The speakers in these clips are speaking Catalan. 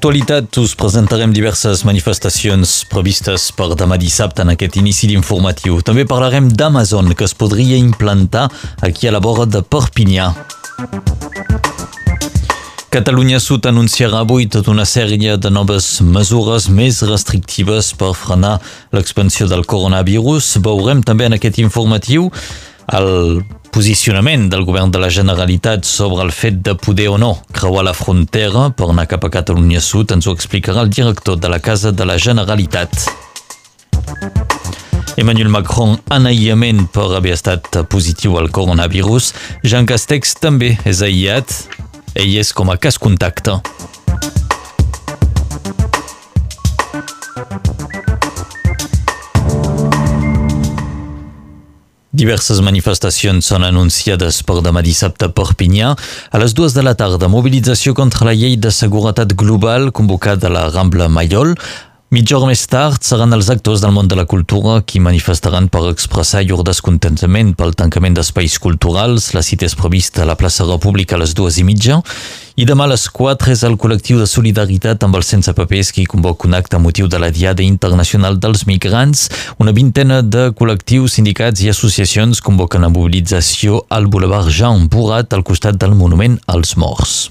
L'actualitat us presentarem diverses manifestacions previstes per demà dissabte en aquest inici d'informatiu. També parlarem d'Amazon, que es podria implantar aquí a la vora de Perpinyà. Catalunya Sud anunciarà avui tota una sèrie de noves mesures més restrictives per frenar l'expansió del coronavirus. Veurem també en aquest informatiu el posicionament del govern de la Generalitat sobre el fet de poder o no creuar la frontera per anar cap a Catalunya Sud ens ho explicarà el director de la Casa de la Generalitat. Emmanuel Macron en aïllament per haver estat positiu al coronavirus. Jean Castex també és aïllat. Ell és com a cas contacte. Diverses manifestacions són anunciades per demà dissabte a Perpinyà. A les dues de la tarda, mobilització contra la llei de seguretat global convocada a la Rambla Mayol. Mitja hora més tard seran els actors del món de la cultura qui manifestaran per expressar llur descontentament pel tancament d'espais culturals. La cita és prevista a la plaça República a les dues i mitja. I demà a les 4 és el col·lectiu de solidaritat amb els sense papers qui convoca un acte a motiu de la Diada Internacional dels Migrants. Una vintena de col·lectius, sindicats i associacions convoquen la mobilització al Boulevard Jean Bourrat al costat del Monument als Morts.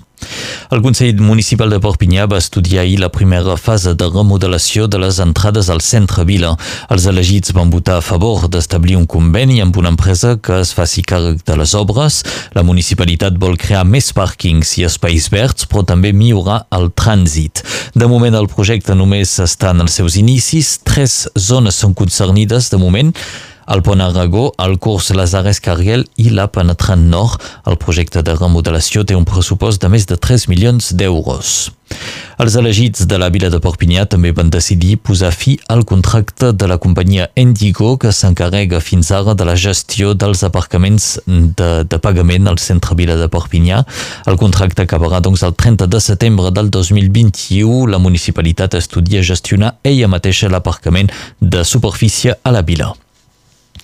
El Consell Municipal de Perpinyà va estudiar ahir la primera fase de remodelació de les entrades al centre Vila. Els elegits van votar a favor d'establir un conveni amb una empresa que es faci càrrec de les obres. La municipalitat vol crear més pàrquings i espais verds, però també millorar el trànsit. De moment, el projecte només està en els seus inicis. Tres zones són concernides de moment el pont Aragó, el curs Lazares Carriel i la penetrant nord. El projecte de remodelació té un pressupost de més de 3 milions d'euros. Els elegits de la vila de Perpinyà també van decidir posar fi al contracte de la companyia Endigo que s'encarrega fins ara de la gestió dels aparcaments de, de pagament al centre vila de Perpinyà. El contracte acabarà doncs el 30 de setembre del 2021. La municipalitat estudia gestionar ella mateixa l'aparcament de superfície a la vila.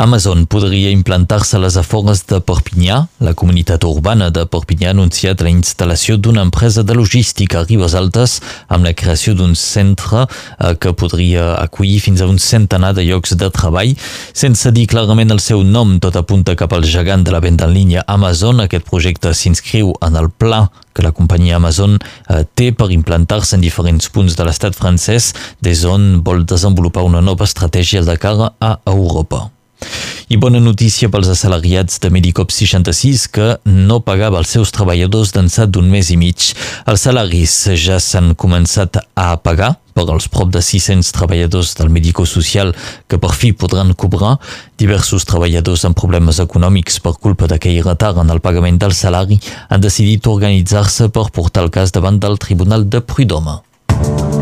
Amazon podria implantar-se a les afores de Perpinyà. La comunitat urbana de Perpinyà ha anunciat la instal·lació d'una empresa de logística a Ribes Altes amb la creació d'un centre eh, que podria acollir fins a un centenar de llocs de treball. Sense dir clarament el seu nom, tot apunta cap al gegant de la venda en línia Amazon. Aquest projecte s'inscriu en el pla que la companyia Amazon eh, té per implantar-se en diferents punts de l'estat francès, des on vol desenvolupar una nova estratègia de cara a Europa. I bona notícia pels assalariats de Medicop 66 que no pagava els seus treballadors d'ençà d'un mes i mig. Els salaris ja s'han començat a pagar per als prop de 600 treballadors del Medico Social que per fi podran cobrar. Diversos treballadors amb problemes econòmics per culpa d'aquell retard en el pagament del salari han decidit organitzar-se per portar el cas davant del Tribunal de Prud'Homme.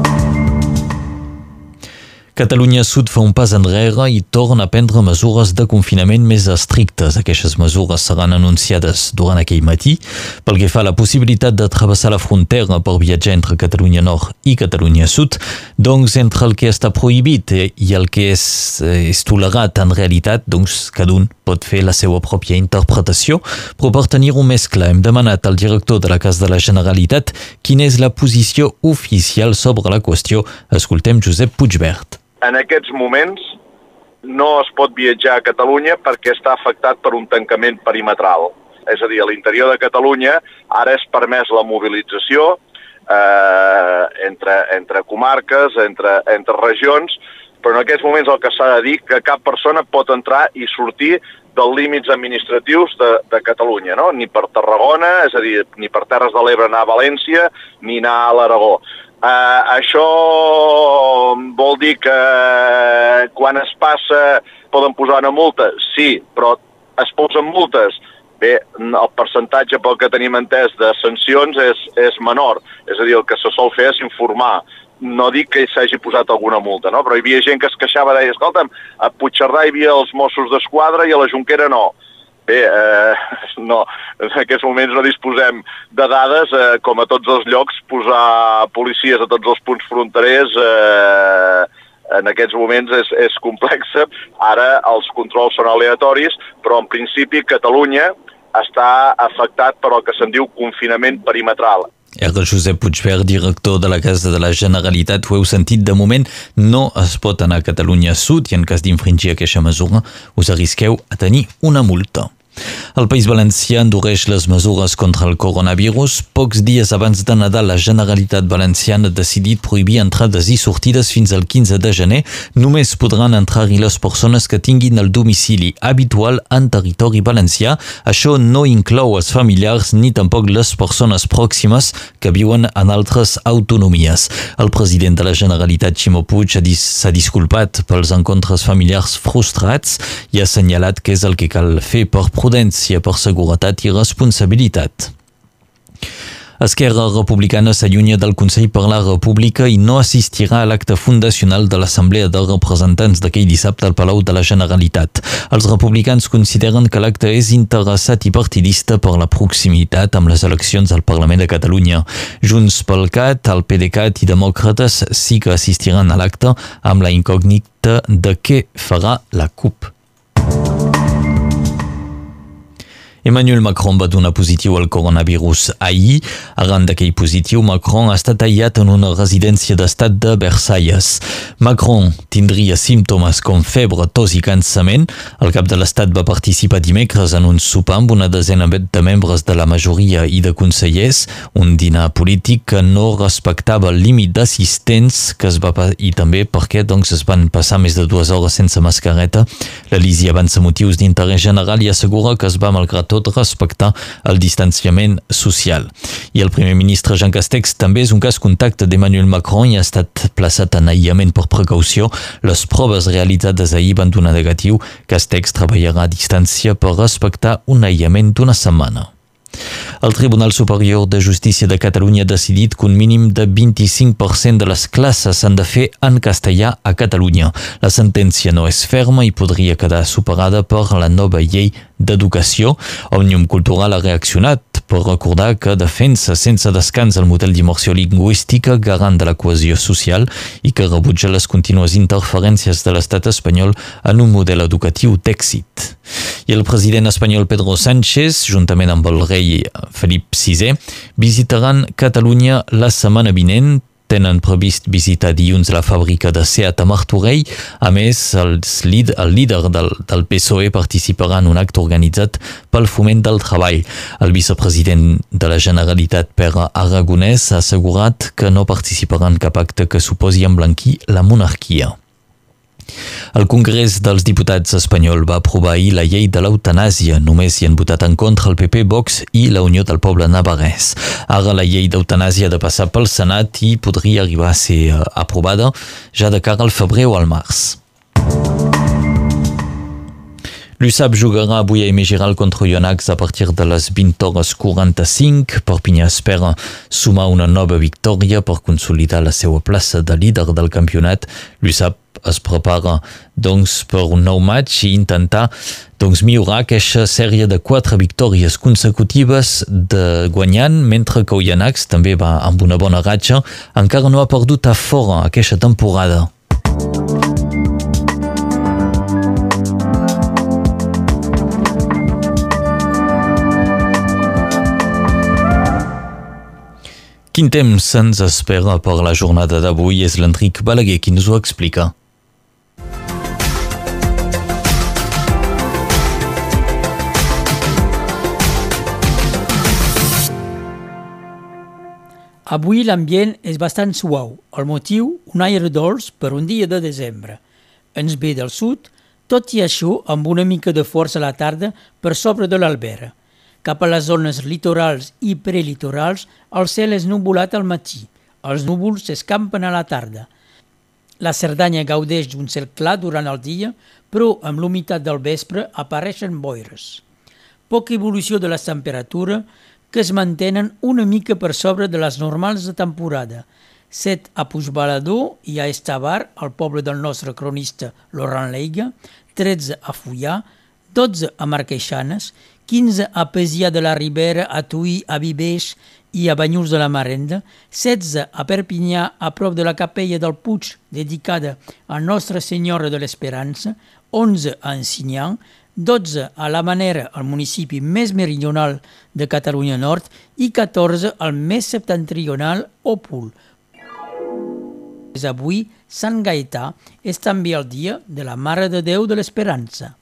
Catalunya Sud fa un pas enrere i torna a prendre mesures de confinament més estrictes. Aquestes mesures seran anunciades durant aquell matí. Pel que fa a la possibilitat de travessar la frontera per viatjar entre Catalunya Nord i Catalunya Sud, doncs entre el que està prohibit i el que és, és tolerat en realitat, doncs cada un pot fer la seva pròpia interpretació, però per tenir-ho més clar hem demanat al director de la Casa de la Generalitat quina és la posició oficial sobre la qüestió. Escoltem Josep Puigbert en aquests moments no es pot viatjar a Catalunya perquè està afectat per un tancament perimetral. És a dir, a l'interior de Catalunya ara és permès la mobilització eh, entre, entre comarques, entre, entre regions, però en aquests moments el que s'ha de dir que cap persona pot entrar i sortir dels límits administratius de, de Catalunya, no? ni per Tarragona, és a dir, ni per Terres de l'Ebre anar a València, ni anar a l'Aragó. Uh, això vol dir que quan es passa poden posar una multa? Sí, però es posen multes? Bé, el percentatge pel que tenim entès de sancions és, és menor. És a dir, el que se sol fer és informar. No dic que s'hagi posat alguna multa, no? però hi havia gent que es queixava, deia, escolta'm, a Puigcerdà hi havia els Mossos d'Esquadra i a la Junquera no Bé, eh, no, en aquests moments no disposem de dades, eh, com a tots els llocs, posar policies a tots els punts fronterers eh, en aquests moments és, és complexa. Ara els controls són aleatoris, però en principi Catalunya està afectat per el que se'n diu confinament perimetral. Era Josep Puigverd, director de la Casa de la Generalitat, ho heu sentit, de moment no es pot anar a Catalunya Sud i en cas d'infringir aquesta mesura us arrisqueu a tenir una multa. El País Valencià endureix les mesures contra el coronavirus. Pocs dies abans de Nadal, la Generalitat Valenciana ha decidit prohibir entrades i sortides fins al 15 de gener. Només podran entrar-hi les persones que tinguin el domicili habitual en territori valencià. Això no inclou els familiars ni tampoc les persones pròximes que viuen en altres autonomies. El president de la Generalitat, Ximo Puig, s'ha disculpat pels encontres familiars frustrats i ha assenyalat que és el que cal fer per protegir prudència per seguretat i responsabilitat. Esquerra Republicana s'allunya del Consell per la República i no assistirà a l'acte fundacional de l'Assemblea de Representants d'aquell dissabte al Palau de la Generalitat. Els republicans consideren que l'acte és interessat i partidista per la proximitat amb les eleccions al Parlament de Catalunya. Junts pel CAT, el PDeCAT i demòcrates sí que assistiran a l'acte amb la incògnita de què farà la CUP. Emmanuel Macron va donar positiu al coronavirus ahir. Arran d'aquell positiu, Macron ha estat aïllat en una residència d'estat de Versalles. Macron tindria símptomes com febre, tos i cansament. El cap de l'estat va participar dimecres en un sopar amb una desena de membres de la majoria i de consellers, un dinar polític que no respectava el límit d'assistents que es va i també perquè doncs, es van passar més de dues hores sense mascareta. L'Elisi avança motius d'interès general i assegura que es va malgrat tot tot respectar el distanciament social. I el primer ministre Jean Castex també és un cas contacte d'Emmanuel Macron i ha estat plaçat en aïllament per precaució. Les proves realitzades ahir van donar negatiu. Castex treballarà a distància per respectar un aïllament d'una setmana. El Tribunal Superior de Justícia de Catalunya ha decidit que un mínim de 25% de les classes s'han de fer en castellà a Catalunya. La sentència no és ferma i podria quedar superada per la nova llei d'educació. Òmnium Cultural ha reaccionat per recordar que defensa sense descans el model d'immersió lingüística garant de la cohesió social i que rebutja les contínues interferències de l'estat espanyol en un model educatiu d'èxit. I el president espanyol Pedro Sánchez, juntament amb el rei Felip VI, visitaran Catalunya la setmana vinent tenen previst visitar dilluns la fàbrica de Seat a Martorell. A més, els líd el líder del, del PSOE participarà en un acte organitzat pel foment del treball. El vicepresident de la Generalitat, Pere Aragonès, ha assegurat que no participarà en cap acte que suposi emblanquir la monarquia. El Congrés dels Diputats espanyol va aprovar ahir la llei de l'eutanàsia. Només hi han votat en contra el PP, Vox i la Unió del Poble Navarrès. Ara la llei d'eutanàsia ha de passar pel Senat i podria arribar a ser eh, aprovada ja de cara al febrer o al març. L'USAP jugarà avui a Emegiral contra Ionax a partir de les 20 hores 45. Perpinyà espera sumar una nova victòria per consolidar la seva plaça de líder del campionat. L'USAP es prepara doncs, per un nou match i intentar doncs, millorar aquesta sèrie de quatre victòries consecutives de guanyant, mentre que Oyanax també va amb una bona ratxa, encara no ha perdut a fora aquesta temporada. Quin temps se'ns espera per la jornada d'avui és l'Enric Balaguer qui ens ho explica. Avui l'ambient és bastant suau. El motiu, un aire dolç per un dia de desembre. Ens ve del sud, tot i això amb una mica de força a la tarda per sobre de l'Albera. Cap a les zones litorals i prelitorals, el cel és nubulat al matí. Els núvols s'escampen a la tarda. La Cerdanya gaudeix d'un cel clar durant el dia, però amb l'humitat del vespre apareixen boires. Poca evolució de la temperatura, que es mantenen una mica per sobre de les normals de temporada. 7 a Puigbalador i a Estavar, al poble del nostre cronista Laurent Leiga, 13 a Fullà, 12 a Marqueixanes, 15 a Pesia de la Ribera, a Tuí, a Viveix i a Banyuls de la Marenda, 16 a Perpinyà, a prop de la capella del Puig, dedicada a Nostra Senyora de l'Esperança, 11 a Ensignan, 12 a la Manera, el municipi més meridional de Catalunya Nord, i 14 al més septentrional, Òpol. Avui, Sant Gaetà és també el dia de la Mare de Déu de l'Esperança.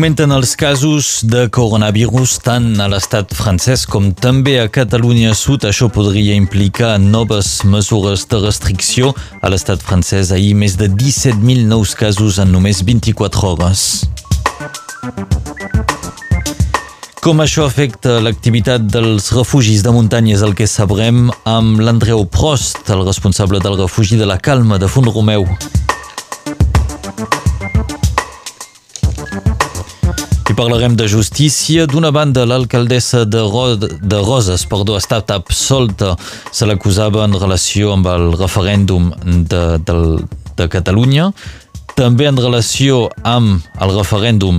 Augmenten els casos de coronavirus tant a l'estat francès com també a Catalunya Sud. Això podria implicar noves mesures de restricció. A l'estat francès ahir més de 17.000 nous casos en només 24 hores. Com això afecta l'activitat dels refugis de muntanya és el que sabrem amb l'Andreu Prost, el responsable del refugi de la Calma de Font Romeu. I parlarem de justícia. D'una banda, l'alcaldessa de, Ro de Roses perdó, ha estat absolta. Se l'acusava en relació amb el referèndum de, de, de Catalunya. També en relació amb el referèndum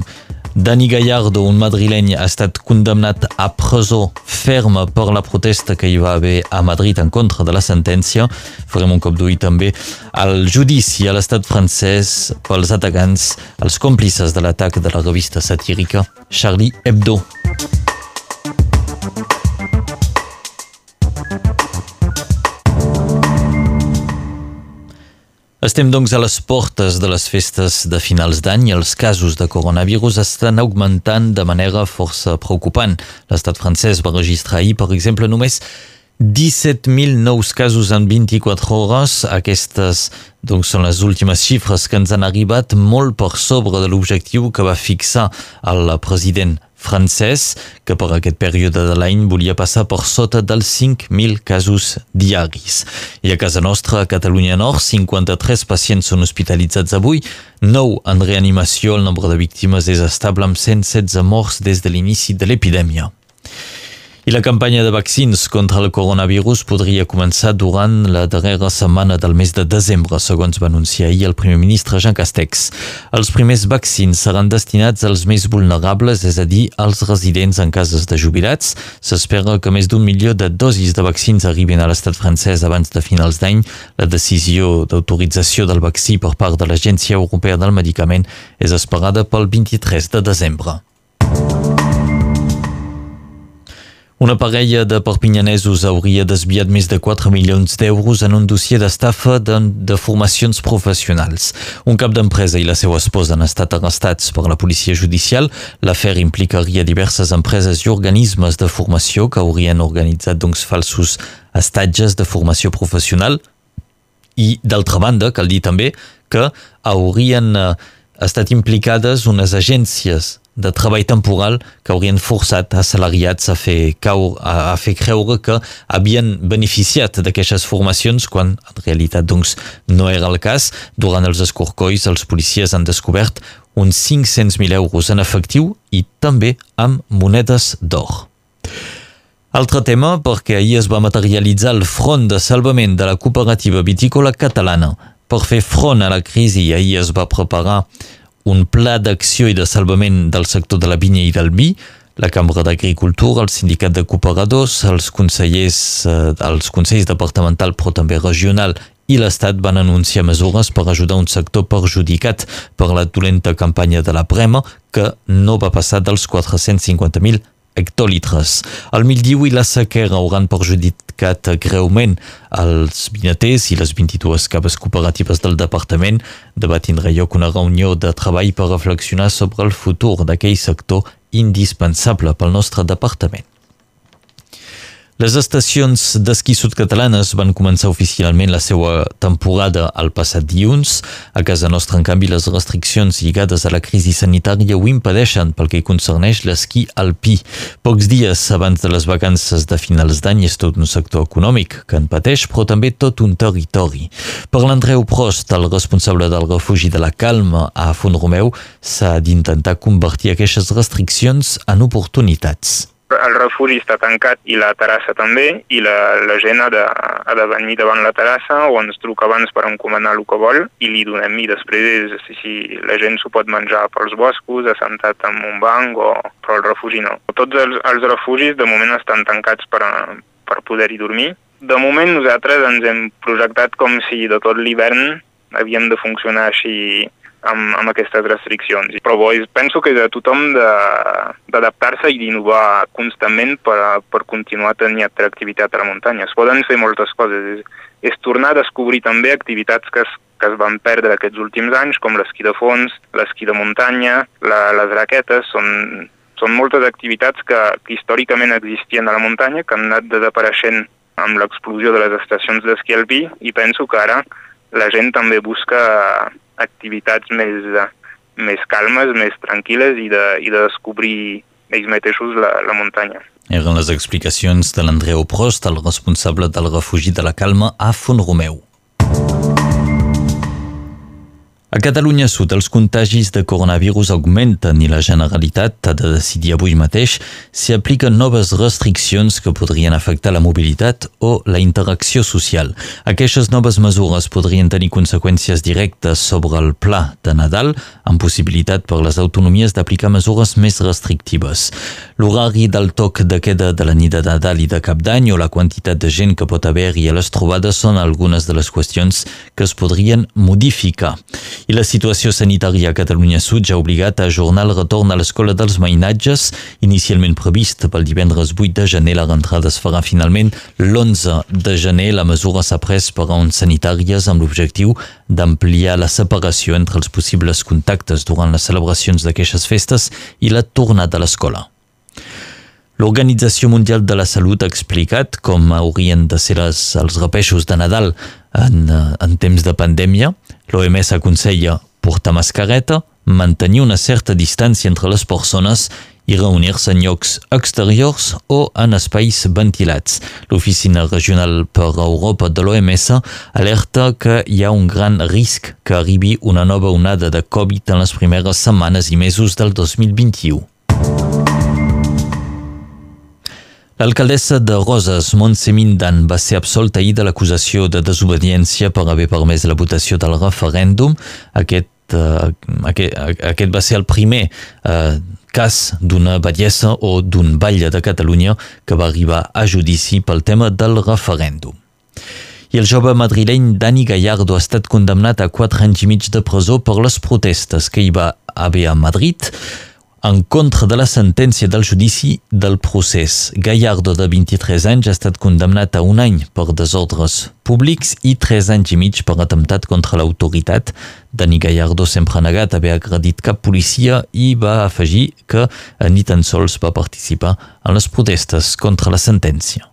Dani Gallardo, un madrileny, ha estat condemnat a presó ferma per la protesta que hi va haver a Madrid en contra de la sentència. Farem un cop d'ull també al judici a l'estat francès pels atacants, els còmplices de l'atac de la revista satírica Charlie Hebdo. Estem, doncs, a les portes de les festes de finals d'any i els casos de coronavirus estan augmentant de manera força preocupant. L'estat francès va registrar ahir, per exemple, només 17.000 nous casos en 24 hores. Aquestes doncs, són les últimes xifres que ens han arribat molt per sobre de l'objectiu que va fixar el president francès, que per aquest període de l'any volia passar per sota dels 5.000 casos diaris. I a casa nostra, a Catalunya Nord, 53 pacients són hospitalitzats avui, 9 en reanimació, el nombre de víctimes és estable amb 116 morts des de l'inici de l'epidèmia. I la campanya de vaccins contra el coronavirus podria començar durant la darrera setmana del mes de desembre, segons va anunciar ahir el primer ministre Jean Castex. Els primers vaccins seran destinats als més vulnerables, és a dir, als residents en cases de jubilats. S'espera que més d'un milió de dosis de vaccins arribin a l'estat francès abans de finals d'any. La decisió d'autorització del vaccí per part de l'Agència Europea del Medicament és esperada pel 23 de desembre. Una parella de perpinyanesos hauria desviat més de 4 milions d'euros en un dossier d'estafa de, de formacions professionals. Un cap d'empresa i la seva esposa han estat arrestats per la policia judicial. L'afer implicaria diverses empreses i organismes de formació que haurien organitzat doncs, falsos estatges de formació professional i, d'altra banda, cal dir també que haurien eh, estat implicades unes agències de treball temporal que haurien forçat assalariats a fer, cau, a, a fer creure que havien beneficiat d'aquestes formacions quan en realitat doncs, no era el cas. Durant els escorcolls els policies han descobert uns 500.000 euros en efectiu i també amb monedes d'or. Altre tema, perquè ahir es va materialitzar el front de salvament de la cooperativa vitícola catalana. Per fer front a la crisi, ahir es va preparar un pla d'acció i de salvament del sector de la vinya i del vi, la Cambra d'Agricultura, el Sindicat de Cooperadors, els consellers, eh, els consells departamental però també regional i l'Estat van anunciar mesures per ajudar un sector perjudicat per la dolenta campanya de la prema que no va passar dels 450.000 hectolitres. Mildiu i la sequera hauran perjudicat greument els vinaters i les 22 caves cooperatives del departament. Demà tindrà lloc una reunió de treball per reflexionar sobre el futur d'aquell sector indispensable pel nostre departament. Les estacions d'esquí sud-catalanes van començar oficialment la seva temporada el passat dilluns. A casa nostra, en canvi, les restriccions lligades a la crisi sanitària ho impedeixen pel que concerneix l'esquí alpí. Pocs dies abans de les vacances de finals d'any és tot un sector econòmic que en pateix, però també tot un territori. Per l'Andreu Prost, el responsable del refugi de la Calma a Font Romeu, s'ha d'intentar convertir aquestes restriccions en oportunitats el refugi està tancat i la terrassa també, i la, la gent ha de, ha de venir davant la terrassa o ens truca abans per encomanar el que vol i li donem i després si, si la gent s'ho pot menjar pels boscos, assentat en un banc o però el refugi no. Tots els, els refugis de moment estan tancats per, per poder-hi dormir. De moment nosaltres ens hem projectat com si de tot l'hivern havíem de funcionar així amb, amb aquestes restriccions. Però bo, penso que és de tothom d'adaptar-se i d'innovar constantment per, per continuar tenint atractivitat a la muntanya. Es poden fer moltes coses. És, és tornar a descobrir també activitats que es, que es van perdre aquests últims anys, com l'esquí de fons, l'esquí de muntanya, la, les raquetes, són, són moltes activitats que, que històricament existien a la muntanya, que han anat desapareixent amb l'explosió de les estacions d'esquí alpí i penso que ara la gent també busca activitats més, més calmes, més tranquil·les i de, i de descobrir ells mateixos la, la muntanya. Eren les explicacions de l'Andreu Prost, el responsable del refugi de la calma a Font Romeu. A Catalunya Sud els contagis de coronavirus augmenten i la Generalitat ha de decidir avui mateix si apliquen noves restriccions que podrien afectar la mobilitat o la interacció social. Aquestes noves mesures podrien tenir conseqüències directes sobre el pla de Nadal, amb possibilitat per les autonomies d'aplicar mesures més restrictives. L'horari del toc de queda de la nit de Nadal i de Cap d'Any o la quantitat de gent que pot haver-hi a les trobades són algunes de les qüestions que es podrien modificar i la situació sanitària a Catalunya Sud ja ha obligat a ajornar el retorn a l'escola dels mainatges, inicialment previst pel divendres 8 de gener. La rentrada es farà finalment l'11 de gener. La mesura s'ha pres per raons sanitàries amb l'objectiu d'ampliar la separació entre els possibles contactes durant les celebracions d'aquestes festes i la tornada a l'escola. L'Organització Mundial de la Salut ha explicat com haurien de ser les, els repeixos de Nadal en, en temps de pandèmia. L'OMS aconsella portar mascareta, mantenir una certa distància entre les persones i reunir-se en llocs exteriors o en espais ventilats. L'Oficina Regional per Europa de l'OMS alerta que hi ha un gran risc que arribi una nova onada de Covid en les primeres setmanes i mesos del 2021. L'alcaldessa de Roses, Montse Mindan, va ser absolta ahir de l'acusació de desobediència per haver permès la votació del referèndum. Aquest, uh, aquest, aquest va ser el primer uh, cas d'una bellesa o d'un batlle de Catalunya que va arribar a judici pel tema del referèndum. I el jove madrileny Dani Gallardo ha estat condemnat a 4 anys i mig de presó per les protestes que hi va haver a Madrid en contra de la sentència del judici del procés. Gallardo, de 23 anys, ha estat condemnat a un any per desordres públics i 3 anys i mig per atemptat contra l'autoritat. Dani Gallardo sempre ha negat haver agredit cap policia i va afegir que ni tan sols va participar en les protestes contra la sentència.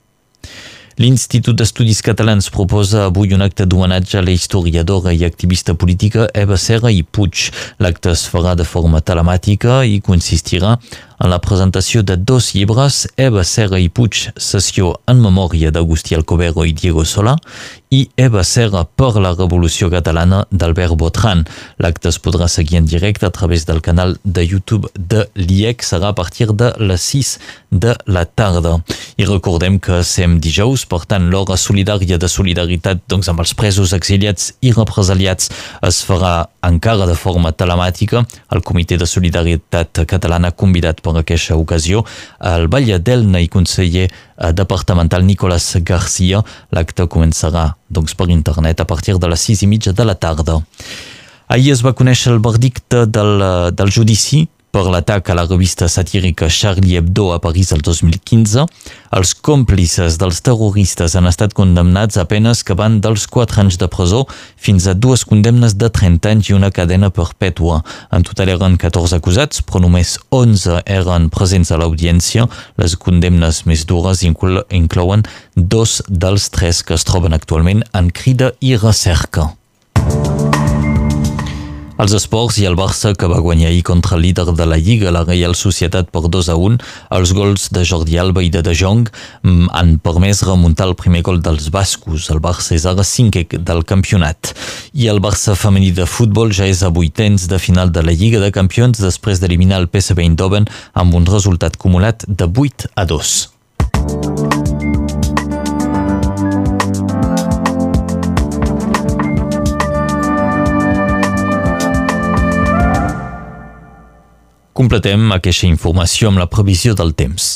L'Institut d'Estudis Catalans proposa avui un acte d'homenatge a la historiadora i activista política Eva Serra i Puig. L'acte es farà de forma telemàtica i consistirà en la presentació de dos llibres, Eva Serra i Puig, sessió en memòria d'Agustí Alcobero i Diego Solà, i Eva Serra per la Revolució Catalana d'Albert Botran. L'acte es podrà seguir en directe a través del canal de YouTube de l'IEC, serà a partir de les 6 de la tarda. I recordem que sem dijous, per tant, l'hora solidària de solidaritat doncs, amb els presos exiliats i represaliats es farà encara de forma telemàtica. El Comitè de Solidaritat Catalana convidat per aquesta ocasió el batlle d'Elna i conseller eh, departamental Nicolás Garcia. L'acte començarà doncs, per internet a partir de les sis i mitja de la tarda. Ahir es va conèixer el verdicte del, del judici per l'atac a la revista satírica Charlie Hebdo a París el 2015. Els còmplices dels terroristes han estat condemnats a penes que van dels 4 anys de presó fins a dues condemnes de 30 anys i una cadena perpètua. En total eren 14 acusats, però només 11 eren presents a l'audiència. Les condemnes més dures inclouen dos dels tres que es troben actualment en crida i recerca. Els esports i el Barça que va guanyar ahir contra el líder de la Lliga, la Reial Societat per 2 a 1. Els gols de Jordi Alba i de De Jong mm, han permès remuntar el primer gol dels bascos. El Barça és ara cinquè del campionat. I el Barça femení de futbol ja és a vuitens de final de la Lliga de Campions després d'eliminar el PSV Eindhoven amb un resultat acumulat de 8 a 2. Completem aquesta informació amb la previsió del temps.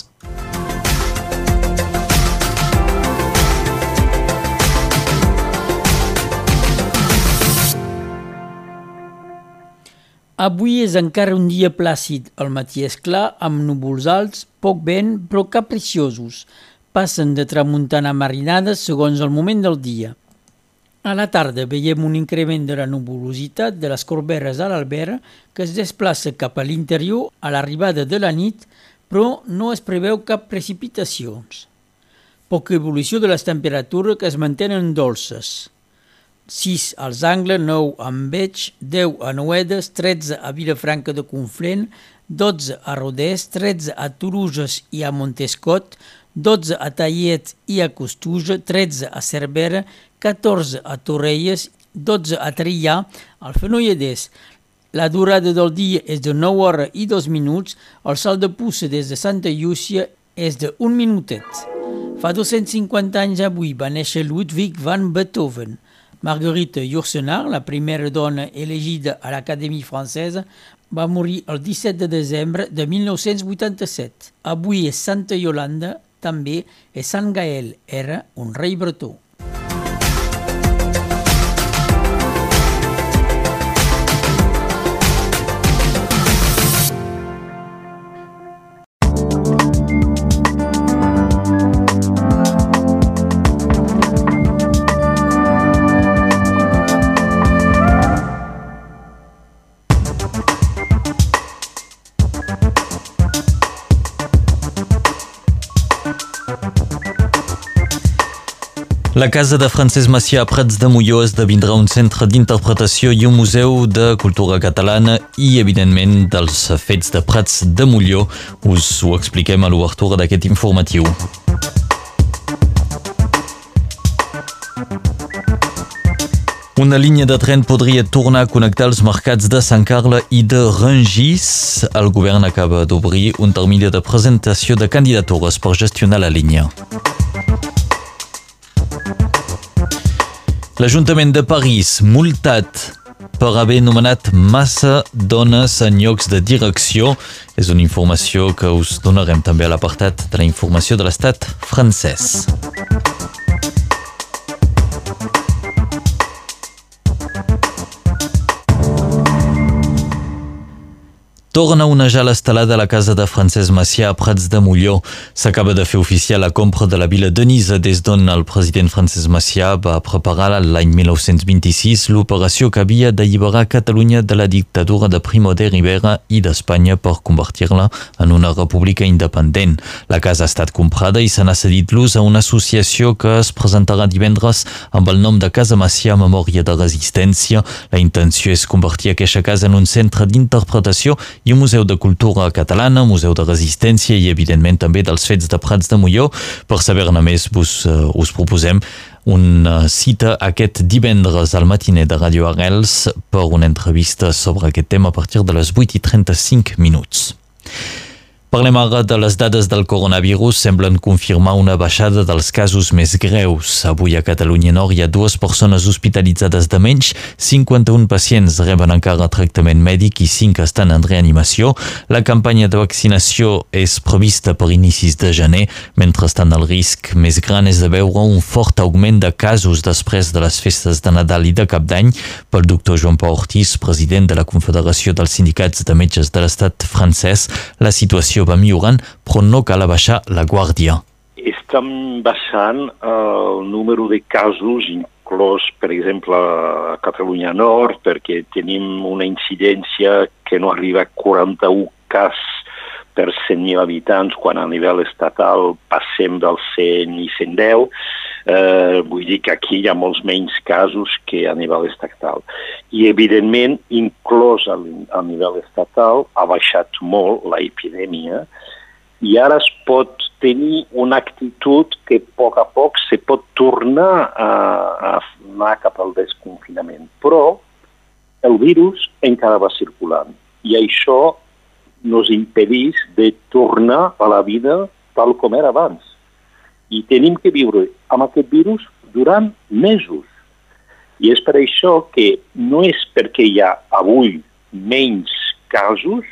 Avui és encara un dia plàcid. El matí és clar, amb núvols alts, poc vent, però capriciosos. Passen de tramuntana marinada segons el moment del dia. A la tarda veiem un increment de la nuvolositat de les corberes a l'Albert que es desplaça cap a l'interior a l'arribada de la nit, però no es preveu cap precipitacions. Poca evolució de les temperatures que es mantenen dolces. 6 als Angles, 9 a Enveig, 10 a Noedes, 13 a Vilafranca de Conflent, 12 a Rodès, 13 a Turuges i a Montescot, 12 a Tallet i a Costuja, 13 a Cervera, 14 a Torrelles, 12 a Trillà, al Fenolledès. La durada del dia és de 9 hores i 2 minuts, el salt de puça des de Santa Llúcia és de 1 minutet. Fa 250 anys avui va néixer Ludwig van Beethoven. Marguerite Yourcenar, la primera dona elegida a l'Acadèmia Francesa, va morir el 17 de desembre de 1987. Avui és Santa Yolanda, també és Sant Gael, era un rei bretó. La casa de Francesc Macià a Prats de Molló esdevindrà un centre d'interpretació i un museu de cultura catalana i, evidentment, dels fets de Prats de Molló. Us ho expliquem a l'obertura d'aquest informatiu. Una línia de tren podria tornar a connectar els mercats de Sant Carla i de Rangis. El govern acaba d'obrir un termini de presentació de candidatures per gestionar la línia. L'Ajuntament de París, multat per haver nomenat massa dones en llocs de direcció. És una informació que us donarem també a l'apartat de la informació de l'estat francès. Torna una onejar l'estelada a la casa de Francesc Macià a Prats de Molló. S'acaba de fer oficial la compra de la vila de Nisa des d'on el president Francesc Macià va preparar l'any 1926 l'operació que havia d'alliberar Catalunya de la dictadura de Primo de Rivera i d'Espanya per convertir-la en una república independent. La casa ha estat comprada i se n'ha cedit l'ús a una associació que es presentarà divendres amb el nom de Casa Macià Memòria de Resistència. La intenció és convertir aquesta casa en un centre d'interpretació i un museu de cultura catalana, museu de resistència i, evidentment, també dels fets de Prats de Molló. Per saber-ne més, us, uh, us proposem una cita aquest divendres al matiner de Radio Arrels per una entrevista sobre aquest tema a partir de les 8 i 35 minuts. Parlem ara de les dades del coronavirus. Semblen confirmar una baixada dels casos més greus. Avui a Catalunya Nord hi ha dues persones hospitalitzades de menys, 51 pacients reben encara tractament mèdic i 5 estan en reanimació. La campanya de vaccinació és prevista per inicis de gener. Mentrestant, el risc més gran és de veure un fort augment de casos després de les festes de Nadal i de Cap d'Any. Pel doctor Joan Pau Ortiz, president de la Confederació dels Sindicats de Metges de l'Estat francès, la situació situació va millorant, però no cal abaixar la guàrdia. Estem baixant el número de casos inclòs, per exemple, a Catalunya Nord, perquè tenim una incidència que no arriba a 41 cas per 100.000 habitants, quan a nivell estatal passem dels 100 i 110. Eh, vull dir que aquí hi ha molts menys casos que a nivell estatal. I, evidentment, inclòs a, a nivell estatal, ha baixat molt la epidèmia i ara es pot tenir una actitud que a poc a poc se pot tornar a, a anar cap al desconfinament. Però el virus encara va circulant i això nos impedeix de tornar a la vida tal com era abans. I tenim que viure amb aquest virus durant mesos. I és per això que no és perquè hi ha avui menys casos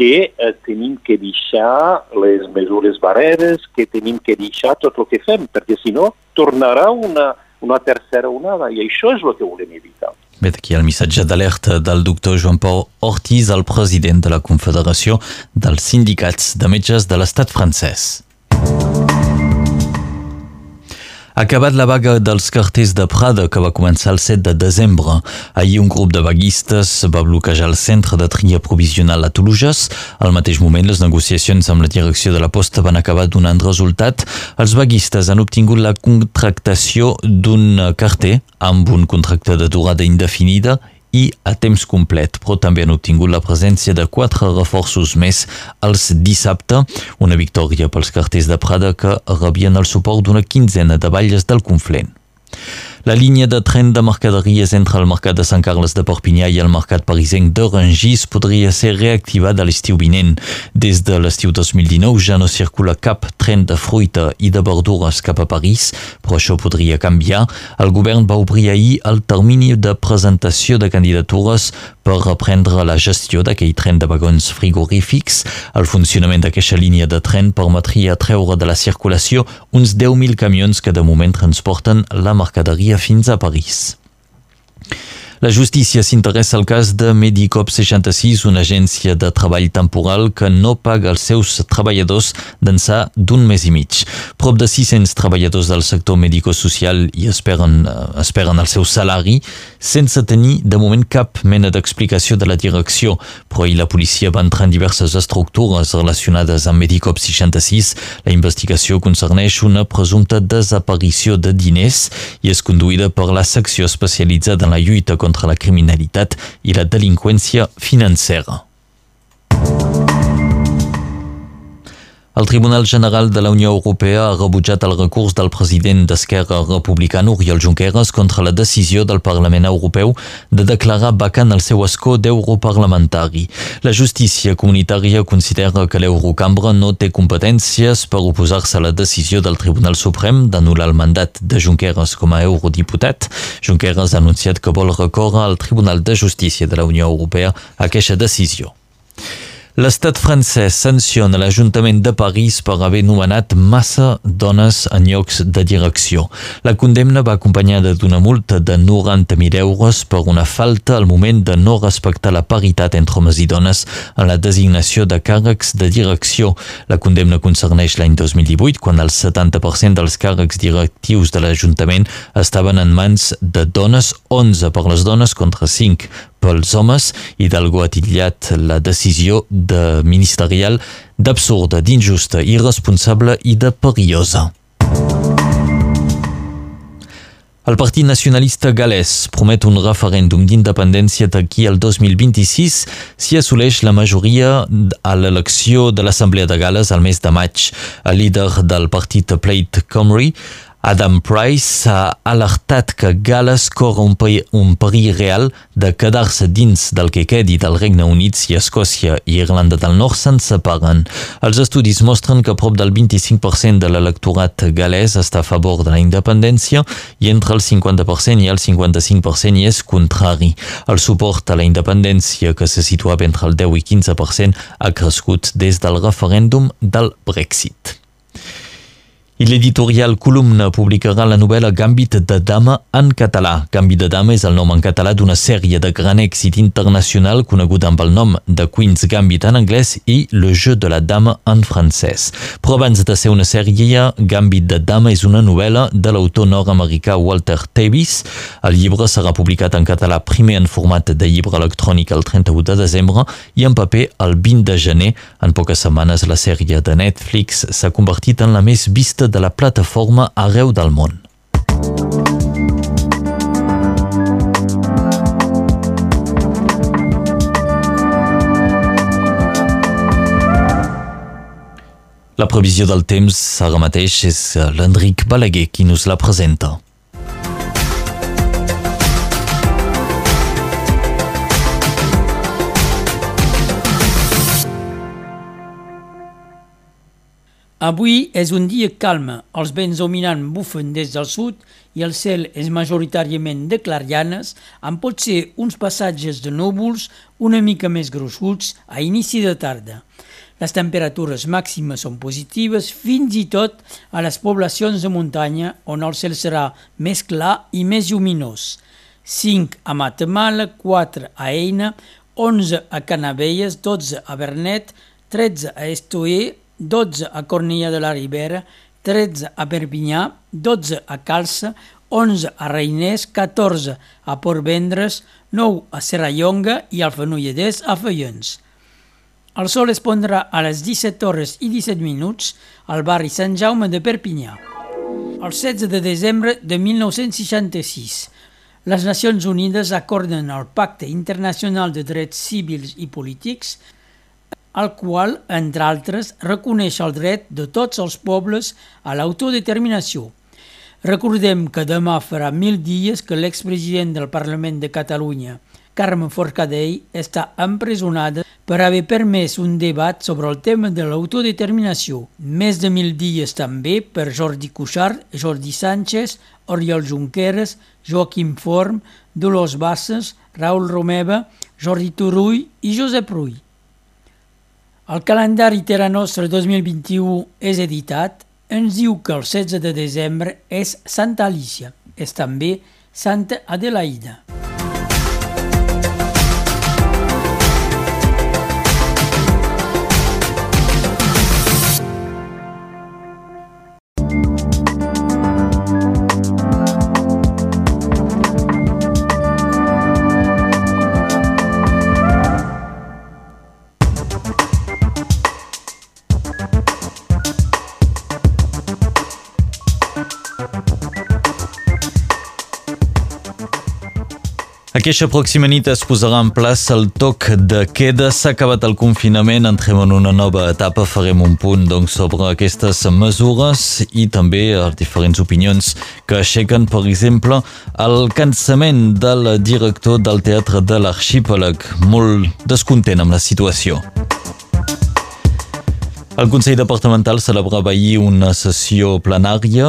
que eh, tenim que deixar les mesures barreres, que tenim que deixar tot el que fem, perquè si no tornarà una, una tercera onada i això és el que volem evitar. Vet aquí el missatge d'alerta del doctor Joan Pau Ortiz, el president de la Confederació dels Sindicats de Metges de l'estat francès. Acabat la vaga dels carters de Prada, que va començar el 7 de desembre. Ahir un grup de vaguistes va bloquejar el centre de tria provisional a Toulouse. Al mateix moment, les negociacions amb la direcció de la posta van acabar donant resultat. Els vaguistes han obtingut la contractació d'un carter amb un contracte de durada indefinida i a temps complet, però també han obtingut la presència de quatre reforços més els dissabte, una victòria pels carters de Prada que rebien el suport d'una quinzena de balles del Conflent. La línia de tren de mercaderies entre el mercat de Sant Carles de Perpinyà i el mercat parisenc de Rangis podria ser reactivada a l'estiu vinent. Des de l'estiu 2019 ja no circula cap tren de fruita i de verdures cap a París, però això podria canviar. El govern va obrir ahir el termini de presentació de candidatures per reprendre la gestió d'aquell tren de vagons frigorífics. El funcionament d'aquesta línia de tren permetria treure de la circulació uns 10.000 camions que de moment transporten la mercaderia fins a París. La justícia s'interessa al cas de Medicop 66, una agència de treball temporal que no paga els seus treballadors d'ençà d'un mes i mig. Prop de 600 treballadors del sector medico-social i esperen, eh, esperen el seu salari sense tenir de moment cap mena d'explicació de la direcció, però ahir la policia va entrar en diverses estructures relacionades amb Medicop 66. La investigació concerneix una presumpta desaparició de diners i és conduïda per la secció especialitzada en la lluita contra contra la criminalitat i la delinqüència financera. El Tribunal General de la Unió Europea ha rebutjat el recurs del president d'Esquerra Republicana Oriol Junqueras contra la decisió del Parlament Europeu de declarar vacant el seu escó d'europarlamentari. La justícia comunitària considera que l'Eurocambra no té competències per oposar-se a la decisió del Tribunal Suprem d'anul·lar el mandat de Junqueras com a eurodiputat. Junqueras ha anunciat que vol recórrer al Tribunal de Justícia de la Unió Europea a aquesta decisió. L'estat francès sanciona l'Ajuntament de París per haver nomenat massa dones en llocs de direcció. La condemna va acompanyada d'una multa de 90.000 euros per una falta al moment de no respectar la paritat entre homes i dones en la designació de càrrecs de direcció. La condemna concerneix l'any 2018, quan el 70% dels càrrecs directius de l'Ajuntament estaven en mans de dones, 11 per les dones contra 5 pels homes i d'algú ha titllat la decisió de ministerial d'absurda, d'injusta, irresponsable i de perillosa. El Partit Nacionalista Galès promet un referèndum d'independència d'aquí al 2026 si assoleix la majoria a l'elecció de l'Assemblea de Gales al mes de maig. El líder del partit Plaid Cymru Adam Price ha alertat que Gales corre un, peri un perill real de quedar-se dins del que quedi del Regne Unit si Escòcia i Irlanda del Nord se'n separen. Els estudis mostren que prop del 25% de l'electorat galès està a favor de la independència i entre el 50% i el 55% hi és contrari. El suport a la independència, que se situava entre el 10 i 15%, ha crescut des del referèndum del Brexit. L'editorial Columna publicarà la novel·la Gambit de Dama en català. Gambit de Dama és el nom en català d'una sèrie de gran èxit internacional coneguda amb el nom de Queen's Gambit en anglès i Le jeu de la dama en francès. Però abans de ser una sèrie, Gambit de Dama és una novel·la de l'autor nord-americà Walter Tevis. El llibre serà publicat en català primer en format de llibre electrònic el 31 de desembre i en paper el 20 de gener. En poques setmanes, la sèrie de Netflix s'ha convertit en la més vista de la plataforma arreu del. La previsió del temps ara mateix és qui nos la presenta. Avui és un dia calme, els vents dominant bufen des del sud i el cel és majoritàriament de clarianes, amb potser uns passatges de núvols una mica més grossuts a inici de tarda. Les temperatures màximes són positives fins i tot a les poblacions de muntanya on el cel serà més clar i més lluminós. 5 a Matamala, 4 a Eina, 11 a Canavelles, 12 a Bernet, 13 a Estoer, 12 a Cornellà de la Ribera, 13 a Perpinyà, 12 a Calça, 11 a Reiners, 14 a Port Vendres, 9 a Serrallonga i al Fenolledès a Feions. El sol es pondrà a les 17 hores i 17 minuts al barri Sant Jaume de Perpinyà. El 16 de desembre de 1966, les Nacions Unides acorden el Pacte Internacional de Drets Civils i Polítics el qual, entre altres, reconeix el dret de tots els pobles a l'autodeterminació. Recordem que demà farà mil dies que l'expresident del Parlament de Catalunya, Carme Forcadell, està empresonada per haver permès un debat sobre el tema de l'autodeterminació. Més de mil dies també per Jordi Cuixart, Jordi Sánchez, Oriol Junqueras, Joaquim Forn, Dolors Basses, Raül Romeva, Jordi Turull i Josep Rull. El calendari Terra Nostra 2021 és editat, ens diu que el 16 de desembre és Santa Alicia, és també Santa Adelaida. Aquesta pròxima nit es posarà en plaça el toc de queda. S'ha acabat el confinament, entrem en una nova etapa. Farem un punt doncs, sobre aquestes mesures i també les diferents opinions que aixequen, per exemple, el cansament del director del Teatre de l'Arxípelag, molt descontent amb la situació. El Consell Departamental celebrava ahir una sessió plenària.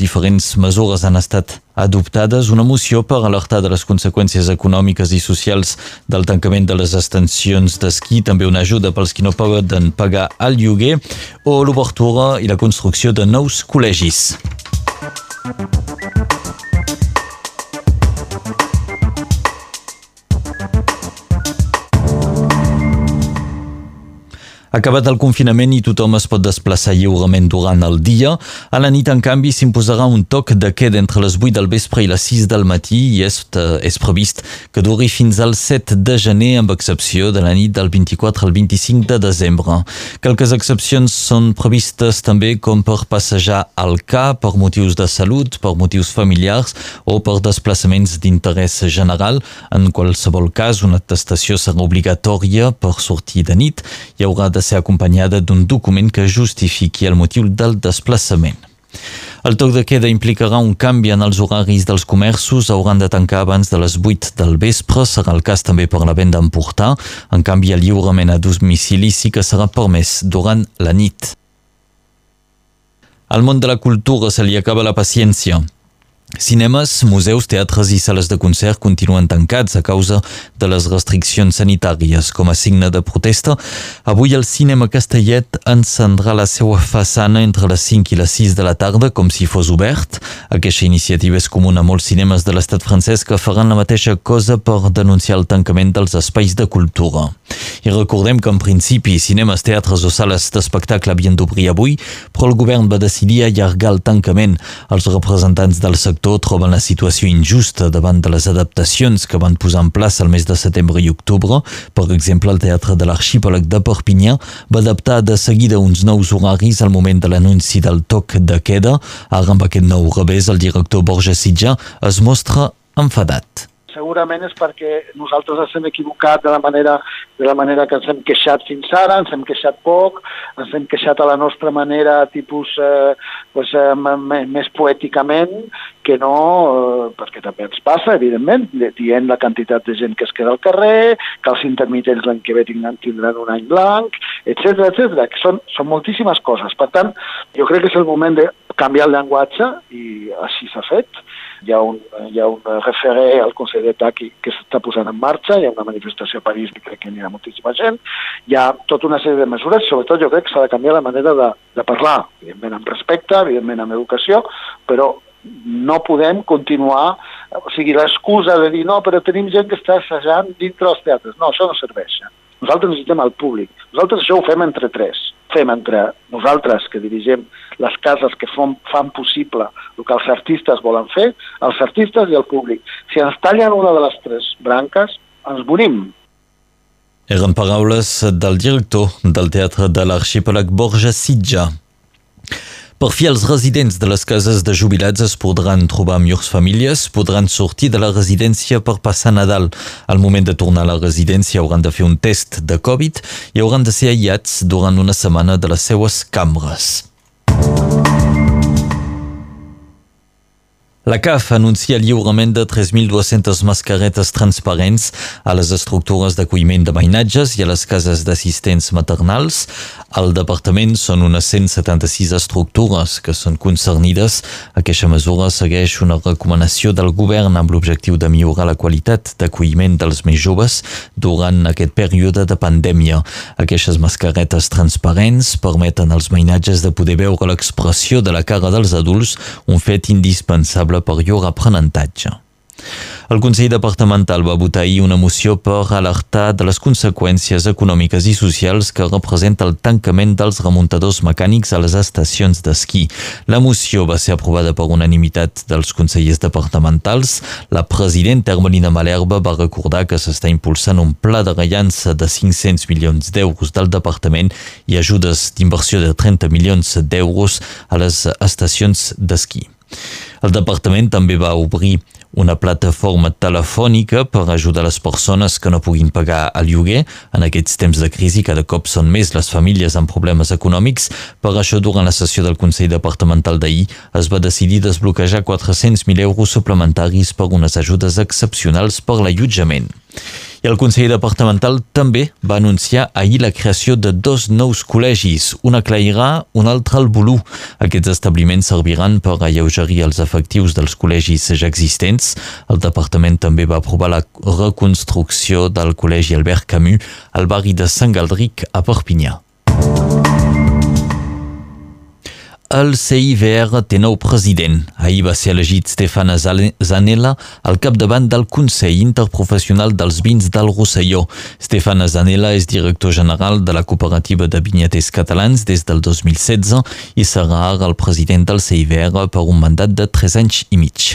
Diferents mesures han estat adoptades. Una moció per alertar de les conseqüències econòmiques i socials del tancament de les extensions d'esquí, també una ajuda pels qui no poden pagar el lloguer, o l'obertura i la construcció de nous col·legis. Acabat el confinament i tothom es pot desplaçar lliurement durant el dia. A la nit, en canvi, s'imposarà un toc de queda entre les 8 del vespre i les 6 del matí i és, eh, és previst que duri fins al 7 de gener, amb excepció de la nit del 24 al 25 de desembre. Quelques excepcions són previstes també com per passejar al cap per motius de salut, per motius familiars o per desplaçaments d'interès general. En qualsevol cas, una atestació serà obligatòria per sortir de nit. Hi haurà de ser acompanyada d'un document que justifiqui el motiu del desplaçament. El toc de queda implicarà un canvi en els horaris dels comerços, hauran de tancar abans de les 8 del vespre, serà el cas també per la venda emportar. En canvi, el lliurament a domicili sí que serà permès durant la nit. Al món de la cultura se li acaba la paciència. Cinemes, museus, teatres i sales de concert continuen tancats a causa de les restriccions sanitàries. Com a signe de protesta, avui el cinema Castellet encendrà la seva façana entre les 5 i les 6 de la tarda com si fos obert. Aquesta iniciativa és comuna a molts cinemes de l'estat francès que faran la mateixa cosa per denunciar el tancament dels espais de cultura. I recordem que en principi cinemes, teatres o sales d'espectacle havien d'obrir avui, però el govern va decidir allargar el tancament. Els representants del sector sector troben la situació injusta davant de les adaptacions que van posar en plaça el mes de setembre i octubre. Per exemple, el Teatre de l'Arxipèlag de Perpinyà va adaptar de seguida uns nous horaris al moment de l'anunci del toc de queda. Ara, amb aquest nou revés, el director Borja Sitjà es mostra enfadat segurament és perquè nosaltres ens hem equivocat de la manera, de la manera que ens hem queixat fins ara, ens hem queixat poc, ens hem queixat a la nostra manera, tipus, eh, pues, eh, més poèticament, que no, eh, perquè també ens passa, evidentment, dient la quantitat de gent que es queda al carrer, que els intermitents l'any que ve tindran, tindran un any blanc, etc etc. que són, són moltíssimes coses. Per tant, jo crec que és el moment de canviar el llenguatge i així s'ha fet hi ha un, hi ha un referent al Consell d'Estat que, que s'està posant en marxa, hi ha una manifestació a París que crec que hi ha moltíssima gent, hi ha tota una sèrie de mesures, sobretot jo crec que s'ha de canviar la manera de, de parlar, evidentment amb respecte, evidentment amb educació, però no podem continuar, o sigui, l'excusa de dir no, però tenim gent que està assajant dintre dels teatres. No, això no serveix. Nosaltres necessitem el públic. Nosaltres això ho fem entre tres fem entre nosaltres que dirigim les cases que fom, fan possible el que els artistes volen fer, els artistes i el públic. Si ens tallen una de les tres branques, ens morim. Eren paraules del director del Teatre de l'Arxipèlag Borja Sitja. Per fi, els residents de les cases de jubilats es podran trobar amb llurs famílies, podran sortir de la residència per passar Nadal. Al moment de tornar a la residència hauran de fer un test de Covid i hauran de ser aïllats durant una setmana de les seues cambres. Thank you. La CAF anuncia el lliurament de 3.200 mascaretes transparents a les estructures d'acolliment de mainatges i a les cases d'assistents maternals. Al departament són unes 176 estructures que són concernides. Aquesta mesura segueix una recomanació del govern amb l'objectiu de millorar la qualitat d'acolliment dels més joves durant aquest període de pandèmia. Aquestes mascaretes transparents permeten als mainatges de poder veure l'expressió de la cara dels adults, un fet indispensable responsable per llur aprenentatge. El Consell Departamental va votar ahir una moció per alertar de les conseqüències econòmiques i socials que representa el tancament dels remuntadors mecànics a les estacions d'esquí. La moció va ser aprovada per unanimitat dels consellers departamentals. La presidenta Hermelina Malerba va recordar que s'està impulsant un pla de rellança de 500 milions d'euros del departament i ajudes d'inversió de 30 milions d'euros a les estacions d'esquí. El departament també va obrir una plataforma telefònica per ajudar les persones que no puguin pagar el lloguer. En aquests temps de crisi cada cop són més les famílies amb problemes econòmics. Per això, durant la sessió del Consell Departamental d'ahir, es va decidir desbloquejar 400.000 euros suplementaris per unes ajudes excepcionals per l'allotjament. I el Consell Departamental també va anunciar ahir la creació de dos nous col·legis, un a Clairà, un altre al Bolú. Aquests establiments serviran per alleugerir els efectius dels col·legis ja existents. El departament també va aprovar la reconstrucció del Col·legi Albert Camus al barri de Sant Galdric a Perpinyà. El CIVR té nou president. Ahir va ser elegit Stefana Zanella al capdavant del Consell Interprofessional dels Vins del Rosselló. Stefana Zanella és director general de la cooperativa de vinyaters catalans des del 2016 i serà ara el president del CIVR per un mandat de 3 anys i mig.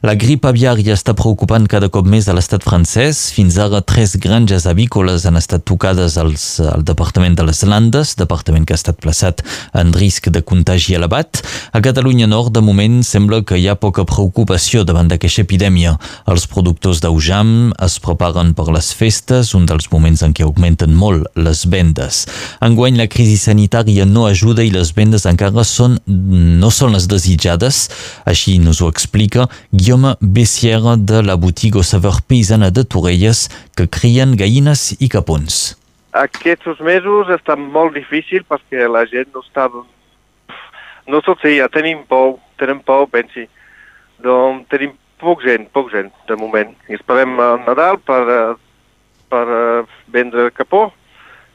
La grip aviària està preocupant cada cop més a l'estat francès. Fins ara, tres granges avícoles han estat tocades als, al Departament de les Landes, departament que ha estat plaçat en risc de contagi elevat. A Catalunya Nord, de moment, sembla que hi ha poca preocupació davant d'aquesta epidèmia. Els productors d'Aujam es preparen per les festes, un dels moments en què augmenten molt les vendes. Enguany, la crisi sanitària no ajuda i les vendes encara són, no són les desitjades. Així nos ho explica Guillaume Bessière de la botiga Saver Paisana de Torelles, que crien gallines i capons. Aquests mesos estan molt difícils perquè la gent no està... No tot sé, ja tenim por, tenim por, pensi. Doncs tenim poc gent, poc gent, de moment. I esperem el Nadal per, per vendre capó.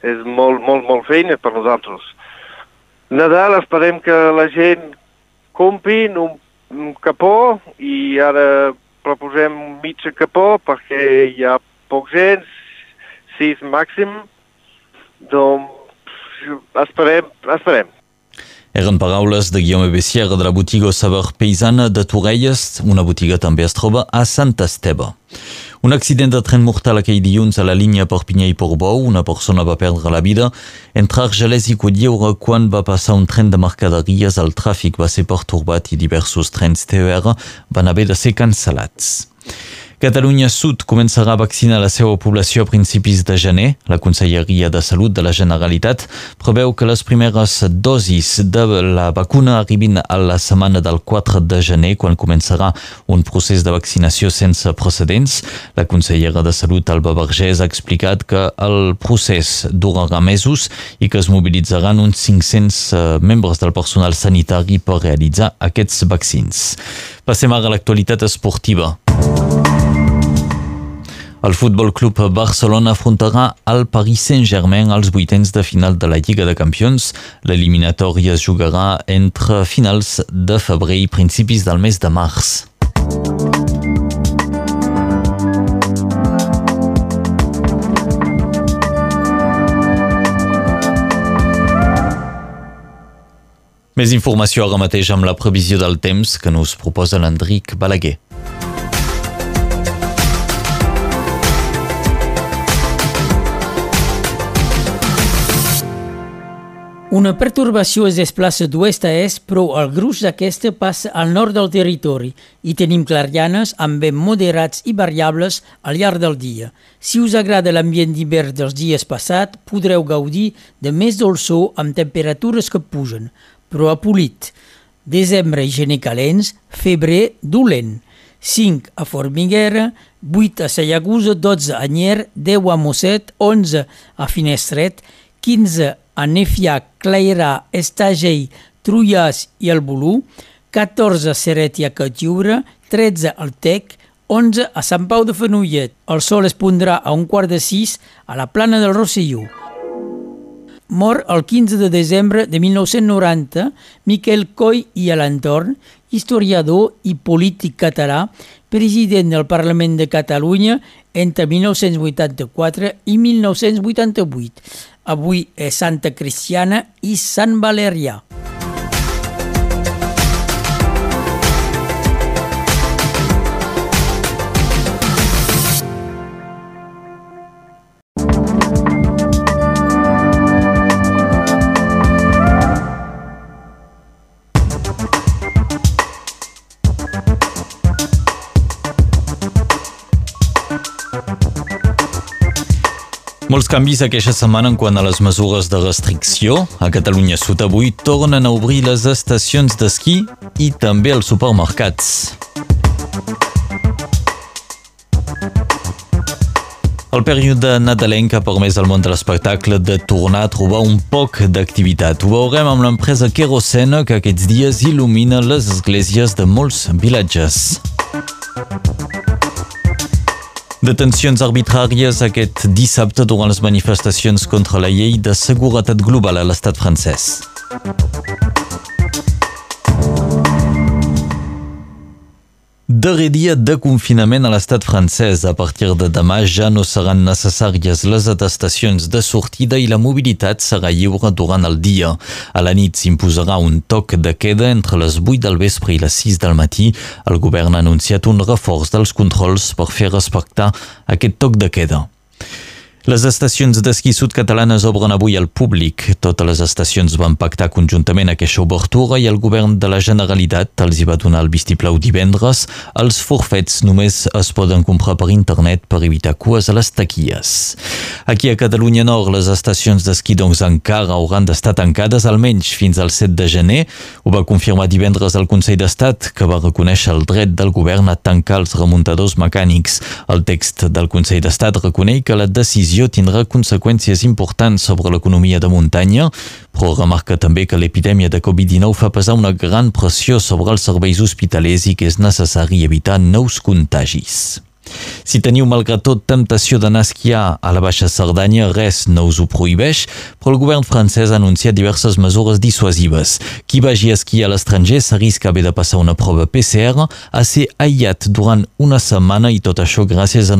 És molt, molt, molt feina per nosaltres. Nadal esperem que la gent comprin un, un capó i ara proposem mitja capó perquè hi ha poc gent, sis màxim, doncs esperem, esperem. Eren paraules de Guillaume Bessière de la botiga Saber Paisana de Torelles, una botiga també es troba a Sant Esteve. Un accident de tren mortal aquell dilluns a la línia Perpinyà i Portbou. Una persona va perdre la vida entre Argelès i Cotlleure quan va passar un tren de mercaderies. El tràfic va ser pertorbat i diversos trens TER van haver de ser cancel·lats. Catalunya Sud començarà a vaccinar la seva població a principis de gener. La Conselleria de Salut de la Generalitat preveu que les primeres dosis de la vacuna arribin a la setmana del 4 de gener, quan començarà un procés de vaccinació sense precedents. La consellera de Salut, Alba Vergés, ha explicat que el procés durarà mesos i que es mobilitzaran uns 500 eh, membres del personal sanitari per realitzar aquests vaccins. Passem ara a l'actualitat esportiva. El Futbol Club Barcelona afrontarà el Paris Saint-Germain als vuitens de final de la Lliga de Campions. L'eliminatòria es jugarà entre finals de febrer i principis del mes de març. Més informació ara mateix amb la previsió del temps que nos proposa l'Enric Balaguer. Una pertorbació es desplaça d'oest a est, però el gruix d'aquesta passa al nord del territori i tenim clarianes amb vent moderats i variables al llarg del dia. Si us agrada l'ambient d'hivern dels dies passats, podreu gaudir de més dolçor amb temperatures que pugen, però a polit. Desembre i gener calents, febrer dolent. 5 a Formiguera, 8 a Sallagusa, 12 a Nyer, 10 a Mosset, 11 a Finestret, 15 a a Nefia, Clairà, Estagell, Trullas i el Bolú, 14 a i a Catllura, 13 al Tec, 11 a Sant Pau de Fenollet. El sol es pondrà a un quart de sis a la plana del Rosselló. Mor el 15 de desembre de 1990 Miquel Coll i a l'entorn, historiador i polític català, president del Parlament de Catalunya entre 1984 i 1988. Avui és Santa Cristiana i Sant Valerià. Molts canvis aquesta setmana en quant a les mesures de restricció. A Catalunya Sud avui tornen a obrir les estacions d'esquí i també els supermercats. El període nadalenc ha permès al món de l'espectacle de tornar a trobar un poc d'activitat. Ho veurem amb l'empresa Kerosena que aquests dies il·lumina les esglésies de molts vilatges. Detencions arbitràries aquest dissabte durant les manifestacions contra la llei de seguretat global a l'estat francès. Darrer dia de confinament a l'estat francès. A partir de demà ja no seran necessàries les atestacions de sortida i la mobilitat serà lliure durant el dia. A la nit s'imposarà un toc de queda entre les 8 del vespre i les 6 del matí. El govern ha anunciat un reforç dels controls per fer respectar aquest toc de queda. Les estacions d'esquí sud catalanes obren avui al públic. Totes les estacions van pactar conjuntament aquesta obertura i el govern de la Generalitat els hi va donar el vistiplau divendres. Els forfets només es poden comprar per internet per evitar cues a les taquilles. Aquí a Catalunya Nord, les estacions d'esquí doncs encara hauran d'estar tancades almenys fins al 7 de gener. Ho va confirmar divendres el Consell d'Estat, que va reconèixer el dret del govern a tancar els remuntadors mecànics. El text del Consell d'Estat reconeix que la decisió decisió tindrà conseqüències importants sobre l'economia de muntanya, però remarca també que l'epidèmia de Covid-19 fa pesar una gran pressió sobre els serveis hospitalers i que és necessari evitar nous contagis. Si teniu, malgrat tot, temptació d'anar a esquiar a la Baixa Cerdanya, res no us ho prohibeix, però el govern francès ha anunciat diverses mesures dissuasives. Qui vagi a esquiar a l'estranger s'arrisca haver de passar una prova PCR, a ser aïllat durant una setmana i tot això gràcies a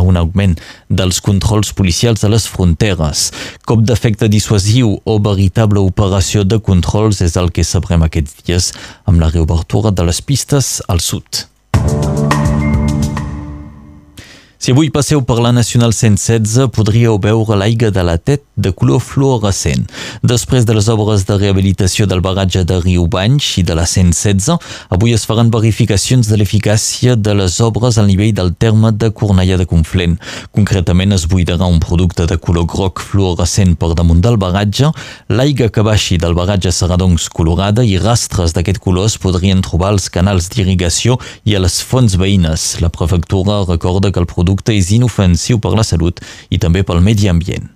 un augment dels controls policials a les fronteres. Cop d'efecte dissuasiu o veritable operació de controls és el que sabrem aquests dies amb la reobertura de les pistes al sud. Si avui passeu per la Nacional 116, podríeu veure l'aigua de la Tet de color fluorescent. Després de les obres de rehabilitació del baratge de Riu Banys i de la 116, avui es faran verificacions de l'eficàcia de les obres al nivell del terme de Cornellà de Conflent. Concretament, es buidarà un producte de color groc fluorescent per damunt del baratge. L'aigua que baixi del baratge serà doncs colorada i rastres d'aquest color es podrien trobar als canals d'irrigació i a les fonts veïnes. La prefectura recorda que el producte és inofensiu per la salut i també pel medi ambient.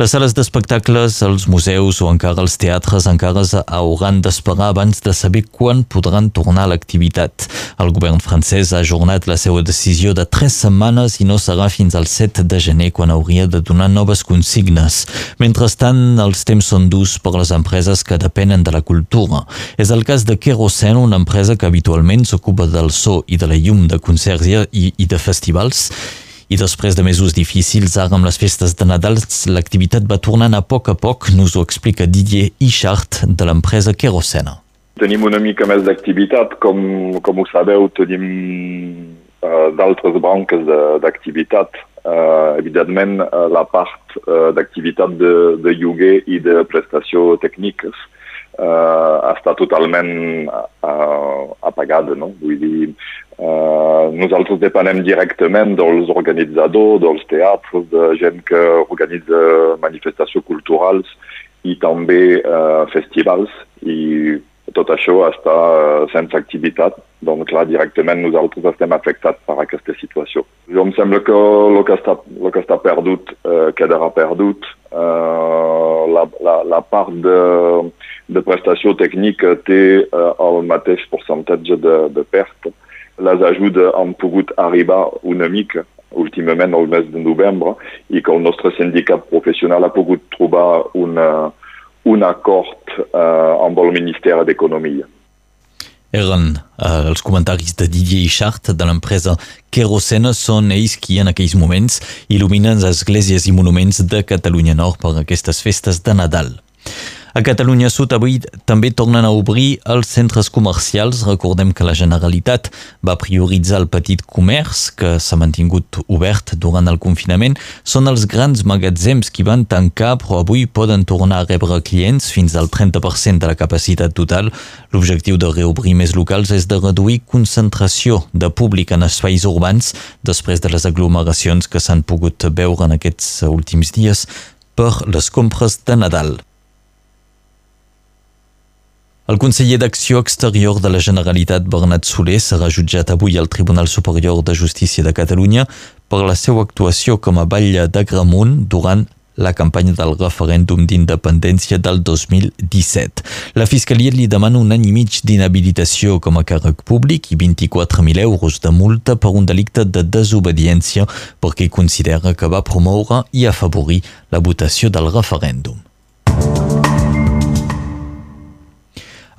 Les sales d'espectacles, els museus o encara els teatres encara hauran d'esperar abans de saber quan podran tornar a l'activitat. El govern francès ha ajornat la seva decisió de tres setmanes i no serà fins al 7 de gener quan hauria de donar noves consignes. Mentrestant, els temps són durs per les empreses que depenen de la cultura. És el cas de Kerosene, una empresa que habitualment s'ocupa del so i de la llum de concerts i, i de festivals i després de mesos difícils, ara amb les festes de Nadal, l'activitat va tornant a poc a poc, nos ho explica Didier Ichart de l'empresa Kerosena. Tenim una mica més d'activitat, com, com ho sabeu, tenim uh, d'altres branques d'activitat. Uh, evidentment, uh, la part uh, d'activitat de, de lloguer i de prestació tècniques uh, està totalment uh, apagada, no? Vull dir, Uh, nosaltres depenem directament dels organitzadors, dels teatres, de gent que organitza manifestacions culturals i també uh, festivals i tot això està uh, sense activitat. Doncs, clar, directament nosaltres estem afectats per aquesta situació. Jo em sembla que el que està, el que està perdut uh, quedarà perdut. Uh, la, la, la part de, de prestació tècnica té uh, el mateix percentatge de, de perte les ajudes han pogut arribar una mica últimament al mes de novembre i que el nostre sindicat professional ha pogut trobar una, un acord uh, amb el Ministeri d'Economia. Eren uh, els comentaris de Didier Ichart de l'empresa Kerosena són ells qui en aquells moments il·luminen les esglésies i monuments de Catalunya Nord per aquestes festes de Nadal. A Catalunya Sud avui també tornen a obrir els centres comercials. Recordem que la Generalitat va prioritzar el petit comerç, que s'ha mantingut obert durant el confinament. Són els grans magatzems qui van tancar, però avui poden tornar a rebre clients fins al 30% de la capacitat total. L'objectiu de reobrir més locals és de reduir concentració de públic en espais urbans després de les aglomeracions que s'han pogut veure en aquests últims dies per les compres de Nadal. El conseller d'Acció Exterior de la Generalitat, Bernat Soler, serà jutjat avui al Tribunal Superior de Justícia de Catalunya per la seva actuació com a batlle d'Agramunt durant la campanya del referèndum d'independència del 2017. La Fiscalia li demana un any i mig d'inhabilitació com a càrrec públic i 24.000 euros de multa per un delicte de desobediència perquè considera que va promoure i afavorir la votació del referèndum.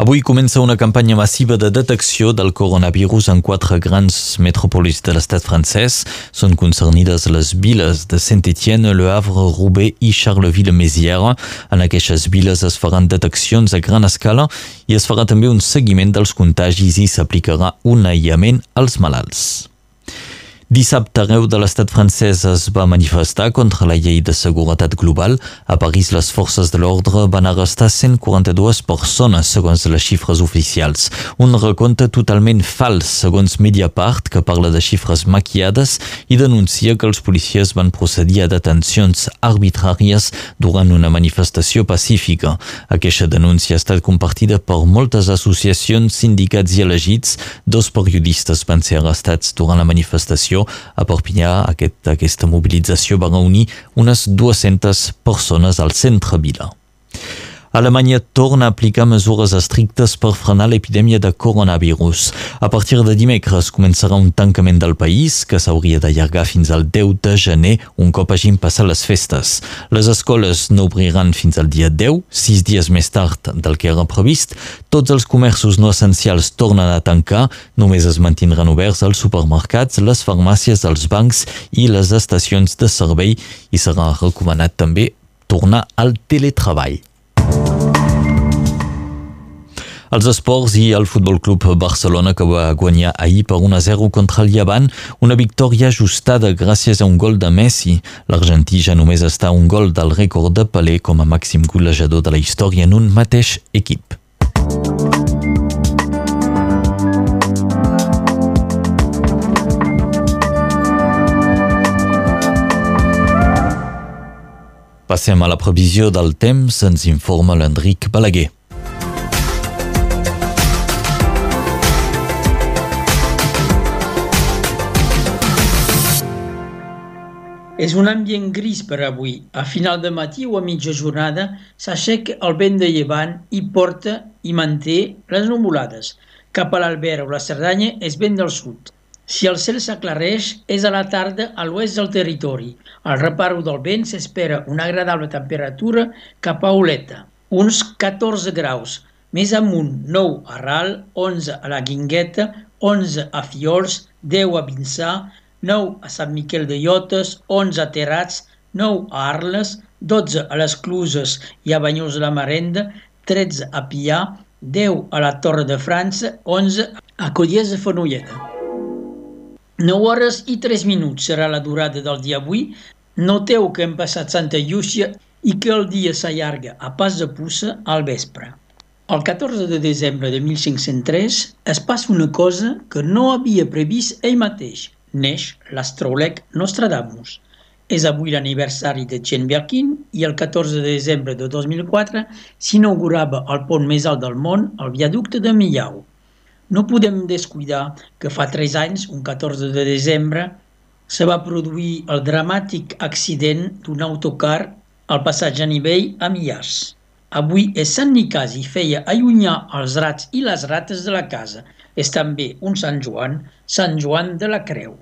Avui comença una campanya massiva de detecció del coronavirus en quatre grans metròpolis de l'estat francès. Són concernides les viles de Saint-Étienne, Le Havre, Roubaix i Charleville-Mézières. En aquestes viles es faran deteccions a gran escala i es farà també un seguiment dels contagis i s'aplicarà un aïllament als malalts. Dissabte, arreu de l'estat francès es va manifestar contra la llei de seguretat global. A París, les forces de l'ordre van arrestar 142 persones, segons les xifres oficials. Un recompte totalment fals, segons Mediapart, que parla de xifres maquillades i denuncia que els policies van procedir a detencions arbitràries durant una manifestació pacífica. Aquesta denúncia ha estat compartida per moltes associacions, sindicats i elegits. Dos periodistes van ser arrestats durant la manifestació a Perpinyà, aquest, aquesta mobilització va reunir unes 200 persones al centre vila. Alemanya torna a aplicar mesures estrictes per frenar l'epidèmia de coronavirus. A partir de dimecres començarà un tancament del país que s'hauria d'allargar fins al 10 de gener, un cop hagin passat les festes. Les escoles no obriran fins al dia 10, sis dies més tard del que era previst. Tots els comerços no essencials tornen a tancar, només es mantindran oberts els supermercats, les farmàcies, els bancs i les estacions de servei i serà recomanat també tornar al teletreball. Els esports i el Futbol Club Barcelona que va guanyar ahir per 1-0 contra el Llevant, una victòria ajustada gràcies a un gol de Messi. L'argentí ja només està un gol del rècord de Pelé com a màxim golejador de la història en un mateix equip. Passem a la previsió del temps, ens informa l'Enric Balaguer. És un ambient gris per avui. A final de matí o a mitja jornada s'aixeca el vent de llevant i porta i manté les nuvolades. Cap a l'Albert o la Cerdanya és vent del sud. Si el cel s'aclareix, és a la tarda a l'oest del territori. Al reparo del vent s'espera una agradable temperatura cap a Oleta, uns 14 graus. Més amunt, 9 a Ral, 11 a la Guingueta, 11 a Fiols, 10 a Vinçà, 9 a Sant Miquel de Llotes, 11 a Terrats, 9 a Arles, 12 a les Cluses i a Banyuls de la Marenda, 13 a Pià, 10 a la Torre de França, 11 a Colliers de Fenolleda. 9 hores i 3 minuts serà la durada del dia avui. Noteu que hem passat Santa Llúcia i que el dia s'allarga a pas de puça al vespre. El 14 de desembre de 1503 es passa una cosa que no havia previst ell mateix – neix l'astròleg Nostradamus. És avui l'aniversari de Chen Birkin i el 14 de desembre de 2004 s'inaugurava el pont més alt del món, el viaducte de Millau. No podem descuidar que fa 3 anys, un 14 de desembre, se va produir el dramàtic accident d'un autocar al passatge a nivell a Millars. Avui és Sant Nicasi feia allunyar els rats i les rates de la casa. És també un Sant Joan, Sant Joan de la Creu.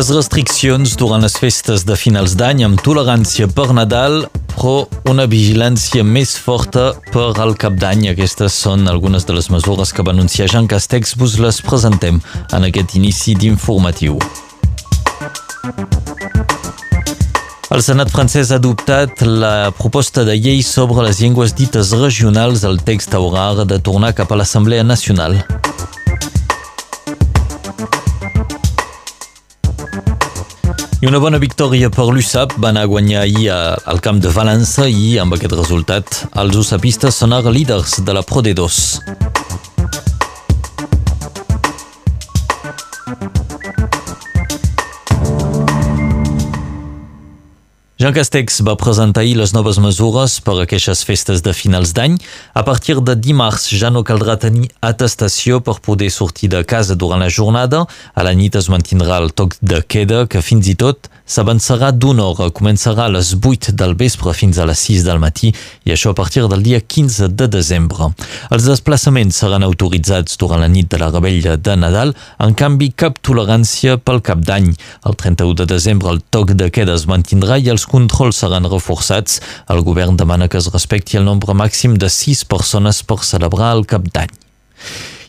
Les restriccions durant les festes de finals d'any amb tolerància per Nadal, però una vigilància més forta per al cap d'any. Aquestes són algunes de les mesures que va anunciar Jean Castex. Vos les presentem en aquest inici d'informatiu. El Senat francès ha adoptat la proposta de llei sobre les llengües dites regionals. El text haurà de tornar cap a l'Assemblea Nacional. I una bona victòria per l'USAP van a guanyar ahir al camp de València i amb aquest resultat els usapistes són ara líders de la Pro D2. Jean Castex va presentar ahir les noves mesures per a aquestes festes de finals d'any. A partir de dimarts ja no caldrà tenir atestació per poder sortir de casa durant la jornada. A la nit es mantindrà el toc de queda que fins i tot s'avançarà d'una hora. Començarà a les 8 del vespre fins a les 6 del matí i això a partir del dia 15 de desembre. Els desplaçaments seran autoritzats durant la nit de la rebella de Nadal, en canvi cap tolerància pel cap d'any. El 31 de desembre el toc de queda es mantindrà i els controls seran reforçats. El govern demana que es respecti el nombre màxim de sis persones per celebrar el cap d'any.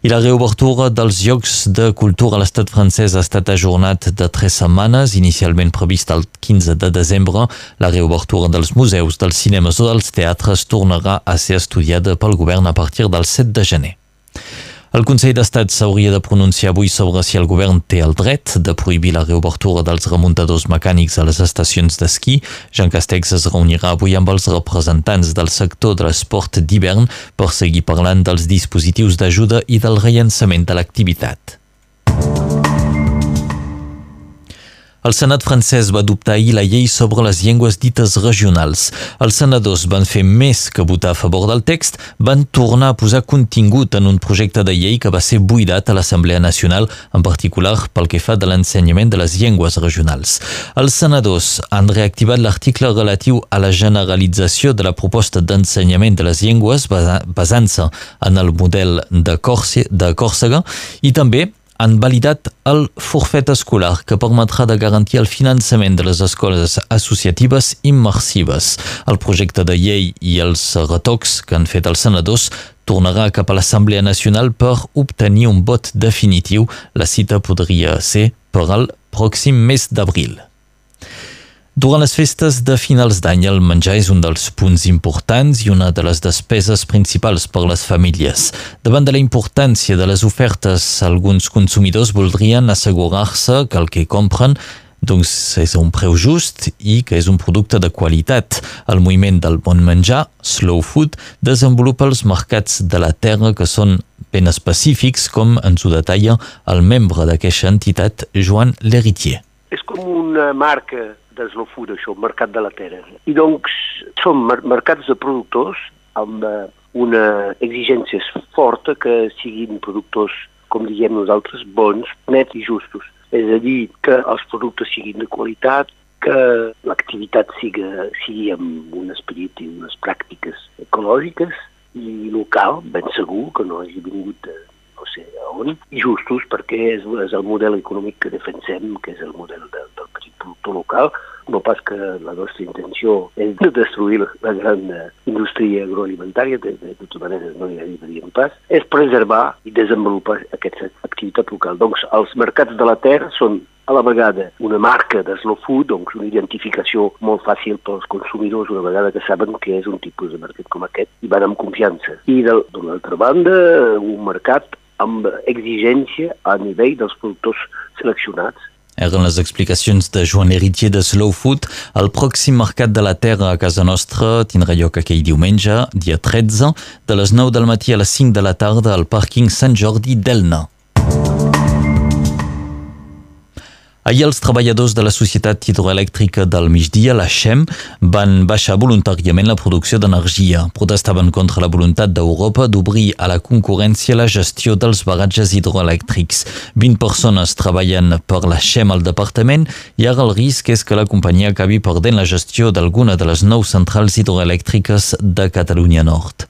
I la reobertura dels llocs de cultura a l'estat francès ha estat ajornat de tres setmanes, inicialment prevista el 15 de desembre. La reobertura dels museus, dels cinemes o dels teatres tornarà a ser estudiada pel govern a partir del 7 de gener. El Consell d'Estat s'hauria de pronunciar avui sobre si el govern té el dret de prohibir la reobertura dels remuntadors mecànics a les estacions d'esquí. Jean Castex es reunirà avui amb els representants del sector de l'esport d'hivern per seguir parlant dels dispositius d'ajuda i del rellançament de l'activitat. El Senat francès va adoptar ahir la llei sobre les llengües dites regionals. Els senadors van fer més que votar a favor del text, van tornar a posar contingut en un projecte de llei que va ser buidat a l'Assemblea Nacional, en particular pel que fa de l'ensenyament de les llengües regionals. Els senadors han reactivat l'article relatiu a la generalització de la proposta d'ensenyament de les llengües basant-se en el model de, Còrsega i també han validat el forfet escolar que permetrà de garantir el finançament de les escoles associatives immersives. El projecte de llei i els retocs que han fet els senadors tornarà cap a l'Assemblea Nacional per obtenir un vot definitiu. La cita podria ser per al pròxim mes d'abril. Durant les festes de finals d'any, el menjar és un dels punts importants i una de les despeses principals per les famílies. Davant de la importància de les ofertes, alguns consumidors voldrien assegurar-se que el que compren doncs és un preu just i que és un producte de qualitat. El moviment del bon menjar, Slow Food, desenvolupa els mercats de la terra que són ben específics, com ens ho detalla el membre d'aquesta entitat, Joan Leritier. És com una marca de Slow Food, això, Mercat de la Terra. I doncs són mer mercats de productors amb eh, una exigència forta que siguin productors, com diguem nosaltres, bons, nets i justos. És a dir, que els productes siguin de qualitat, que l'activitat sigui, sigui amb un esperit i unes pràctiques ecològiques i local, ben segur, que no hagi vingut de no sé on, i justos perquè és, és el model econòmic que defensem, que és el model de, del petit productor local, no pas que la nostra intenció és de destruir la gran eh, indústria agroalimentària, de, de, de tota manera no hi arribaríem pas, és preservar i desenvolupar aquesta activitat local. Doncs els mercats de la terra són a la vegada una marca de slow food, doncs una identificació molt fàcil pels consumidors una vegada que saben que és un tipus de mercat com aquest i van amb confiança. I d'una altra banda, un mercat amb exigència a nivell dels productors seleccionats eren les explicacions de Joan Heritier de Slow Food. El pròxim Mercat de la Terra a casa nostra tindrà lloc aquell diumenge, dia 13, de les 9 del matí a les 5 de la tarda al pàrquing Sant Jordi d'Elna. Ahir els treballadors de la Societat Hidroelèctrica del Migdia, la XEM, van baixar voluntàriament la producció d'energia. Protestaven contra la voluntat d'Europa d'obrir a la concurrència la gestió dels baratges hidroelèctrics. 20 persones treballen per la XEM al departament i ara el risc és que la companyia acabi perdent la gestió d'alguna de les nou centrals hidroelèctriques de Catalunya Nord.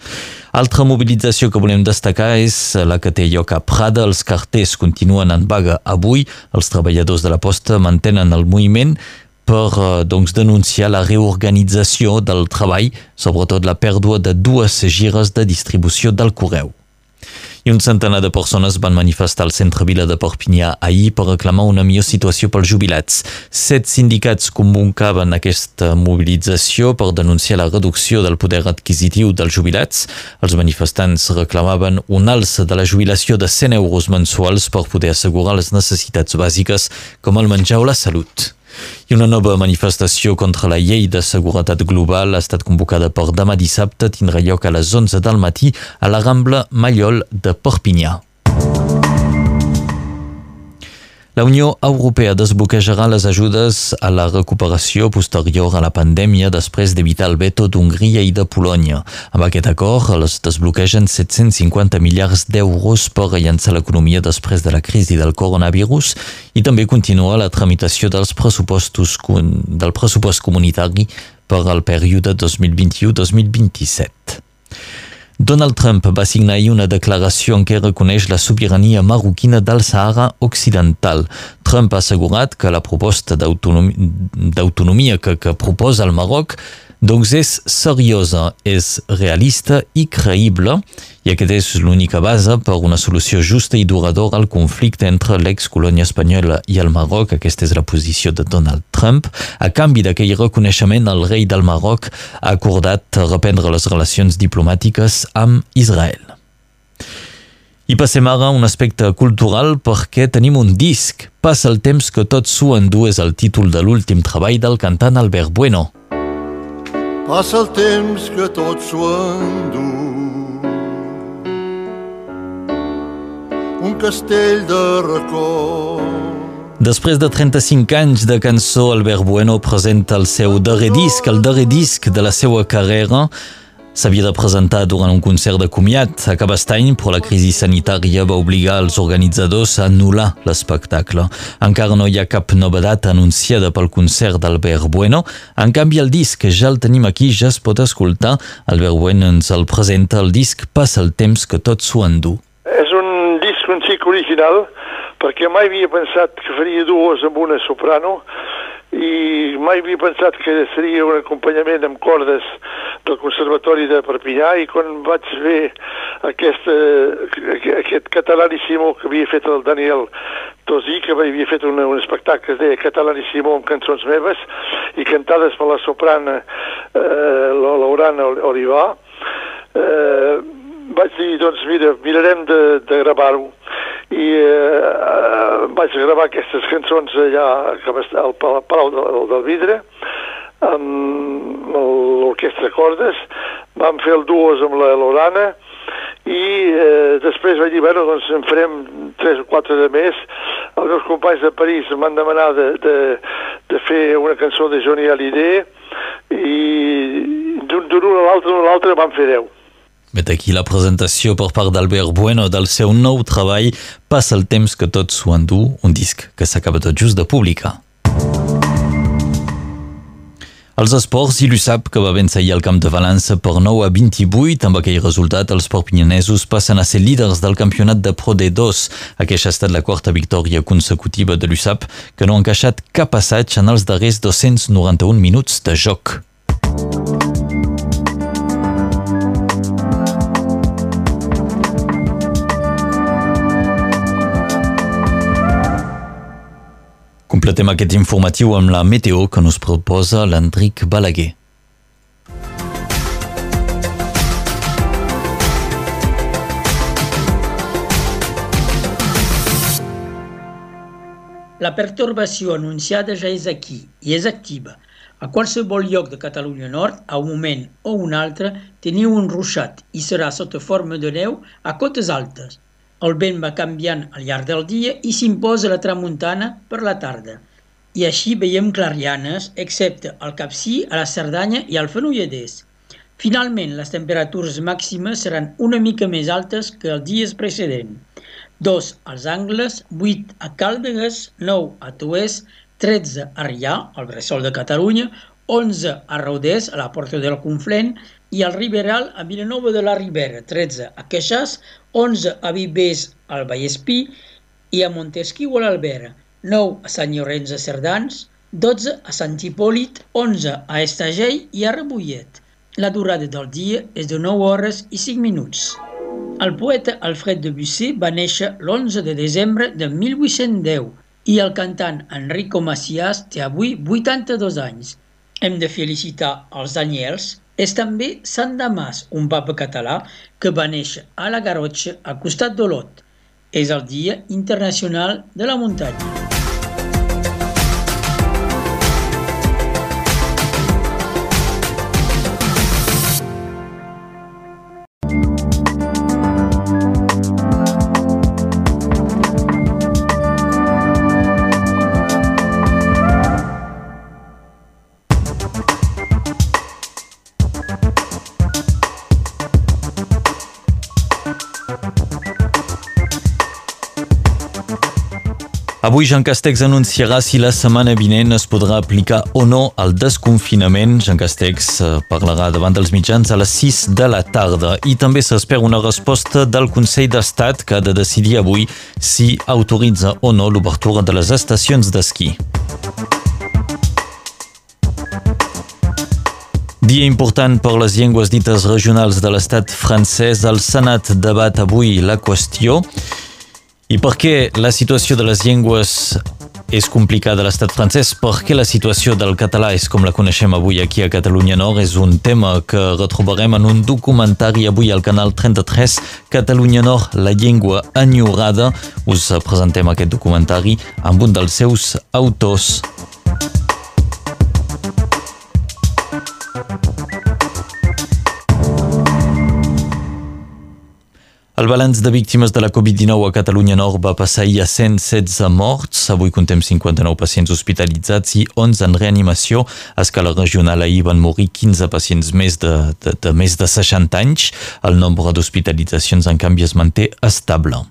Altra mobilització que volem destacar és la que té lloc a Prada. Els carters continuen en vaga avui. Els treballadors de la posta mantenen el moviment per eh, doncs, denunciar la reorganització del treball, sobretot la pèrdua de dues gires de distribució del correu i un centenar de persones van manifestar al centre Vila de Perpinyà ahir per reclamar una millor situació pels jubilats. Set sindicats convocaven aquesta mobilització per denunciar la reducció del poder adquisitiu dels jubilats. Els manifestants reclamaven un alça de la jubilació de 100 euros mensuals per poder assegurar les necessitats bàsiques com el menjar o la salut. I una nova manifestació contra la llei de seguretat global ha estat convocada per demà dissabte, tindrà lloc a les 11 del matí a la Rambla Mallol de Perpinyà. La Unió Europea desbloquejarà les ajudes a la recuperació posterior a la pandèmia després d'evitar el veto d'Hongria i de Polònia. Amb aquest acord es desbloquegen 750 miliards d'euros per rellençar l'economia després de la crisi del coronavirus i també continua la tramitació dels pressupostos del pressupost comunitari per al període 2021-2027. Donald Trump va signar ahir una declaració en què reconeix la sobirania marroquina del Sahara Occidental. Trump ha assegurat que la proposta d'autonomia que, que proposa el Marroc doncs és seriosa, és realista i creïble, i aquesta és l'única base per una solució justa i duradora al conflicte entre l'excolònia espanyola i el Marroc. Aquesta és la posició de Donald Trump. A canvi d'aquell reconeixement, el rei del Marroc ha acordat reprendre les relacions diplomàtiques amb Israel. I passem ara a un aspecte cultural perquè tenim un disc. Passa el temps que tot s'ho endú és el títol de l'últim treball del cantant Albert Bueno. Passa el temps que tot s'ho endú. Un castell de record. Després de 35 anys de cançó, Albert Bueno presenta el seu darrer disc, el darrer disc de la seva carrera, S'havia de presentar durant un concert de comiat a Cabastany, però la crisi sanitària va obligar els organitzadors a anul·lar l'espectacle. Encara no hi ha cap novedat anunciada pel concert d'Albert Bueno. En canvi, el disc ja el tenim aquí, ja es pot escoltar. Albert Bueno ens el presenta, el disc Passa el temps que tot s'ho endú. És un disc un xic original, perquè mai havia pensat que faria dues amb una soprano, i mai havia pensat que seria un acompanyament amb cordes del Conservatori de Perpinyà i quan vaig fer aquest, aquest catalanissimo que havia fet el Daniel Tosí, que havia fet un, un espectacle que es deia Catalanissimo amb cançons meves i cantades per la soprana eh, Laurana Olivà, eh, vaig dir, doncs mira, mirarem de, de gravar-ho i eh, vaig gravar aquestes cançons allà al Palau del, del Vidre amb l'orquestra Cordes, vam fer el duos amb la Lorana i eh, després vaig dir, bueno, doncs en farem tres o quatre de més. Els meus companys de París m'han demanat de, de, de fer una cançó de Johnny Hallyday i d'un a l'altre, d'un a l'altre vam fer deu. Vet aquí la presentació per part d'Albert Bueno del seu nou treball Passa el temps que tot s'ho endú, un disc que s'acaba tot just de publicar. Els esports i l'USAP que va vèncer ahir al camp de València per 9 a 28. Amb aquell resultat, els perpinyanesos passen a ser líders del campionat de Pro D2. Aquesta ha estat la quarta victòria consecutiva de l'USAP, que no ha encaixat cap assaig en els darrers 291 minuts de joc. Completem aquest informatiu amb la meteo que nos proposa l'Enric Balaguer. La pertorbació anunciada ja és aquí i és activa. A qualsevol lloc de Catalunya Nord, a un moment o un altre, teniu un ruixat i serà sota forma de neu a cotes altes. El vent va canviant al llarg del dia i s'imposa la tramuntana per la tarda. I així veiem clarianes, excepte al Capcí, a la Cerdanya i al Fenolledès. Finalment, les temperatures màximes seran una mica més altes que els dies precedents. 2 als Angles, 8 a Càldegues, 9 a Tuès, 13 a Rià, al Bressol de Catalunya, 11 a Rodés, a la Porta del Conflent, i al Riberal a Vilanova de la Ribera, 13 a Queixàs, 11 a Vivers al Vallespí i a Montesquieu a l'Albera, 9 a Sant Llorenç de Cerdans, 12 a Sant Hipòlit, 11 a Estagell i a Rebollet. La durada del dia és de 9 hores i 5 minuts. El poeta Alfred de Bussé va néixer l'11 de desembre de 1810 i el cantant Enrico Macias té avui 82 anys. Hem de felicitar els Daniels, és també Sant Damas, un papa català que va néixer a la Garrotxa, al costat d'Olot. És el Dia Internacional de la Muntanya. Avui Jean Castex anunciarà si la setmana vinent es podrà aplicar o no el desconfinament. Jean Castex eh, parlarà davant dels mitjans a les 6 de la tarda i també s'espera una resposta del Consell d'Estat que ha de decidir avui si autoritza o no l'obertura de les estacions d'esquí. Dia important per les llengües dites regionals de l'estat francès. El Senat debat avui la qüestió i per què la situació de les llengües és complicada a l'estat francès? Per què la situació del català és com la coneixem avui aquí a Catalunya Nord? És un tema que retrobarem en un documentari avui al canal 33 Catalunya Nord, la llengua enyorada. Us presentem aquest documentari amb un dels seus autors. El balanç de víctimes de la Covid-19 a Catalunya Nord va passar ahir a 116 morts. Avui contem 59 pacients hospitalitzats i 11 en reanimació. A escala regional ahir van morir 15 pacients més de, de, de més de 60 anys. El nombre d'hospitalitzacions, en canvi, es manté estable.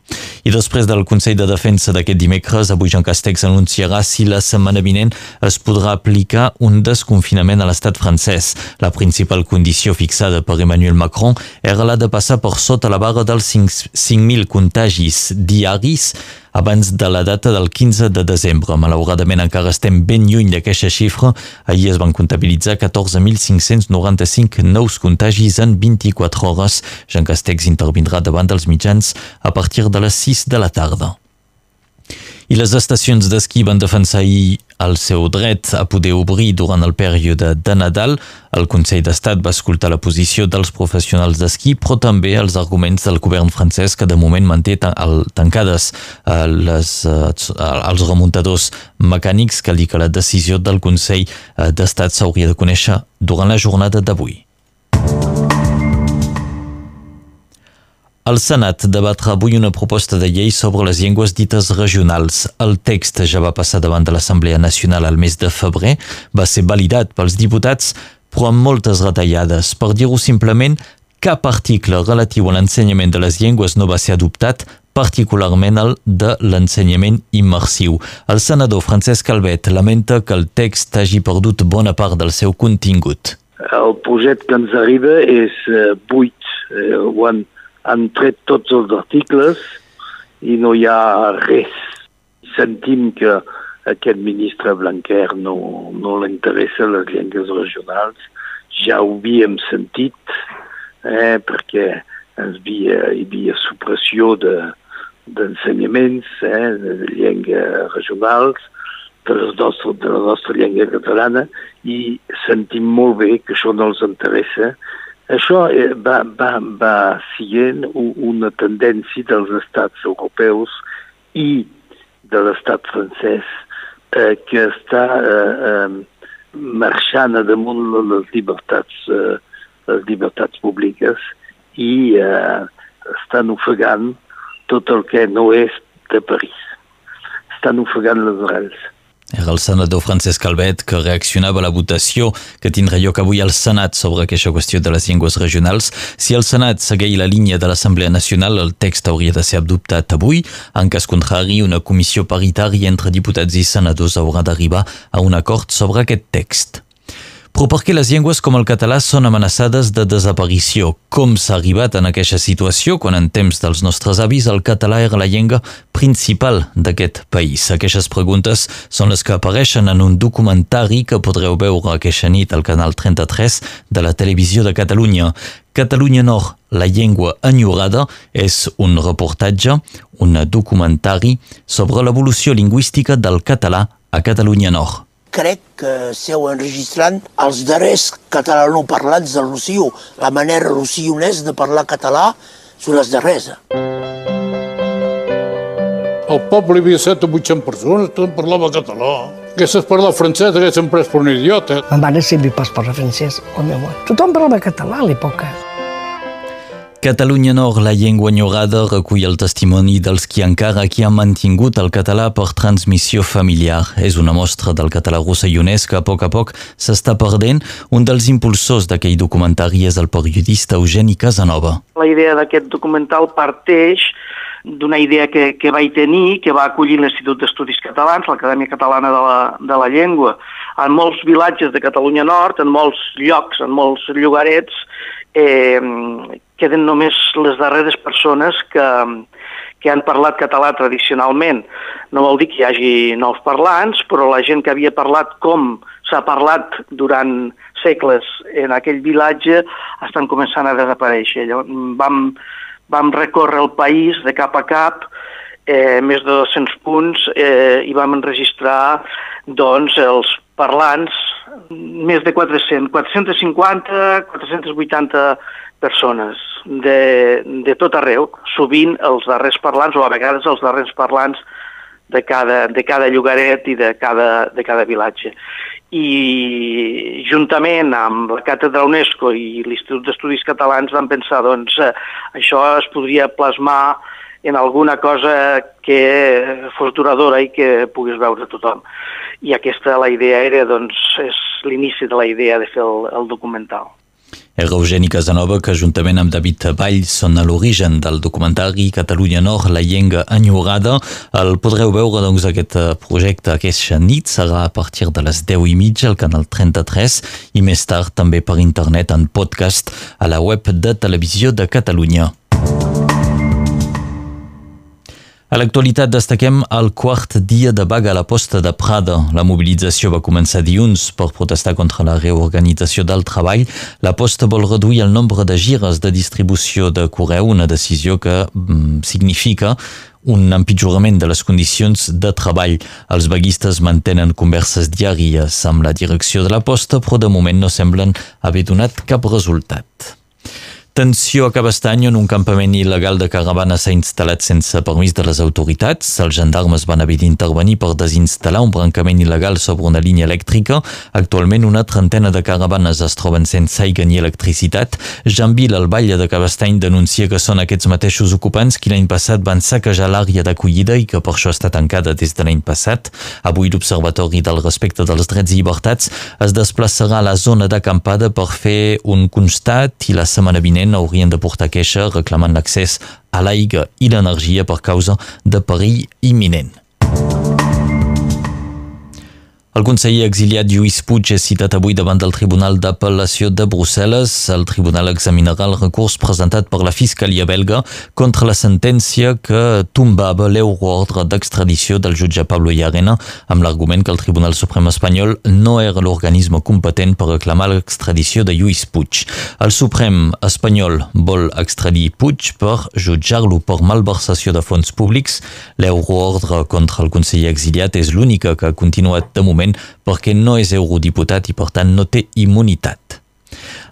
I després del Consell de Defensa d'aquest dimecres, avui Jean Castex anunciarà si la setmana vinent es podrà aplicar un desconfinament a l'estat francès. La principal condició fixada per Emmanuel Macron era la de passar per sota la barra dels 5.000 contagis diaris abans de la data del 15 de desembre. Malauradament encara estem ben lluny d'aquesta xifra. Ahir es van comptabilitzar 14.595 nous contagis en 24 hores. Jean Castex intervindrà davant dels mitjans a partir de les 6 de la tarda. I les estacions d'esquí van defensar ahir el seu dret a poder obrir durant el període de Nadal. El Consell d'Estat va escoltar la posició dels professionals d'esquí, però també els arguments del govern francès que de moment manté tancades eh, les, eh, els remuntadors mecànics, cal dir que la decisió del Consell eh, d'Estat s'hauria de conèixer durant la jornada d'avui. El Senat debatra avui una proposta de llei sobre les llengües dites regionals. El text ja va passar davant de l'Assemblea Nacional al mes de febrer, va ser validat pels diputats, però amb moltes retallades. Per dir-ho simplement, cap article relatiu a l'ensenyament de les llengües no va ser adoptat, particularment el de l'ensenyament immersiu. El senador Francesc Calvet lamenta que el text hagi perdut bona part del seu contingut. El projecte que ens arriba és eh, buit, eh, quan han tret tots els articles i no hi ha res. Sentim que aquest ministre Blanquer no, no l'interessa les llengües regionals. Ja ho havíem sentit, eh, perquè hi havia, hi havia supressió d'ensenyaments de, eh, de llengües regionals, de, les nostres, de la nostra llengua catalana, i sentim molt bé que això no els interessa això eh, va, va, va siguent una tendència dels estats europeus i de l'estat francès eh, que està eh, eh, marxant a damunt les llibertats, eh, les llibertats públiques i eh, estan ofegant tot el que no és de París. Estan ofegant les arrels. Era el senador Francesc Calvet que reaccionava a la votació que tindrà lloc avui al Senat sobre aquesta qüestió de les llengües regionals. Si el Senat segueix la línia de l'Assemblea Nacional, el text hauria de ser adoptat avui. En cas contrari, una comissió paritària entre diputats i senadors haurà d'arribar a un acord sobre aquest text. Però per què les llengües com el català són amenaçades de desaparició? Com s'ha arribat en aquesta situació quan en temps dels nostres avis el català era la llengua principal d'aquest país? Aquestes preguntes són les que apareixen en un documentari que podreu veure aquesta nit al canal 33 de la televisió de Catalunya. Catalunya Nord, la llengua enyorada, és un reportatge, un documentari sobre l'evolució lingüística del català a Catalunya Nord crec que seu enregistrant els darrers catalanoparlants del Rossio. La manera rossionès de parlar català són les darrers. Al poble hi havia 7 o 800 persones, tothom parlava català. Haguessis parlat francès, haguessin pres per un idiota. Ma mare sempre pas parlar francès, oh meu amor. Tothom parlava català a l'època. Catalunya Nord, la llengua enyorada, recull el testimoni dels qui encara qui han mantingut el català per transmissió familiar. És una mostra del català rossellonès que a poc a poc s'està perdent. Un dels impulsors d'aquell documentari és el periodista Eugeni Casanova. La idea d'aquest documental parteix d'una idea que, que vaig tenir, que va acollir l'Institut d'Estudis Catalans, l'Acadèmia Catalana de la, de la Llengua, en molts vilatges de Catalunya Nord, en molts llocs, en molts llogarets, eh, queden només les darreres persones que, que han parlat català tradicionalment. No vol dir que hi hagi nous parlants, però la gent que havia parlat com s'ha parlat durant segles en aquell vilatge estan començant a desaparèixer. Vam, vam recórrer el país de cap a cap, eh, més de 200 punts, eh, i vam enregistrar doncs, els parlants, més de 400, 450, 480 persones de, de tot arreu, sovint els darrers parlants o a vegades els darrers parlants de cada, de cada llogaret i de cada, de cada vilatge. I juntament amb la Càtedra UNESCO i l'Institut d'Estudis Catalans vam pensar doncs, eh, això es podria plasmar en alguna cosa que fos duradora i que puguis veure tothom. I aquesta la idea era, doncs, és l'inici de la idea de fer el, el documental. Era Eugeni Casanova, que juntament amb David Vall són a l'origen del documentari Catalunya Nord, la llengua enyorada. El podreu veure, doncs, aquest projecte aquesta nit. Serà a partir de les 10 i mitja al canal 33 i més tard també per internet en podcast a la web de Televisió de Catalunya. A l'actualitat destaquem el quart dia de vaga a la posta de Prada. La mobilització va començar dilluns per protestar contra la reorganització del treball. La posta vol reduir el nombre de gires de distribució de correu, una decisió que mm, significa un empitjorament de les condicions de treball. Els vaguistes mantenen converses diàries amb la direcció de la posta, però de moment no semblen haver donat cap resultat. Tensió a Cabestany, on un campament il·legal de caravana s'ha instal·lat sense permís de les autoritats. Els gendarmes van haver d'intervenir per desinstal·lar un brancament il·legal sobre una línia elèctrica. Actualment, una trentena de caravanes es troben sense aigua ni electricitat. Jean Vil, el batlle de Cabestany, denuncia que són aquests mateixos ocupants qui l'any passat van saquejar l'àrea d'acollida i que per això està tancada des de l'any passat. Avui l'Observatori del Respecte dels Drets i Llibertats es desplaçarà a la zona d'acampada per fer un constat i la setmana vinent haurien de portar queixa reclamant l'accés a l'aigua i l'energia per causa de perill imminent. El conseller exiliat Lluís Puig és citat avui davant del Tribunal d'Apel·lació de Brussel·les. El tribunal examinarà el recurs presentat per la Fiscalia belga contra la sentència que tombava l'euroordre d'extradició del jutge Pablo Llarena amb l'argument que el Tribunal Suprem espanyol no era l'organisme competent per reclamar l'extradició de Lluís Puig. El Suprem espanyol vol extradir Puig per jutjar-lo per malversació de fons públics. L'euroordre contra el conseller exiliat és l'única que ha continuat de moment moment perquè no és eurodiputat i per tant no té immunitat.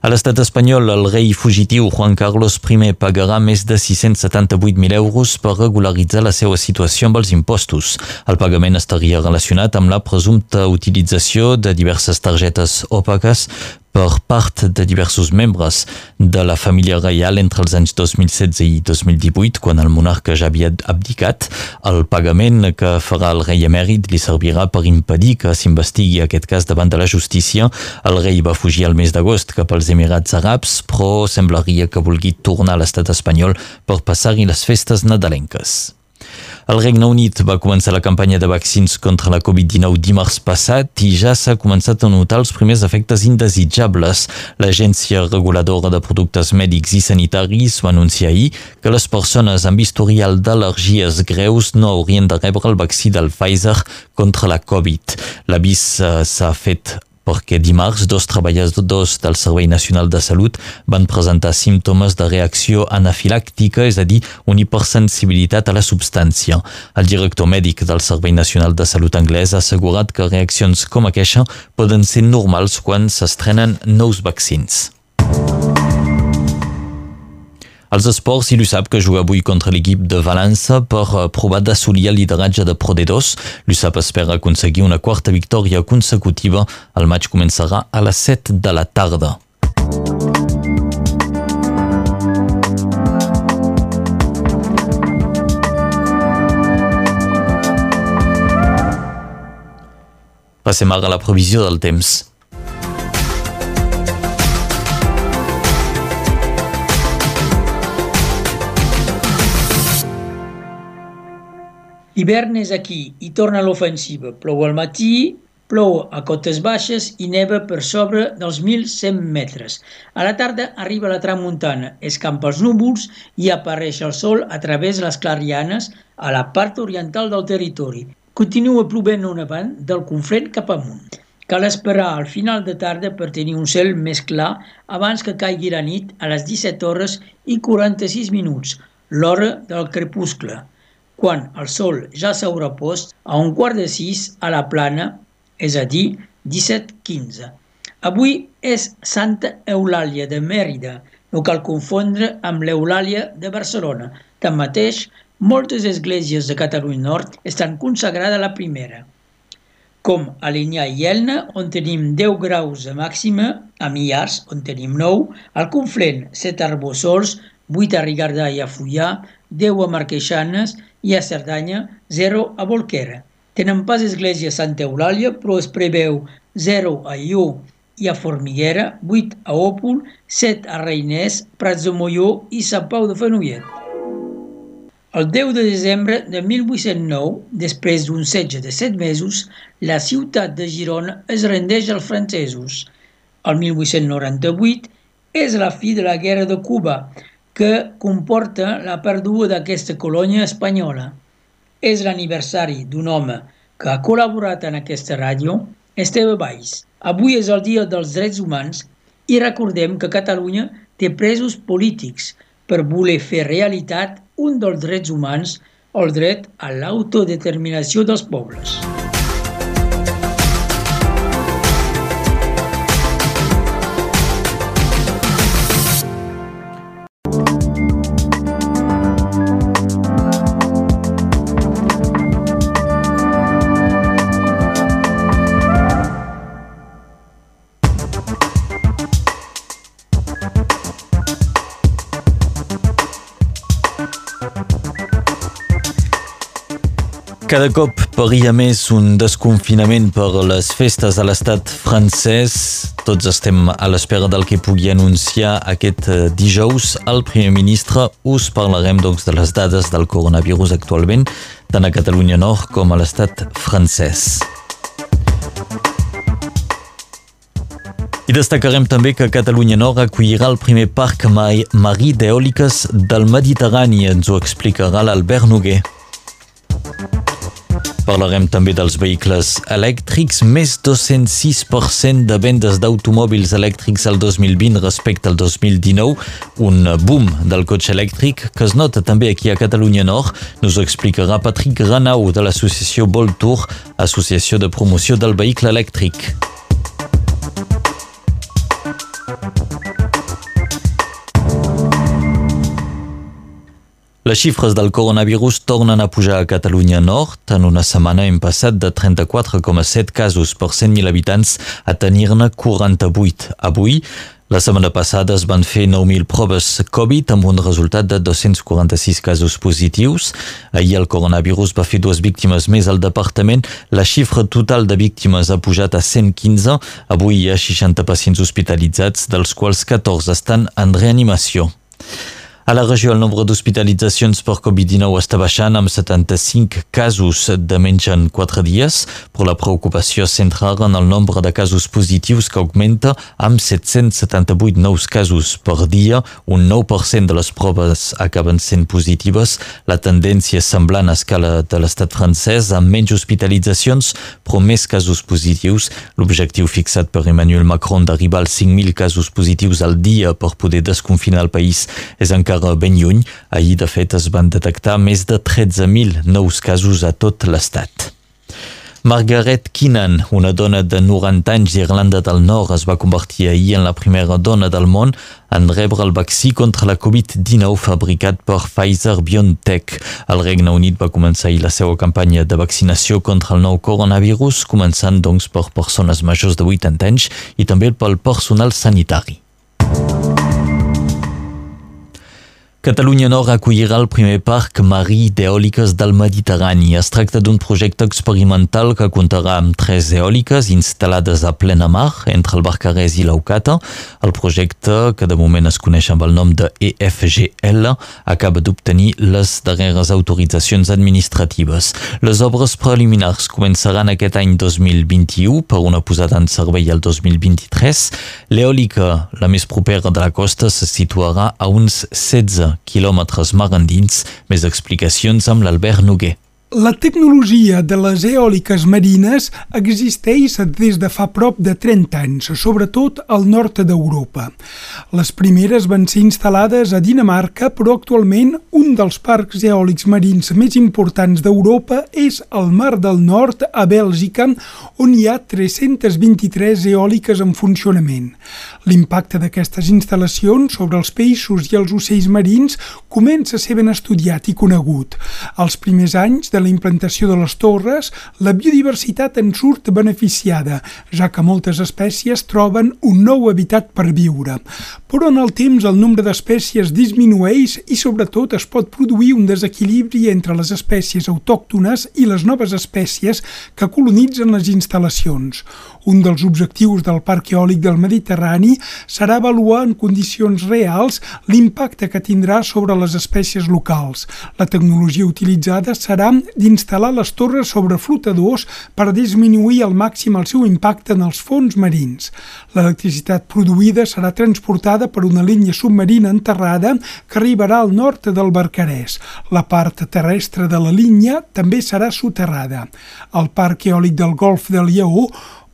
A l'estat espanyol, el rei fugitiu Juan Carlos I pagarà més de 678.000 euros per regularitzar la seva situació amb els impostos. El pagament estaria relacionat amb la presumpta utilització de diverses targetes opaques per part de diversos membres de la família reial entre els anys 2016 i 2018, quan el monarca ja havia abdicat. El pagament que farà el rei emèrit li servirà per impedir que s'investigui aquest cas davant de la justícia. El rei va fugir al mes d'agost cap als Emirats Arabs, però semblaria que vulgui tornar a l'estat espanyol per passar-hi les festes nadalenques. El Regne Unit va començar la campanya de vaccins contra la Covid-19 dimarts passat i ja s'ha començat a notar els primers efectes indesitjables. L'Agència Reguladora de Productes Mèdics i Sanitaris va anunciar ahir que les persones amb historial d'al·lèrgies greus no haurien de rebre el vaccí del Pfizer contra la Covid. L'avís s'ha fet perquè dimarts dos treballadors del Servei Nacional de Salut van presentar símptomes de reacció anafilàctica, és a dir, una hipersensibilitat a la substància. El director mèdic del Servei Nacional de Salut anglès ha assegurat que reaccions com aquesta poden ser normals quan s'estrenen nous vaccins. Els esports, i l'USAP que juga avui contra l'equip de València per eh, provar d'assolir el lideratge de Pro D2. L'USAP espera aconseguir una quarta victòria consecutiva. El maig començarà a les 7 de la tarda. Passem ara a la previsió del temps. L'hivern és aquí i torna l'ofensiva. Plou al matí, plou a cotes baixes i neva per sobre dels 1.100 metres. A la tarda arriba la tramuntana, escampa els núvols i apareix el sol a través de les clarianes a la part oriental del territori. Continua plovent un avant del confrent cap amunt. Cal esperar al final de tarda per tenir un cel més clar abans que caigui la nit a les 17 hores i 46 minuts, l'hora del crepuscle, quan el sol ja s'haurà post a un quart de sis a la plana, és a dir, 17.15. Avui és Santa Eulàlia de Mèrida, no cal confondre amb l'Eulàlia de Barcelona. Tanmateix, moltes esglésies de Catalunya Nord estan consagrades a la primera, com a Linyà i Elna, on tenim 10 graus de màxima, a Millars, on tenim 9, al Conflent, 7 a Arbossols, 8 a Rigardà i a Fullà, 10 a Marqueixanes i a Cerdanya, 0 a Volquera. Tenen pas església Santa Eulàlia, però es preveu 0 a Ió i a Formiguera, 8 a Òpol, 7 a Reinès, Prats de Molló i Sant Pau de Fenollet. El 10 de desembre de 1809, després d'un setge de set mesos, la ciutat de Girona es rendeix als francesos. El 1898 és la fi de la Guerra de Cuba, que comporta la pèrdua d'aquesta colònia espanyola. És l'aniversari d'un home que ha col·laborat en aquesta ràdio, Esteve Valls. Avui és el dia dels drets humans i recordem que Catalunya té presos polítics per voler fer realitat un dels drets humans, el dret a l'autodeterminació dels pobles. Cada cop peria més un desconfinament per les festes a l'estat francès. Tots estem a l'espera del que pugui anunciar aquest eh, dijous el primer ministre. Us parlarem doncs, de les dades del coronavirus actualment, tant a Catalunya Nord com a l'estat francès. I destacarem també que Catalunya Nord acollirà el primer parc marí d'eòliques del Mediterrani. Ens ho explicarà l'Albert Noguer. Parlarem també dels vehicles elèctrics, més 206% de vendes d'automòbils elèctrics al 2020 respecte al 2019, un boom del cotxe elèctric que es nota també aquí a Catalunya Nord. Nos ho explicarà Patrick Granau de l'associació Voltour, associació de promoció del vehicle elèctric. Les xifres del coronavirus tornen a pujar a Catalunya Nord. En una setmana hem passat de 34,7 casos per 100.000 habitants a tenir-ne 48. Avui, la setmana passada es van fer 9.000 proves Covid amb un resultat de 246 casos positius. Ahir el coronavirus va fer dues víctimes més al departament. La xifra total de víctimes ha pujat a 115. Avui hi ha 60 pacients hospitalitzats, dels quals 14 estan en reanimació. A la regió el nombre d'hospitalitzacions per Covid-19 està baixant amb 75 casos de menys en 4 dies, però la preocupació central en el nombre de casos positius que augmenta amb 778 nous casos per dia, un 9% de les proves acaben sent positives. La tendència és semblant a escala de l'estat francès, amb menys hospitalitzacions, però més casos positius. L'objectiu fixat per Emmanuel Macron d'arribar als 5.000 casos positius al dia per poder desconfinar el país és encara encara ben lluny. Ahir, de fet, es van detectar més de 13.000 nous casos a tot l'estat. Margaret Keenan, una dona de 90 anys d'Irlanda del Nord, es va convertir ahir en la primera dona del món en rebre el vaccí contra la Covid-19 fabricat per Pfizer-BioNTech. El Regne Unit va començar ahir la seva campanya de vaccinació contra el nou coronavirus, començant doncs per persones majors de 80 anys i també pel personal sanitari. Catalunya Nord acollirà el primer parc marí d'eòliques del Mediterrani. Es tracta d'un projecte experimental que comptarà amb tres eòliques instal·lades a plena mar entre el Barcarès i l'Aucata. El projecte, que de moment es coneix amb el nom de EFGL, acaba d'obtenir les darreres autoritzacions administratives. Les obres preliminars començaran aquest any 2021 per una posada en servei el 2023. L'eòlica, la més propera de la costa, se situarà a uns 16 quilòmetres mar endins. Més explicacions amb l'Albert Noguer. La tecnologia de les eòliques marines existeix des de fa prop de 30 anys, sobretot al nord d'Europa. Les primeres van ser instal·lades a Dinamarca, però actualment un dels parcs eòlics marins més importants d'Europa és al Mar del Nord, a Bèlgica, on hi ha 323 eòliques en funcionament. L'impacte d'aquestes instal·lacions sobre els peixos i els ocells marins comença a ser ben estudiat i conegut. Els primers anys de de la implantació de les torres, la biodiversitat en surt beneficiada, ja que moltes espècies troben un nou habitat per viure. Però en el temps el nombre d'espècies disminueix i sobretot es pot produir un desequilibri entre les espècies autòctones i les noves espècies que colonitzen les instal·lacions. Un dels objectius del Parc Eòlic del Mediterrani serà avaluar en condicions reals l'impacte que tindrà sobre les espècies locals. La tecnologia utilitzada serà d'instal·lar les torres sobre flotadors per disminuir al màxim el seu impacte en els fons marins. L'electricitat produïda serà transportada per una línia submarina enterrada que arribarà al nord del Barcarès. La part terrestre de la línia també serà soterrada. El Parc Eòlic del Golf del Lleó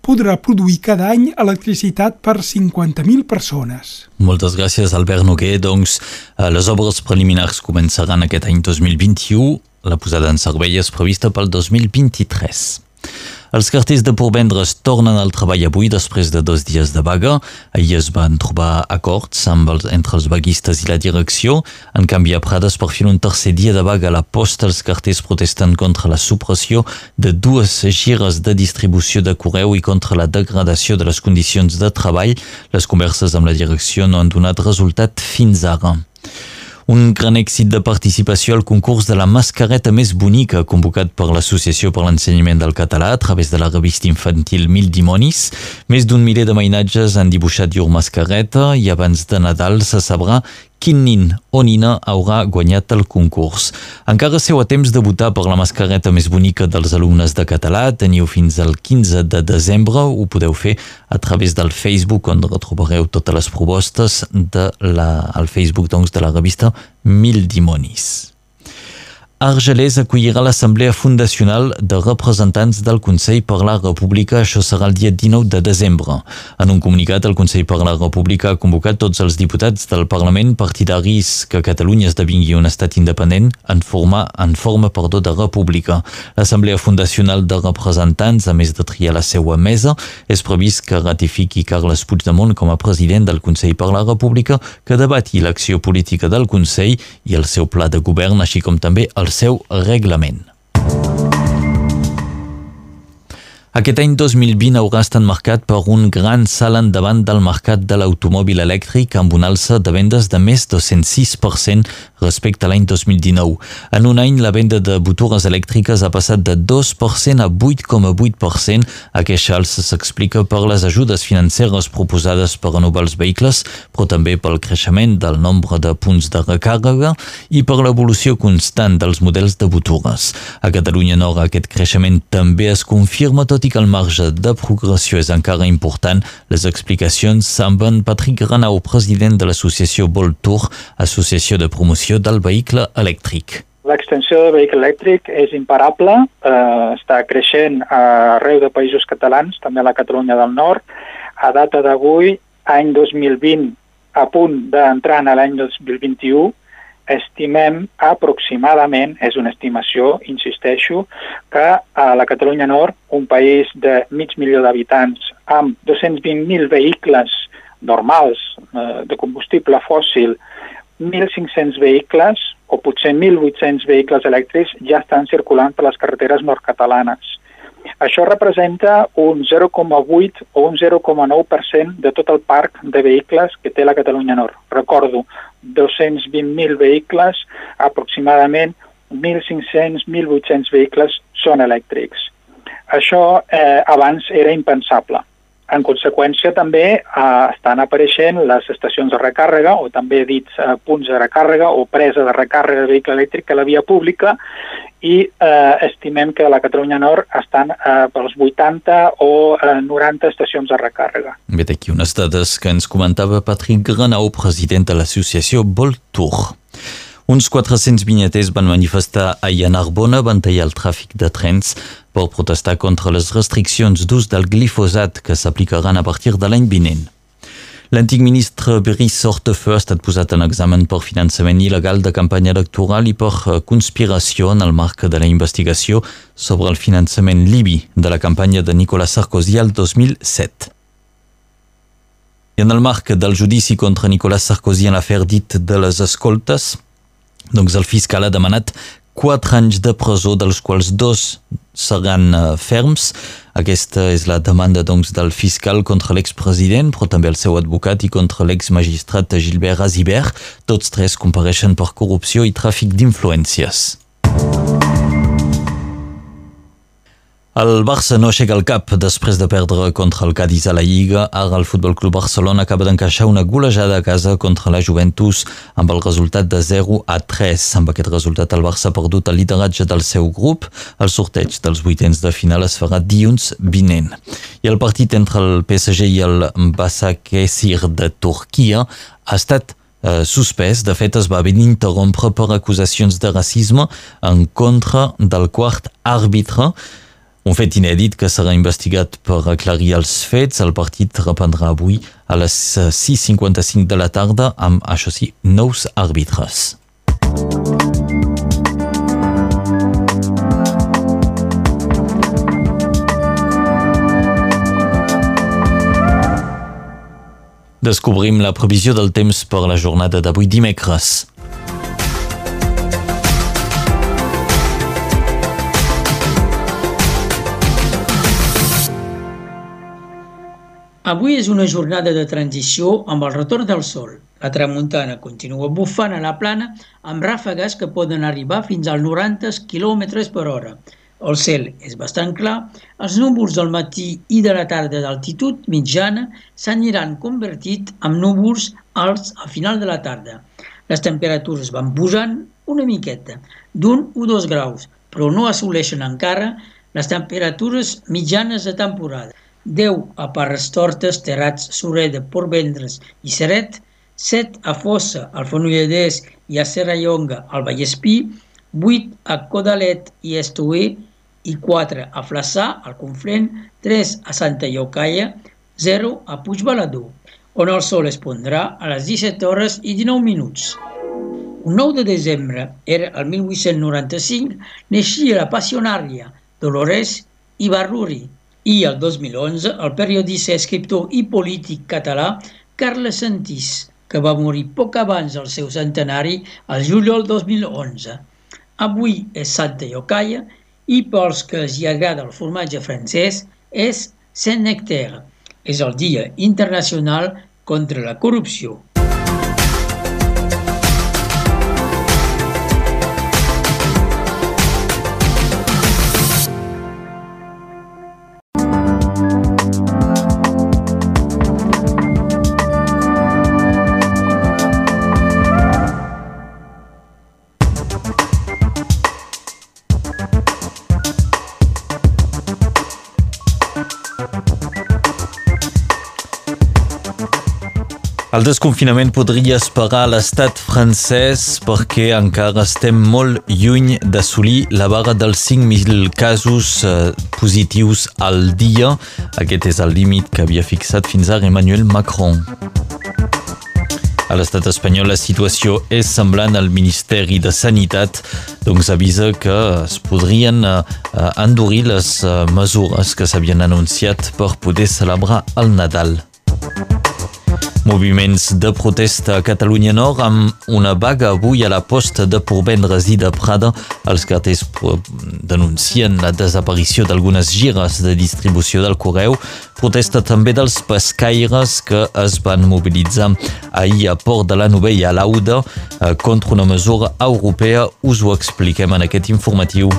podrà produir cada any electricitat per 50.000 persones. Moltes gràcies, Albert Noguer. Doncs, eh, les obres preliminars començaran aquest any 2021. La posada en servei és prevista pel 2023. Els carters de Portvendres tornen al treball avui després de dos dies de vaga. Ahir es van trobar acords amb els, entre els vaguistes i la direcció. En canvi, a Prades, per fi un tercer dia de vaga a la posta, els carters protesten contra la supressió de dues gires de distribució de correu i contra la degradació de les condicions de treball. Les converses amb la direcció no han donat resultat fins ara. Un gran èxit de participació al concurs de la mascareta més bonica convocat per l'Associació per l'Ensenyament del Català a través de la revista infantil Mil Dimonis. Més d'un miler de mainatges han dibuixat llur mascareta i abans de Nadal se sabrà quin nin o nina haurà guanyat el concurs. Encara seu a temps de votar per la mascareta més bonica dels alumnes de català. Teniu fins al 15 de desembre. Ho podeu fer a través del Facebook, on retrobareu totes les propostes de la, al Facebook doncs, de la revista Mil Dimonis. Argelès acollirà l'Assemblea Fundacional de Representants del Consell per la República. Això serà el dia 19 de desembre. En un comunicat, el Consell per la República ha convocat tots els diputats del Parlament partidaris que Catalunya esdevingui un estat independent en forma, en forma perdó, de república. L'Assemblea Fundacional de Representants, a més de triar la seva mesa, és previst que ratifiqui Carles Puigdemont com a president del Consell per la República, que debati l'acció política del Consell i el seu pla de govern, així com també el seu reglament. Aquest any 2020 haurà estat marcat per un gran salt endavant del mercat de l'automòbil elèctric amb un alça de vendes de més de 106% respecte a l'any 2019. En un any, la venda de botures elèctriques ha passat de 2% a 8,8%. Aquesta alça s'explica per les ajudes financeres proposades per renovar els vehicles, però també pel creixement del nombre de punts de recàrrega i per l'evolució constant dels models de botures. A Catalunya Nord aquest creixement també es confirma tot tot i que el marge de progressió és encara important, les explicacions amb en Patrick Granau, president de l'associació Voltour, associació de promoció del vehicle elèctric. L'extensió del vehicle elèctric és imparable, eh, està creixent arreu de països catalans, també a la Catalunya del Nord. A data d'avui, any 2020, a punt d'entrar en l'any 2021, estimem aproximadament, és una estimació, insisteixo, que a la Catalunya Nord, un país de mig milió d'habitants amb 220.000 vehicles normals eh, de combustible fòssil, 1.500 vehicles o potser 1.800 vehicles elèctrics ja estan circulant per les carreteres nord-catalanes. Això representa un 0,8 o un 0,9% de tot el parc de vehicles que té la Catalunya Nord. Recordo, 220.000 vehicles, aproximadament 1.500, 1.800 vehicles són elèctrics. Això eh, abans era impensable. En conseqüència, també eh, estan apareixent les estacions de recàrrega, o també dits eh, punts de recàrrega o presa de recàrrega de vehicle elèctric a la via pública, i eh, estimem que a la Catalunya Nord estan eh, pels 80 o eh, 90 estacions de recàrrega. Vet aquí unes dades que ens comentava Patrick Granau, president de l'associació Voltour. Uns 400 vinyaters van manifestar a Narbona, van tallar el tràfic de trens per protestar contra les restriccions d'ús del glifosat que s'aplicaran a partir de l'any vinent. L'antic ministre Brice Hortefeux ha estat posat en examen per finançament il·legal de campanya electoral i per conspiració en el marc de la investigació sobre el finançament libi de la campanya de Nicolas Sarkozy al 2007. I en el marc del judici contra Nicolas Sarkozy en l'afer dit de les escoltes, doncs el fiscal ha demanat 4 anys de presó, dels quals dos seran uh, ferms. Aquesta és la demanda doncs, del fiscal contra l'expresident, però també el seu advocat i contra l'exmagistrat Gilbert Azibert. Tots tres compareixen per corrupció i tràfic d'influències. El Barça no aixeca el cap després de perdre contra el Cádiz a la Lliga. Ara el Futbol Club Barcelona acaba d'encaixar una golejada a casa contra la Juventus amb el resultat de 0 a 3. Amb aquest resultat el Barça ha perdut el lideratge del seu grup. El sorteig dels vuitens de final es farà dilluns vinent. I el partit entre el PSG i el Basakesir de Turquia ha estat eh, suspès. De fet, es va haver d'interrompre per acusacions de racisme en contra del quart àrbitre. Un fet inèdit que serà investigat per aclarir els fets. El partit reprendrà avui a les 6.55 de la tarda amb, això sí, nous àrbitres. Descobrim la previsió del temps per la jornada d'avui dimecres. Avui és una jornada de transició amb el retorn del sol. La tramuntana continua bufant a la plana amb ràfegues que poden arribar fins als 90 km per hora. El cel és bastant clar, els núvols del matí i de la tarda d'altitud mitjana s'aniran convertit en núvols alts al final de la tarda. Les temperatures van pujant una miqueta, d'un o dos graus, però no assoleixen encara les temperatures mitjanes de temporada. 10 a Parrestortes, Terrats, Sureda, Portvendres i Seret, 7 a Fossa, al Fonolledès i a Serrallonga, al Vallespí, 8 a Codalet i Estué i 4 a Flaçà, al Conflent, 3 a Santa Llocaia, 0 a Puigbalador, on el sol es pondrà a les 17 hores i 19 minuts. Un 9 de desembre, era el 1895, neixia la passionària Dolores Ibarruri, i el 2011 el periodista, escriptor i polític català Carles Santís, que va morir poc abans del seu centenari el juliol 2011. Avui és Santa Llocaia i pels que els hi agrada el formatge francès és Saint-Nectaire. És el Dia Internacional contra la Corrupció. El desconfinament podria esperar l'estat francès perquè encara estem molt lluny d'assolir la barra dels 5.000 casos eh, positius al dia. Aquest és el límit que havia fixat fins ara Emmanuel Macron. A l'estat espanyol la situació és semblant al Ministeri de Sanitat, doncs avisa que es podrien eh, endurir les eh, mesures que s'havien anunciat per poder celebrar el Nadal. Moviments de protesta a Catalunya Nord amb una vaga avui a la posta de Porvendres i de Prada. Els cartells denuncien la desaparició d'algunes gires de distribució del correu. Protesta també dels pescaires que es van mobilitzar ahir a Port de la Novella a l'Auda eh, contra una mesura europea. Us ho expliquem en aquest informatiu.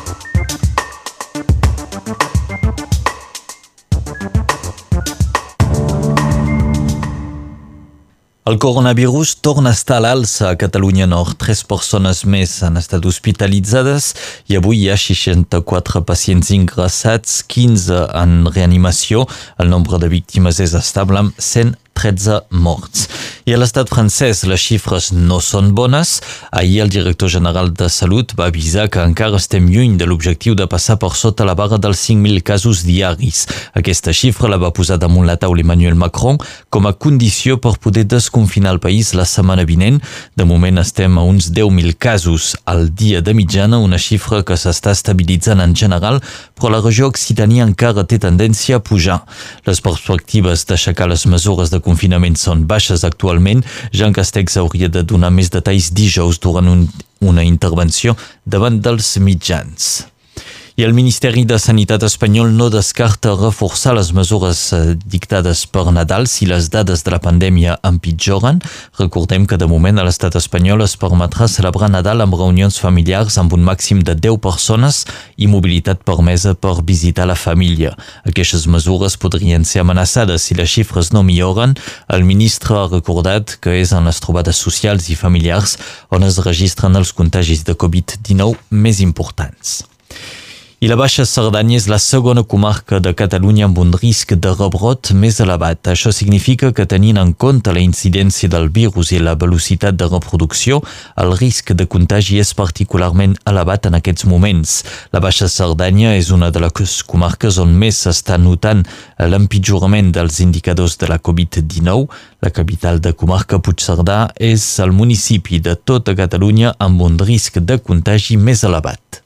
El coronavirus torna a estar a l'alça a Catalunya Nord. Tres persones més han estat hospitalitzades i avui hi ha 64 pacients ingressats, 15 en reanimació. El nombre de víctimes és estable amb 100 13 morts. I a l'estat francès les xifres no són bones. Ahir el director general de Salut va avisar que encara estem lluny de l'objectiu de passar per sota la barra dels 5.000 casos diaris. Aquesta xifra la va posar damunt la taula Emmanuel Macron com a condició per poder desconfinar el país la setmana vinent. De moment estem a uns 10.000 casos al dia de mitjana, una xifra que s'està estabilitzant en general, però la regió Occitania encara té tendència a pujar. Les perspectives d'aixecar les mesures de confinament són baixes actualment. Jean Castex hauria de donar més detalls dijous durant un, una intervenció davant dels mitjans. I el Ministeri de Sanitat espanyol no descarta reforçar les mesures eh, dictades per Nadal si les dades de la pandèmia empitjoren. Recordem que de moment a l'estat espanyol es permetrà celebrar Nadal amb reunions familiars amb un màxim de 10 persones i mobilitat permesa per visitar la família. Aquestes mesures podrien ser amenaçades si les xifres no milloren. El ministre ha recordat que és en les trobades socials i familiars on es registren els contagis de Covid-19 més importants. I la Baixa Cerdanya és la segona comarca de Catalunya amb un risc de rebrot més elevat. Això significa que tenint en compte la incidència del virus i la velocitat de reproducció, el risc de contagi és particularment elevat en aquests moments. La Baixa Cerdanya és una de les comarques on més s'està notant l'empitjorament dels indicadors de la Covid-19. La capital de comarca Puigcerdà és el municipi de tota Catalunya amb un risc de contagi més elevat.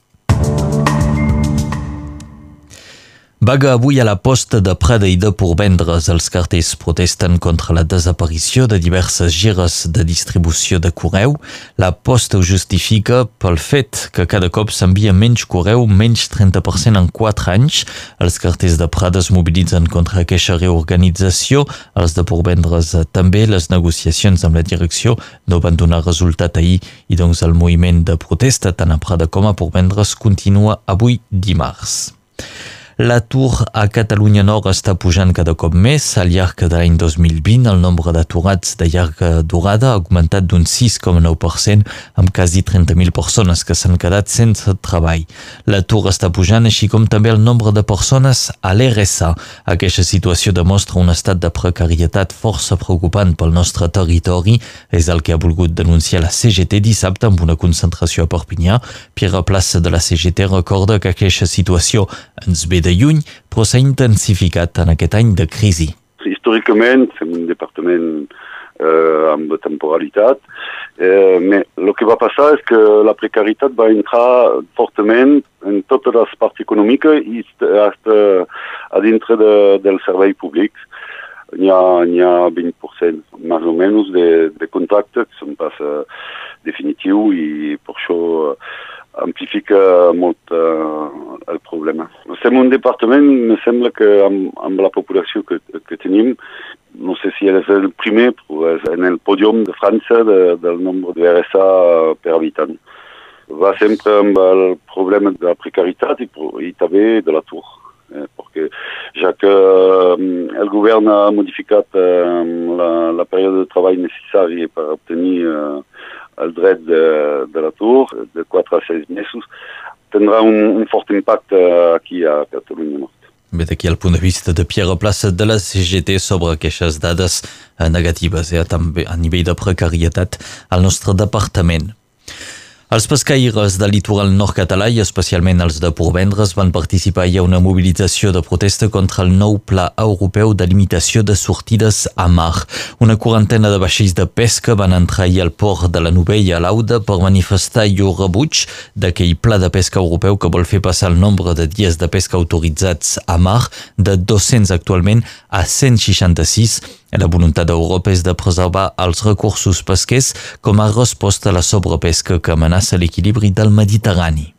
Vaga avui a la posta de Prada i de Porvendres. Els cartells protesten contra la desaparició de diverses gires de distribució de correu. La posta ho justifica pel fet que cada cop s'envia menys correu, menys 30% en 4 anys. Els cartells de Prada es mobilitzen contra aquesta reorganització. Els de Porvendres també. Les negociacions amb la direcció no van donar resultat ahir i doncs el moviment de protesta tant a Prada com a Porvendres continua avui dimarts. L'atur a Catalunya Nord està pujant cada cop més. Al llarg de l'any 2020, el nombre d'aturats de llarga durada ha augmentat d'un 6,9% amb quasi 30.000 persones que s'han quedat sense treball. L'atur està pujant, així com també el nombre de persones a l'RSA. Aquesta situació demostra un estat de precarietat força preocupant pel nostre territori. És el que ha volgut denunciar la CGT dissabte amb una concentració a Perpinyà. Pierre Plaça de la CGT recorda que aquesta situació ens ve de de lluny, però s'ha intensificat en aquest any de crisi. Històricament, som un departament eh, amb temporalitat, eh, mais el que va passar és que la precarietat va entrar fortament en totes les parts econòmiques i a dintre de, del servei públic. N'hi ha, hi ha 20% més o menys de, de contractes que són pas uh, definitiu i per això uh, amplifica molt uh, el problema. Som un departament, me sembla que amb, amb la població que, que tenim, no sé si és el primer, però és en el pòdium de França de, del nombre de RSA per habitant. Va sempre amb el problema de la precarietat i, i també de l'atur. Eh, perquè ja que um, el govern ha modificat um, la, la període de treball necessari per obtenir uh, el dret de, de l'atur de 4 a 6 mesos, tindrà un, un fort impacte aquí a Catalunya Nord. Bé, d'aquí el punt de vista de Pierre Plaça de la CGT sobre aquestes dades eh, negatives eh, també a nivell de precarietat al nostre departament. Els pescaires del litoral nord català i especialment els de Porvendres van participar a una mobilització de protesta contra el nou pla europeu de limitació de sortides a mar. Una quarantena de vaixells de pesca van entrar ahir al port de la Novella a l'Auda per manifestar llur rebuig d'aquell pla de pesca europeu que vol fer passar el nombre de dies de pesca autoritzats a mar de 200 actualment a 166 La voluntat d'Europa és de preservar els recursos pesquers com a resposta a la sobrepesca que amenaça l'equilibri del Mediterrani.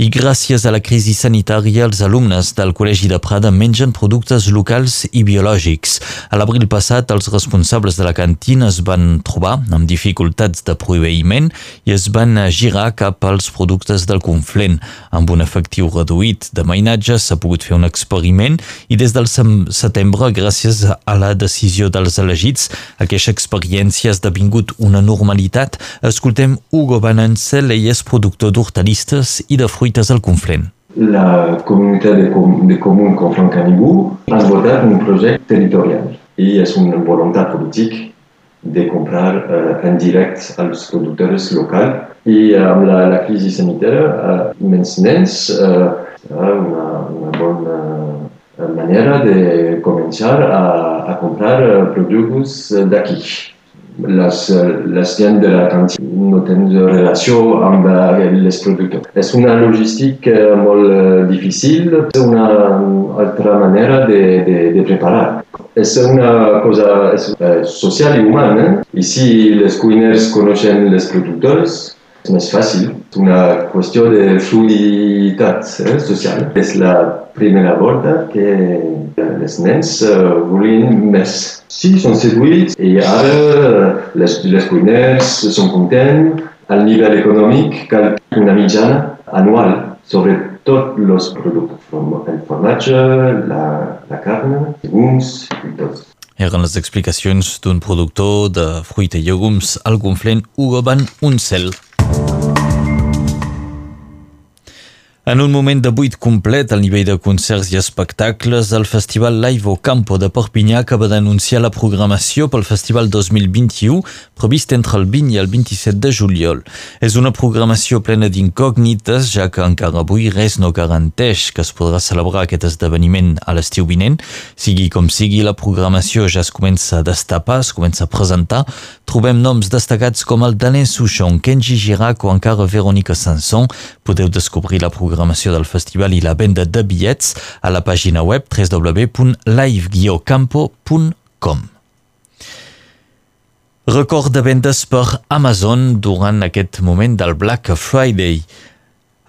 I gràcies a la crisi sanitària, els alumnes del Col·legi de Prada mengen productes locals i biològics. A l'abril passat, els responsables de la cantina es van trobar amb dificultats de proveïment i es van girar cap als productes del Conflent. Amb un efectiu reduït de mainatge s'ha pogut fer un experiment i des del setembre, gràcies a la decisió dels elegits, aquesta experiència ha esdevingut una normalitat. Escoltem Hugo Banancel, ell és productor d'hortalistes i de fruits fruites al Conflent. La comunitat de, com de comú Conflent Canigú ha votat un projecte territorial. I és una voluntat política de comprar eh, en directe als productors locals. I amb la, la crisi sanitària eh, menys nens eh, una, una bona manera de començar a, a comprar productes d'aquí les, les gent de la cantina no tenen relació amb els productors. És una logística molt difícil, és una altra manera de, de, de preparar. És una cosa social i humana, i si els cuiners coneixen els productors, és més fàcil. Una qüestió de fluiditat eh, social. És la primera volta que els nens uh, volien més. Sí, són seduïts i ara les, les cuiners són contents. Al nivell econòmic cal una mitjana anual sobre tots els productes, el formatge, la, la carn, llegums i tot. Eren les explicacions d'un productor de fruita i llegums al Conflent, Hugo Van Uncel. En un moment de buit complet al nivell de concerts i espectacles, el Festival Live o Campo de Perpinyà acaba d'anunciar la programació pel Festival 2021 previst entre el 20 i el 27 de juliol. És una programació plena d'incògnites, ja que encara avui res no garanteix que es podrà celebrar aquest esdeveniment a l'estiu vinent. Sigui com sigui, la programació ja es comença a destapar, es comença a presentar. Trobem noms destacats com el Daniel Souchon, Kenji Girac o encara Verónica Sanson. Podeu descobrir la programació programació del festival i la venda de bitllets a la pàgina web www.live-campo.com. Record de vendes per Amazon durant aquest moment del Black Friday.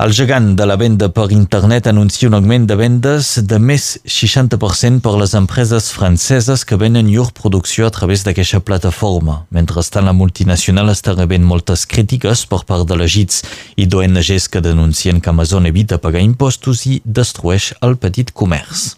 El gegant de la venda per internet anuncia un augment de vendes de més 60% per les empreses franceses que venen llur producció a través d'aquesta plataforma. Mentrestant, la multinacional està rebent moltes crítiques per part de l'Egits i d'ONGs que denuncien que Amazon evita pagar impostos i destrueix el petit comerç.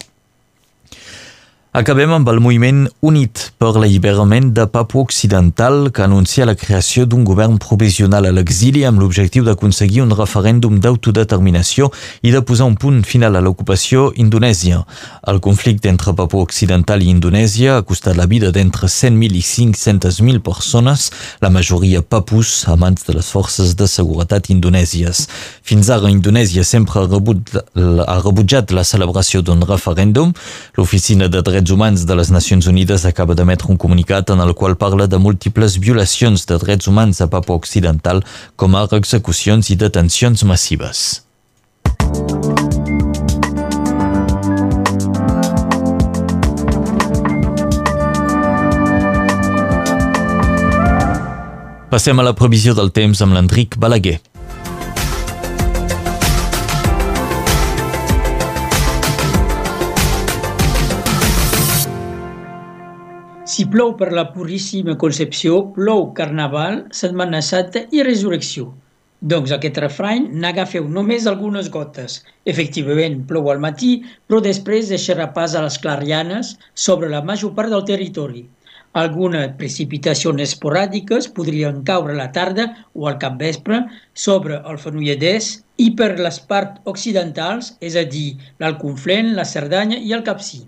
Acabem amb el moviment Unit per l'alliberament de Papua Occidental que anuncia la creació d'un govern provisional a l'exili amb l'objectiu d'aconseguir un referèndum d'autodeterminació i de posar un punt final a l'ocupació indonèsia. El conflicte entre Papua Occidental i Indonèsia ha costat la vida d'entre 100.000 i 500.000 persones, la majoria papus amants de les forces de seguretat indonèsies. Fins ara, Indonèsia sempre ha, rebut, ha rebutjat la celebració d'un referèndum. L'Oficina de Drets Drets Humans de les Nacions Unides acaba d'emetre un comunicat en el qual parla de múltiples violacions de drets humans a Papua Occidental, com ara execucions i detencions massives. Passem a la previsió del temps amb l'Enric Balaguer. Si plou per la Puríssima Concepció, plou Carnaval, Setmana Santa i Resurrecció. Doncs aquest refrany n'agafeu només algunes gotes. Efectivament, plou al matí, però després deixarà pas a les clarianes sobre la major part del territori. Algunes precipitacions esporàdiques podrien caure a la tarda o al capvespre sobre el Fenolledès i per les parts occidentals, és a dir, l'Alconflent, la Cerdanya i el Capcí.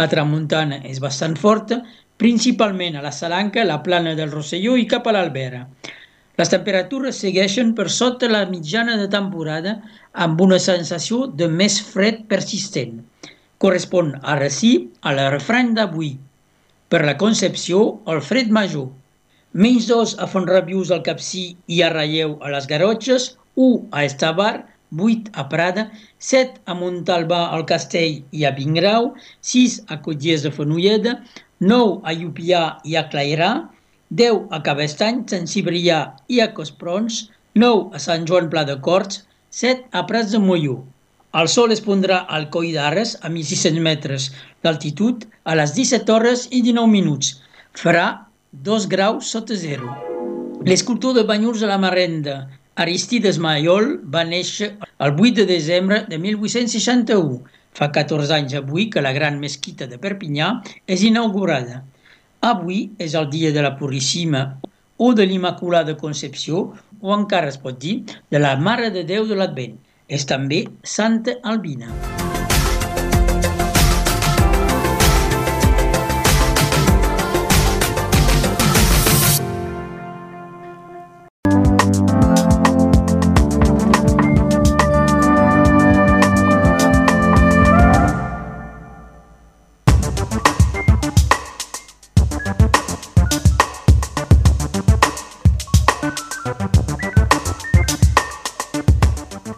La tramuntana és bastant forta principalment a la Salanca, la plana del Rosselló i cap a l'Albera. Les temperatures segueixen per sota la mitjana de temporada amb una sensació de més fred persistent. Correspon ara sí a la refrany d'avui. Per la Concepció, el fred major. Menys dos a Fontrabius al Capcí i a Ralleu a les Garotxes, 1 a Estavar, 8 a Prada, 7 a Montalbà al Castell i a Vingrau, 6 a Cotllers de Fenolleda, 9 a Llupià i a Clairà, 10 a Cabestany, Sant Cibrià i a Cosprons, 9 a Sant Joan Pla de Corts, 7 a Prats de Molló. El sol es pondrà al Coll d'Arres a 1.600 metres d'altitud a les 17 hores i 19 minuts. Farà 2 graus sota zero. L'escultor de Banyurs de la Marrenda, Aristides Maiol, va néixer el 8 de desembre de 1861. Fa 14 anys avui que la gran mesquita de Perpinyà és inaugurada. Avui és el dia de la Purissima o de l'Immaculada Concepció o encara es pot dir de la Mare de Déu de l'Advent. És també Santa Albina.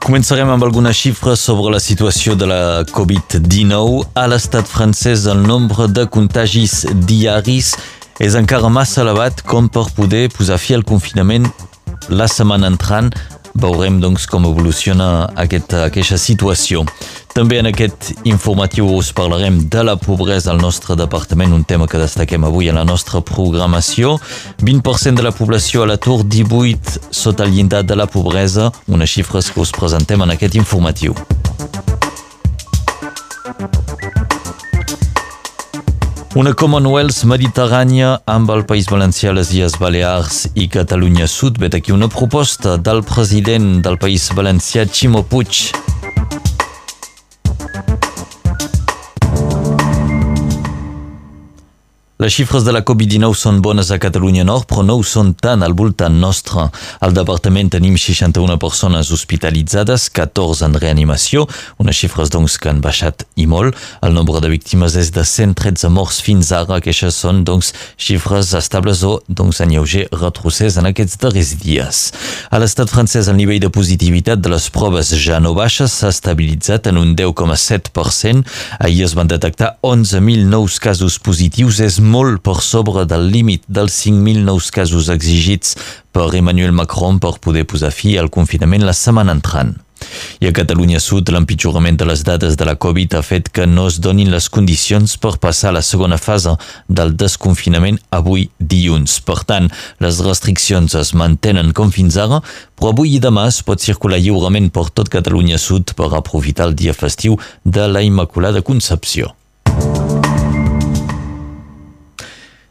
Començarem amb algunes xifres sobre la situació de la Covid-19. A l'estat francès el nombre de contagis diaris és encara massa elevat com per poder posar fi al confinament la setmana entrant. Veurem doncs com evoluciona aquesta, aquesta situació. També en aquest informatiu us parlarem de la pobresa al nostre departament, un tema que destaquem avui en la nostra programació. 20% de la població a l'atur, 18 sota el llindar de la pobresa, unes xifres que us presentem en aquest informatiu. Una Commonwealth mediterrània amb el País Valencià, les Illes Balears i Catalunya Sud. Vet aquí una proposta del president del País Valencià, Ximo Puig. Les xifres de la Covid-19 són bones a Catalunya Nord, però no ho són tant al voltant nostre. Al departament tenim 61 persones hospitalitzades, 14 en reanimació, unes xifres doncs que han baixat i molt. El nombre de víctimes és de 113 morts fins ara, que això són doncs xifres estables o doncs en lleuger retrocés en aquests darrers dies. A l'estat francès el nivell de positivitat de les proves ja no baixa, s'ha estabilitzat en un 10,7%. Ahir es van detectar 11.000 nous casos positius, és molt per sobre del límit dels 5.000 nous casos exigits per Emmanuel Macron per poder posar fi al confinament la setmana entrant. I a Catalunya Sud, l'empitjorament de les dades de la Covid ha fet que no es donin les condicions per passar a la segona fase del desconfinament avui dilluns. Per tant, les restriccions es mantenen com fins ara, però avui i demà es pot circular lliurement per tot Catalunya Sud per aprofitar el dia festiu de la Immaculada Concepció.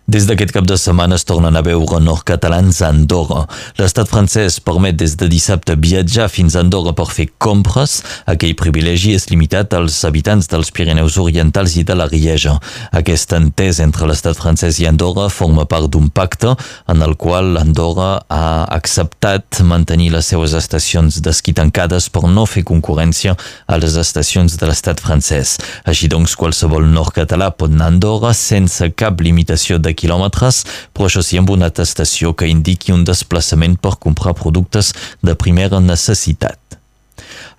Des d'aquest cap de setmana es tornen a veure nord-catalans a Andorra. L'estat francès permet des de dissabte viatjar fins a Andorra per fer compres. Aquell privilegi és limitat als habitants dels Pirineus Orientals i de la Rieja. Aquest entès entre l'estat francès i Andorra forma part d'un pacte en el qual Andorra ha acceptat mantenir les seues estacions d'esquí tancades per no fer concurrència a les estacions de l'estat francès. Així doncs, qualsevol nord-català pot anar a Andorra sense cap limitació de quilòmetres, però això sí amb una atestació que indiqui un desplaçament per comprar productes de primera necessitat.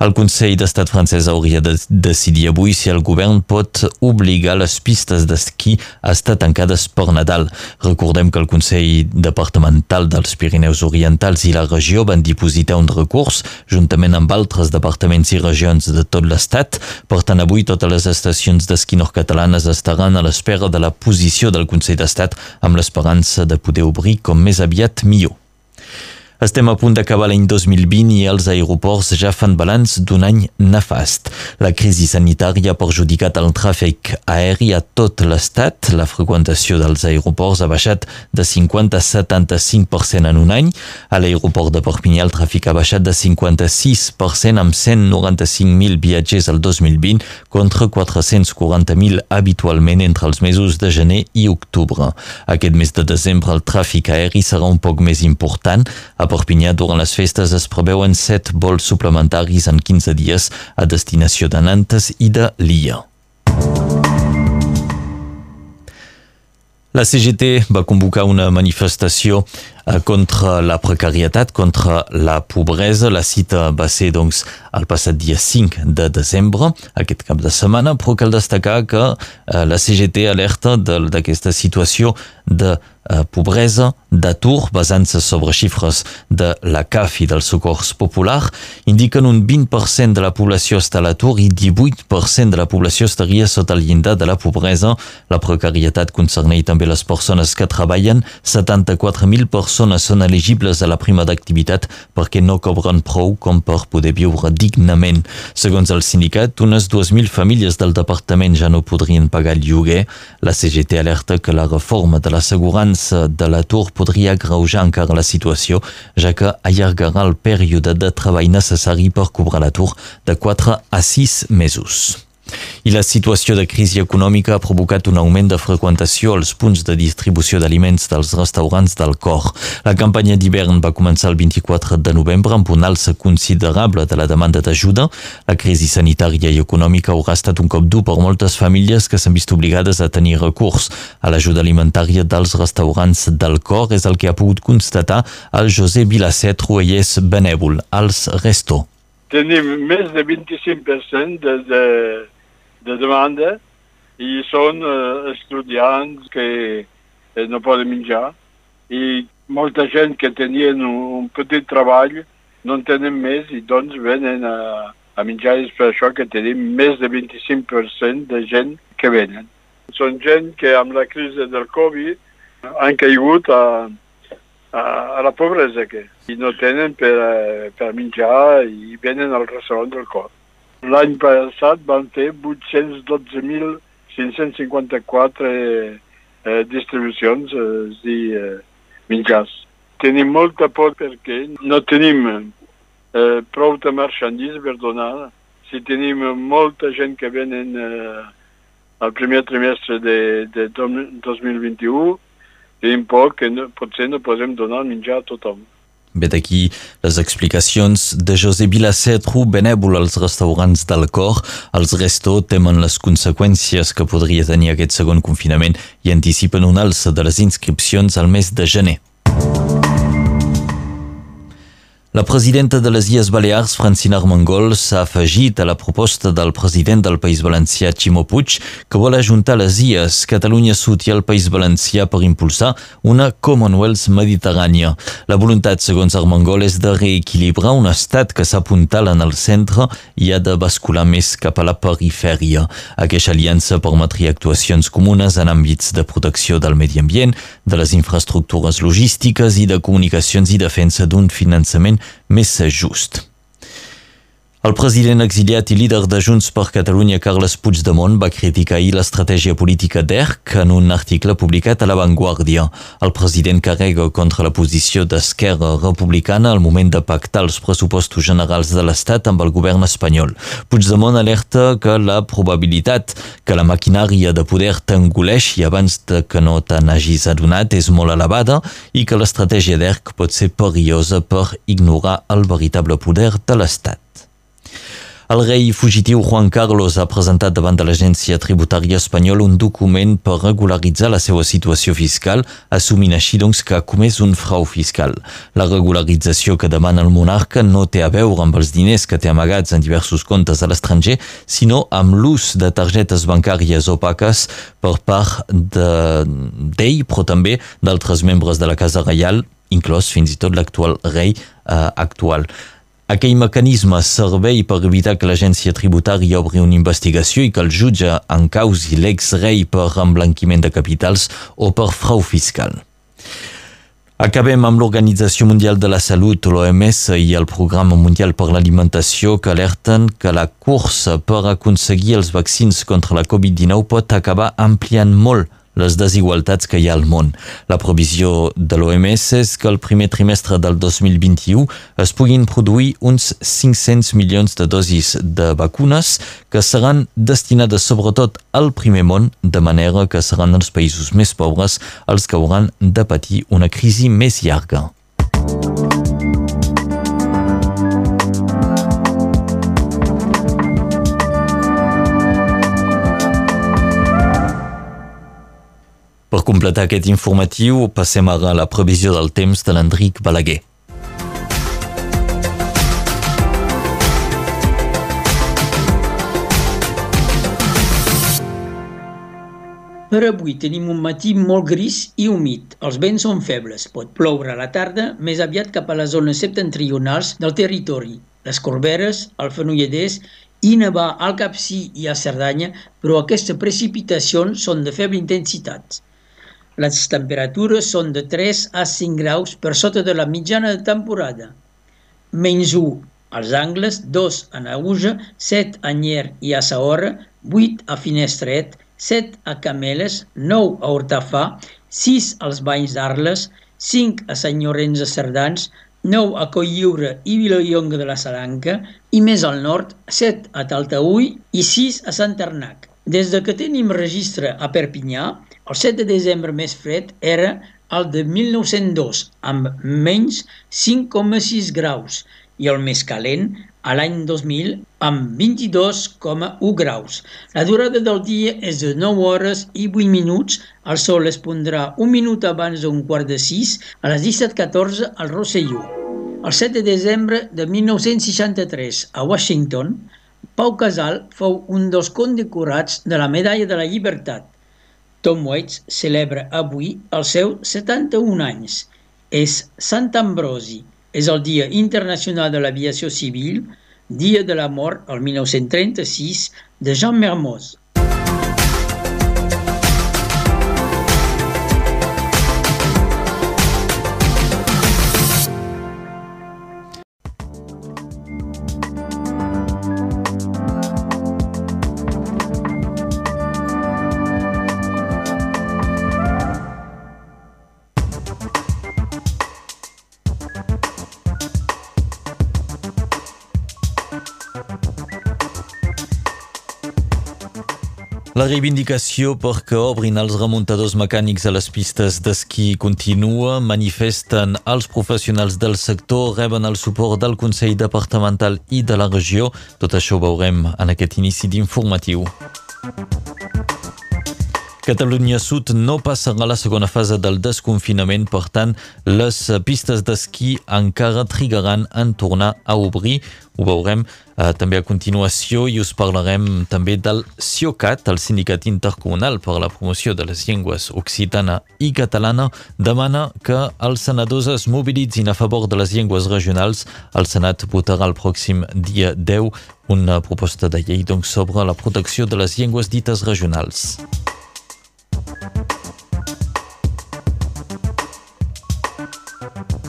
El Consell d'Estat francès hauria de decidir avui si el govern pot obligar les pistes d'esquí a estar tancades per Nadal. Recordem que el Consell Departamental dels Pirineus Orientals i la regió van dipositar un recurs juntament amb altres departaments i regions de tot l'estat. Per tant, avui totes les estacions d'esquí nord-catalanes estaran a l'espera de la posició del Consell d'Estat amb l'esperança de poder obrir com més aviat millor. Estem a punt d'acabar l'any 2020 i els aeroports ja fan balanç d'un any nefast. La crisi sanitària ha perjudicat el tràfic aeri a tot l'estat. La freqüentació dels aeroports ha baixat de 50 a 75% en un any. A l'aeroport de Perpinyà el tràfic ha baixat de 56% amb 195.000 viatgers el 2020 contra 440.000 habitualment entre els mesos de gener i octubre. Aquest mes de desembre el tràfic aeri serà un poc més important. A Perpinyà, durant les festes es preveuen 7 vols suplementaris en 15 dies a destinació de Nantes i de Lia. La CGT va convocar una manifestació contra la precarietat, contra la pobresa. La cita va ser doncs, el passat dia 5 de desembre, aquest cap de setmana, però cal destacar que eh, la CGT alerta d'aquesta situació de eh, pobresa, d'atur, basant-se sobre xifres de la CAF i del Socors Popular, indiquen un 20% de la població està a l'atur i 18% de la població estaria sota el llindar de la pobresa. La precarietat concerneix també les persones que treballen. 74.000 persones són elegibles a la prima d'activitat perquè no cobren prou com per poder viure dignament. Segons el sindicat, unes 2.000 famílies del departament ja no podrien pagar el lloguer. La CGT alerta que la reforma de l'assegurança de l'atur podria agreujar encara la situació, ja que allargarà el període de treball necessari per cobrar l'atur de 4 a 6 mesos. I la situació de crisi econòmica ha provocat un augment de freqüentació als punts de distribució d'aliments dels restaurants del cor. La campanya d'hivern va començar el 24 de novembre amb un alça considerable de la demanda d'ajuda. La crisi sanitària i econòmica haurà estat un cop dur per moltes famílies que s'han vist obligades a tenir recurs a l'ajuda alimentària dels restaurants del cor. És el que ha pogut constatar el José Vilacet, Ruellers Benèvol, als Resto. Tenim més de 25% de, de de demanda i són eh, estudiants que eh, no poden menjar i molta gent que tenien un, un petit treball no en tenen més i doncs venen a, a menjar és per això que tenim més de 25% de gent que venen. Són gent que amb la crisi del Covid han caigut a, a, a la pobresa que, i no tenen per, eh, per menjar i venen al restaurant del cor. L'any passat van fer 812.554 eh, distribucions, eh, és dir, eh, mitjans. Tenim molta por perquè no tenim eh, prou de marchandís per donar. Si tenim molta gent que venen eh, al primer trimestre de, de 2021, tenim por que no, potser no podem donar menjar a tothom. Ve d'aquí les explicacions de José Vilacetru, benèvol als restaurants del cor. Els resto temen les conseqüències que podria tenir aquest segon confinament i anticipen un alça de les inscripcions al mes de gener. La presidenta de les Illes Balears, Francina Armengol, s'ha afegit a la proposta del president del País Valencià, Ximo Puig, que vol ajuntar les Illes, Catalunya Sud i el País Valencià per impulsar una Commonwealth mediterrània. La voluntat, segons Armengol, és de reequilibrar un estat que s'apuntala en el centre i ha de bascular més cap a la perifèria. Aquesta aliança permetria actuacions comunes en àmbits de protecció del medi ambient, de les infraestructures logístiques i de comunicacions i defensa d'un finançament més just. El president exiliat i líder de Junts per Catalunya, Carles Puigdemont, va criticar ahir l'estratègia política d'ERC en un article publicat a La Vanguardia. El president carrega contra la posició d'Esquerra Republicana al moment de pactar els pressupostos generals de l'Estat amb el govern espanyol. Puigdemont alerta que la probabilitat que la maquinària de poder t'engoleixi abans de que no te n'hagis adonat és molt elevada i que l'estratègia d'ERC pot ser perillosa per ignorar el veritable poder de l'Estat. El rei fugitiu Juan Carlos ha presentat davant de l'Agència Tributària Espanyola un document per regularitzar la seva situació fiscal, assumint així doncs que ha comès un frau fiscal. La regularització que demana el monarca no té a veure amb els diners que té amagats en diversos comptes a l'estranger, sinó amb l'ús de targetes bancàries opaques per part d'ell, de, però també d'altres membres de la Casa Reial, inclòs fins i tot l'actual rei eh, actual. Aquell mecanisme servei per evitar que l'agència tributària obri una investigació i que el jutge encausi l'ex-rei per emblanquiment de capitals o per frau fiscal. Acabem amb l'Organització Mundial de la Salut, l'OMS i el Programa Mundial per l'Alimentació que alerten que la cursa per aconseguir els vaccins contra la Covid-19 pot acabar ampliant molt les desigualtats que hi ha al món. La provisió de l'OMS és que el primer trimestre del 2021 es puguin produir uns 500 milions de dosis de vacunes que seran destinades sobretot al primer món, de manera que seran els països més pobres els que hauran de patir una crisi més llarga. Per completar aquest informatiu, passem ara a la previsió del temps de l'Enric Balaguer. Per avui tenim un matí molt gris i humit. Els vents són febles. Pot ploure a la tarda, més aviat cap a les zones septentrionals del territori. Les Corberes, el Fenolledès i nevar al Capcí i a Cerdanya, però aquestes precipitacions són de feble intensitat. Les temperatures són de 3 a 5 graus per sota de la mitjana de temporada. Menys 1 als Angles, 2 a Nauja, 7 a Nyer i a Sahora, 8 a Finestret, 7 a Cameles, 9 a Hortafà, 6 als Banys d'Arles, 5 a Sant Llorenç de Cerdans, 9 a Colliure i Vilallonga de la Salanca i més al nord 7 a Taltaúi i 6 a Sant Arnac. Des de que tenim registre a Perpinyà, el 7 de desembre més fred era el de 1902, amb menys 5,6 graus, i el més calent a l'any 2000 amb 22,1 graus. La durada del dia és de 9 hores i 8 minuts. El sol es pondrà un minut abans d'un quart de 6 a les 17.14 al Rosselló. El 7 de desembre de 1963 a Washington, Pau Casal fou un dels condecorats de la Medalla de la Llibertat. Tom Waits celebra avui el seu 71 anys. És Sant Ambrosi, és el Dia Internacional de l'Aviació Civil, dia de la mort, el 1936, de Jean Mermoz. Reivindicació perquè obrin els remuntadors mecànics a les pistes d'esquí continua, manifesten els professionals del sector, reben el suport del Consell Departamental i de la regió. Tot això ho veurem en aquest inici d'informatiu. Catalunya Sud no passarà la segona fase del desconfinament, per tant, les pistes d'esquí encara trigaran en tornar a obrir. Ho veurem eh, també a continuació i us parlarem també del CIOCAT, el Sindicat Intercomunal per a la Promoció de les Llengües Occitana i Catalana, demana que els senadors es mobilitzin a favor de les llengües regionals. El Senat votarà el pròxim dia 10 una proposta de llei doncs, sobre la protecció de les llengües dites regionals. Bye.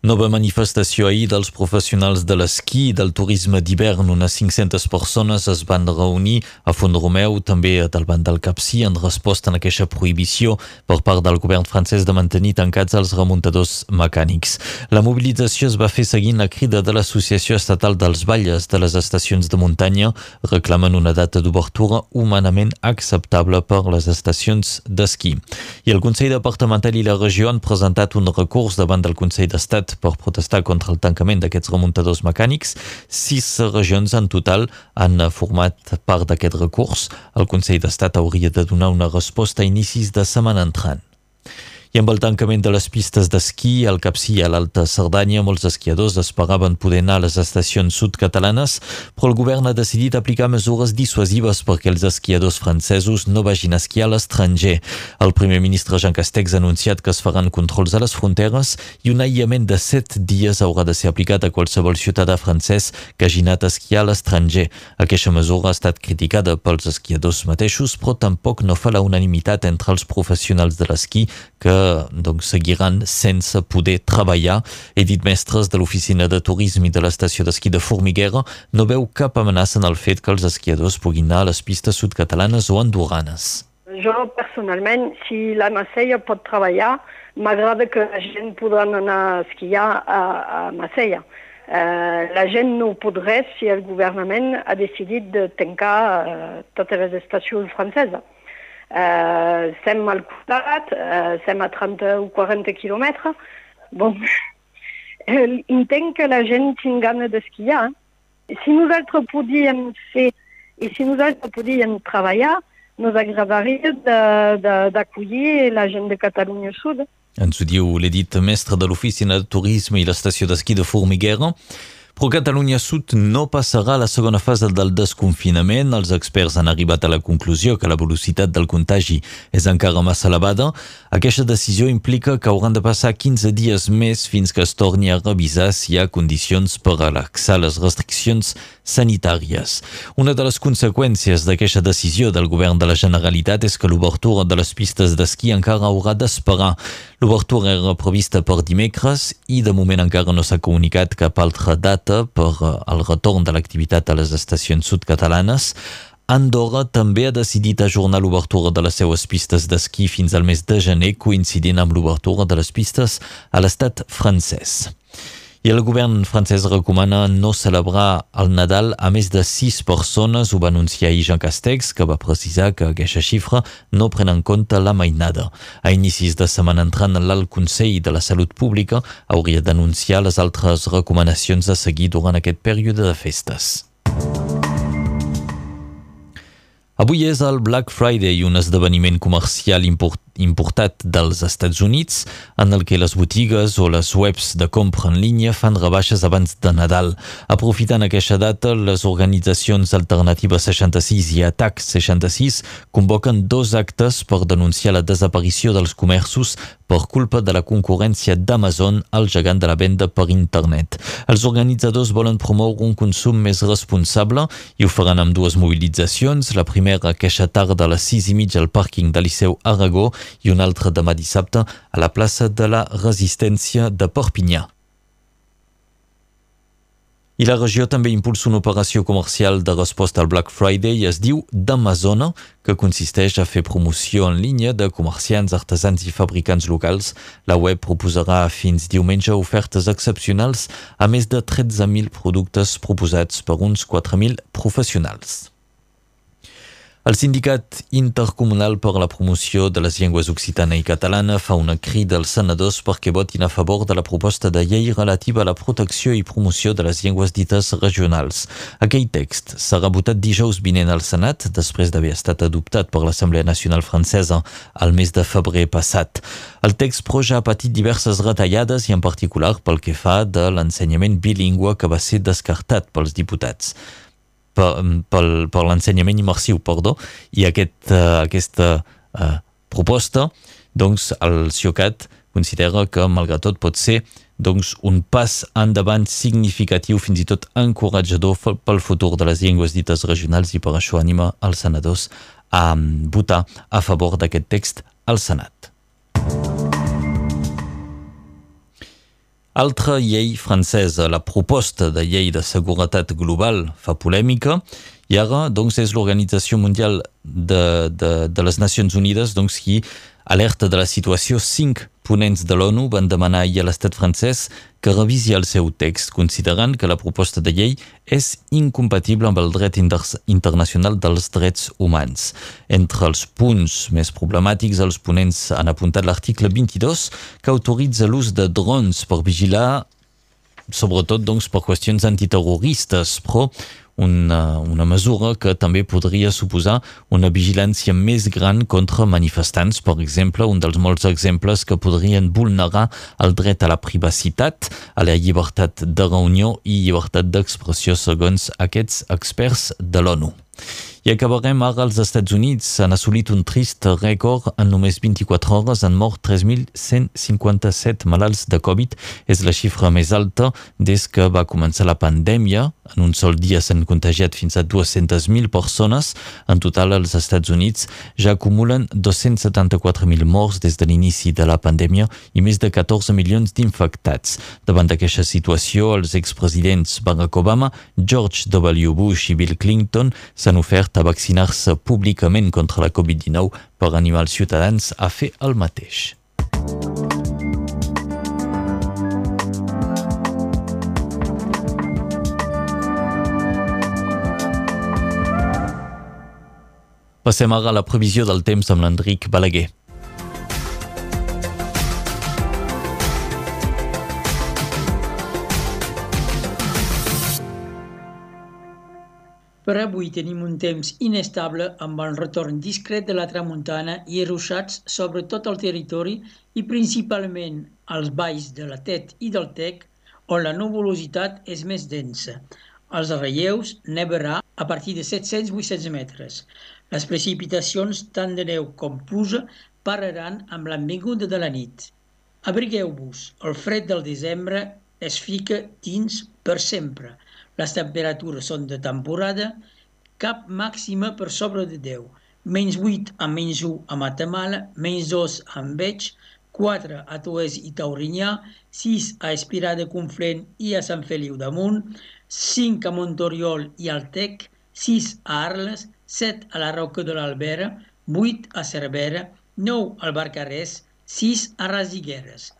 Nova manifestació ahir dels professionals de l'esquí i del turisme d'hivern. Unes 500 persones es van reunir a Font Romeu, també del banc del Capcí, en resposta a aquesta prohibició per part del govern francès de mantenir tancats els remuntadors mecànics. La mobilització es va fer seguint la crida de l'Associació Estatal dels Valles de les estacions de muntanya, reclamen una data d'obertura humanament acceptable per les estacions d'esquí. I el Consell Departamental i la regió han presentat un recurs davant del Consell d'Estat per protestar contra el tancament d'aquests remuntadors mecànics. Sis regions en total han format part d'aquest recurs. El Consell d'Estat hauria de donar una resposta a inicis de setmana entrant. I amb el tancament de les pistes d'esquí al Capcí i a l'Alta Cerdanya, molts esquiadors esperaven poder anar a les estacions sud-catalanes, però el govern ha decidit aplicar mesures dissuasives perquè els esquiadors francesos no vagin a esquiar a l'estranger. El primer ministre Jean Castex ha anunciat que es faran controls a les fronteres i un aïllament de set dies haurà de ser aplicat a qualsevol ciutadà francès que hagi anat a esquiar a l'estranger. Aquesta mesura ha estat criticada pels esquiadors mateixos, però tampoc no fa la unanimitat entre els professionals de l'esquí que doncs, seguiran sense poder treballar. Edith Mestres, de l'Oficina de Turisme i de l'Estació d'Esquí de Formiguera, no veu cap amenaça en el fet que els esquiadors puguin anar a les pistes sud-catalanes o andorranes. Jo, personalment, si la Macella pot treballar, m'agrada que la gent podrà anar a esquiar a, a Macella. Uh, la gent no podrà si el governament ha decidit de tancar uh, totes les estacions franceses. Uh, sem al costat, uh, sem a 30 o 40 quilòmetres. Bon, entenc que la gent tingui gana d'esquiar. Si nosaltres podíem fer I si nosaltres podíem treballar, nos agradaria d'acollir la gent de Catalunya Sud. Ens ho diu l'edit mestre de l'Oficina de Turisme i l'estació d'esquí de Formiguera. Però Catalunya Sud no passarà a la segona fase del desconfinament. Els experts han arribat a la conclusió que la velocitat del contagi és encara massa elevada. Aquesta decisió implica que hauran de passar 15 dies més fins que es torni a revisar si hi ha condicions per relaxar les restriccions sanitàries. Una de les conseqüències d'aquesta decisió del govern de la Generalitat és que l'obertura de les pistes d'esquí encara haurà d'esperar. L'obertura era prevista per dimecres i de moment encara no s'ha comunicat cap altra data per al retorn de l'activitat a les estacions sud-catalanes. Andorra també ha decidit ajornar l'obertura de les seues pistes d'esquí fins al mes de gener, coincidint amb l'obertura de les pistes a l'estat francès. I el govern francès recomana no celebrar el Nadal a més de sis persones. Ho va anunciar ahir Jean Castex, que va precisar que aquesta xifra no pren en compte la mainada. A inicis de setmana entrant, l'Alt Consell de la Salut Pública hauria d'anunciar les altres recomanacions a seguir durant aquest període de festes. Avui és el Black Friday, un esdeveniment comercial important importat dels Estats Units en el que les botigues o les webs de compra en línia fan rebaixes abans de Nadal. Aprofitant aquesta data, les organitzacions Alternatives 66 i Atac 66 convoquen dos actes per denunciar la desaparició dels comerços per culpa de la concurrència d'Amazon, el gegant de la venda per internet. Els organitzadors volen promoure un consum més responsable i ho faran amb dues mobilitzacions. La primera aquesta tarda a les 6 i mitja al pàrquing de Liceu Aragó i un altre demà dissabte a la plaça de la Resistència de Perpinyà. I la regió també impulsa una operació comercial de resposta al Black Friday i es diu d'Amazona, que consisteix a fer promoció en línia de comerciants, artesans i fabricants locals. La web proposarà fins diumenge ofertes excepcionals a més de 13.000 productes proposats per uns 4.000 professionals. El Sindicat Intercomunal per la Promoció de les Llengües Occitana i Catalana fa una crida als senadors perquè votin a favor de la proposta de llei relativa a la protecció i promoció de les llengües dites regionals. Aquell text serà votat dijous vinent al Senat després d'haver estat adoptat per l'Assemblea Nacional Francesa al mes de febrer passat. El text pro ja ha patit diverses retallades i en particular pel que fa de l'ensenyament bilingüe que va ser descartat pels diputats per, l'ensenyament immersiu, perdó, i aquest, uh, aquesta uh, proposta, doncs el CIOCAT considera que, malgrat tot, pot ser doncs, un pas endavant significatiu, fins i tot encoratjador pel futur de les llengües dites regionals i per això anima els senadors a votar a favor d'aquest text al Senat. Altra llei francesa, la proposta de llei de seguretat global fa polèmica i ara doncs, és l'Organització Mundial de, de, de les Nacions Unides doncs, qui alerta de la situació. Cinc ponents de l'ONU van demanar ahir a l'estat francès que revisi el seu text, considerant que la proposta de llei és incompatible amb el dret inter internacional dels drets humans. Entre els punts més problemàtics, els ponents han apuntat l'article 22 que autoritza l'ús de drons per vigilar sobretot doncs, per qüestions antiterroristes, però una, una mesura que també podria suposar una vigilància més gran contra manifestants, per exemple, un dels molts exemples que podrien vulnerar el dret a la privacitat, a la llibertat de reunió i llibertat d'expressió segons aquests experts de l'ONU. I acabarem ara als Estats Units. Han assolit un trist rècord en només 24 hores. Han mort 3.157 malalts de Covid. És la xifra més alta des que va començar la pandèmia. En un sol dia s'han contagiat fins a 200.000 persones. En total, els Estats Units ja acumulen 274.000 morts des de l'inici de la pandèmia i més de 14 milions d'infectats. Davant d'aquesta situació, els expresidents Barack Obama, George W. Bush i Bill Clinton s'han ofert a vaccinar-se públicament contra la Covid-19 per animar els ciutadans a fer el mateix. Passem ara a la previsió del temps amb l'Enric Balaguer. Per avui tenim un temps inestable amb el retorn discret de la tramuntana i ruixats sobre tot el territori i principalment als valls de la Tet i del Tec, on la nuvolositat és més densa. Als relleus nevarà a partir de 700-800 metres. Les precipitacions tant de neu com pluja pararan amb l'envinguda de la nit. Abrigueu-vos, el fred del desembre es fica dins per sempre. Les temperatures són de temporada, cap màxima per sobre de 10, menys 8 a menys 1 a Matamala, menys 2 a Enveig, 4 a Toès i Taurinyà, 6 a Espirà de Conflent i a Sant Feliu damunt, 5 a Montoriol i al Tec, 6 a Arles, 7 a la Roca de l'Albera, 8 a Cervera, 9 al Barcarès, 6 a Rasigueres.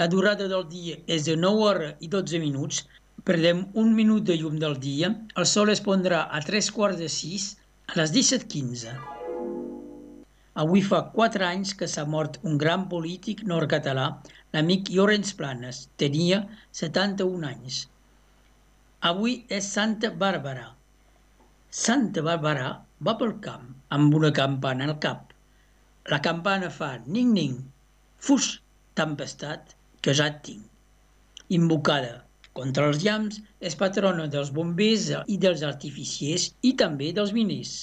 La durada del dia és de 9 hores i 12 minuts, Perdem un minut de llum del dia, el sol es pondrà a tres quarts de sis a les 17.15. Avui fa quatre anys que s'ha mort un gran polític nord-català, l'amic Llorenç Planes. Tenia 71 anys. Avui és Santa Bàrbara. Santa Bàrbara va pel camp amb una campana al cap. La campana fa ning-ning, fus, tempestat, que ja et tinc. Invocada contra els llamps, és patrona dels bombers i dels artificiers i també dels miners.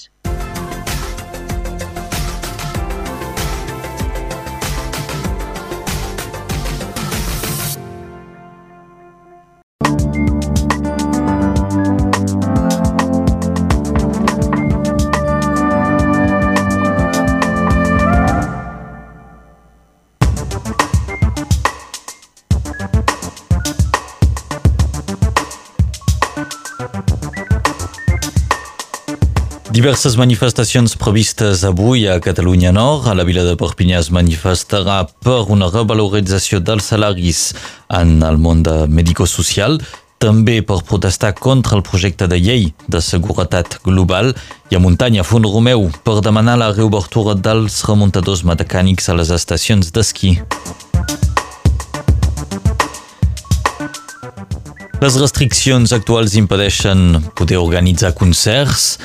Diverses manifestacions previstes avui a Catalunya Nord. A la vila de Perpinyà es manifestarà per una revalorització dels salaris en el món de medico-social, també per protestar contra el projecte de llei de seguretat global i a Muntanya Font Romeu per demanar la reobertura dels remuntadors mecànics a les estacions d'esquí. Les restriccions actuals impedeixen poder organitzar concerts,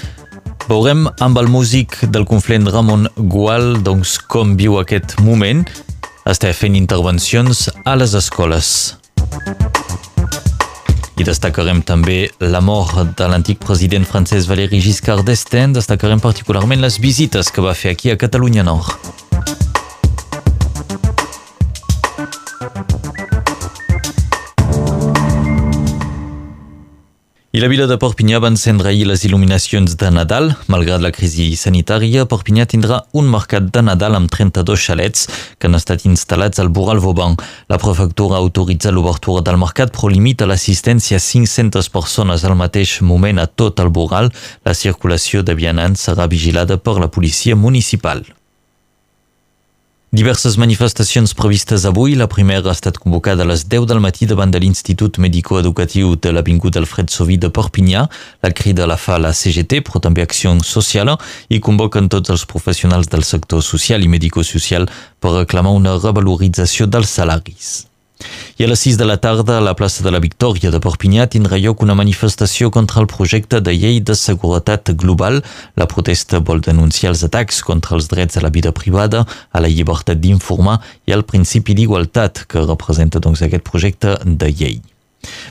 Veurem amb el músic del Conflent Ramon Gual doncs, com viu aquest moment. Està fent intervencions a les escoles. I destacarem també la mort de l'antic president francès Valéry Giscard d'Estaing. Destacarem particularment les visites que va fer aquí a Catalunya Nord. I la vila de Perpinyà va encendre ahir les il·luminacions de Nadal. Malgrat la crisi sanitària, Perpinyà tindrà un mercat de Nadal amb 32 xalets que han estat instal·lats al Boral Vauban. La prefectura autoritza l'obertura del mercat però limita l'assistència a 500 persones al mateix moment a tot el Boral. La circulació de vianants serà vigilada per la policia municipal. Diverses manifestacions previstes avui. La primera ha estat convocada a les 10 del matí davant de l'Institut Medico-Educatiu de l'Avingut Alfred Soví de Perpinyà. La crida la fa la CGT, però també Acció Social, i convoquen tots els professionals del sector social i medico-social per reclamar una revalorització dels salaris. I a les 6 de la tarda, a la plaça de la Victòria de Perpinyà tindrà lloc una manifestació contra el projecte de llei de seguretat global. La protesta vol denunciar els atacs contra els drets a la vida privada, a la llibertat d'informar i al principi d'igualtat que representa doncs, aquest projecte de llei.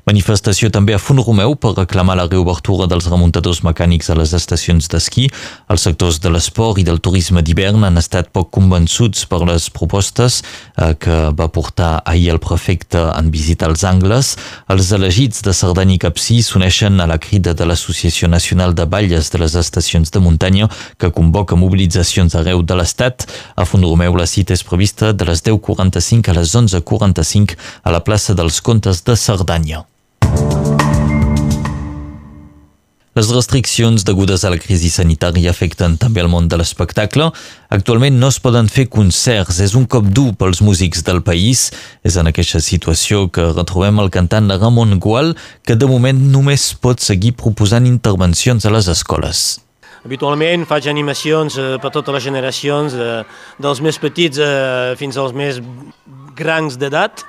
Manifestació també a Font Romeu per reclamar la reobertura dels remuntadors mecànics a les estacions d'esquí. Els sectors de l'esport i del turisme d'hivern han estat poc convençuts per les propostes eh, que va portar ahir el prefecte en visitar els angles. Els elegits de Cerdanya i Capcí s'uneixen a la crida de l'Associació Nacional de Balles de les Estacions de Muntanya que convoca mobilitzacions arreu de l'Estat. A Font Romeu la cita és prevista de les 10.45 a les 11.45 a la plaça dels Contes de Cerdanya. Espanya. Les restriccions degudes a la crisi sanitària afecten també el món de l'espectacle. Actualment no es poden fer concerts, és un cop dur pels músics del país. És en aquesta situació que retrobem el cantant Ramon Gual, que de moment només pot seguir proposant intervencions a les escoles. Habitualment faig animacions eh, per totes les generacions, eh, dels més petits eh, fins als més grans d'edat,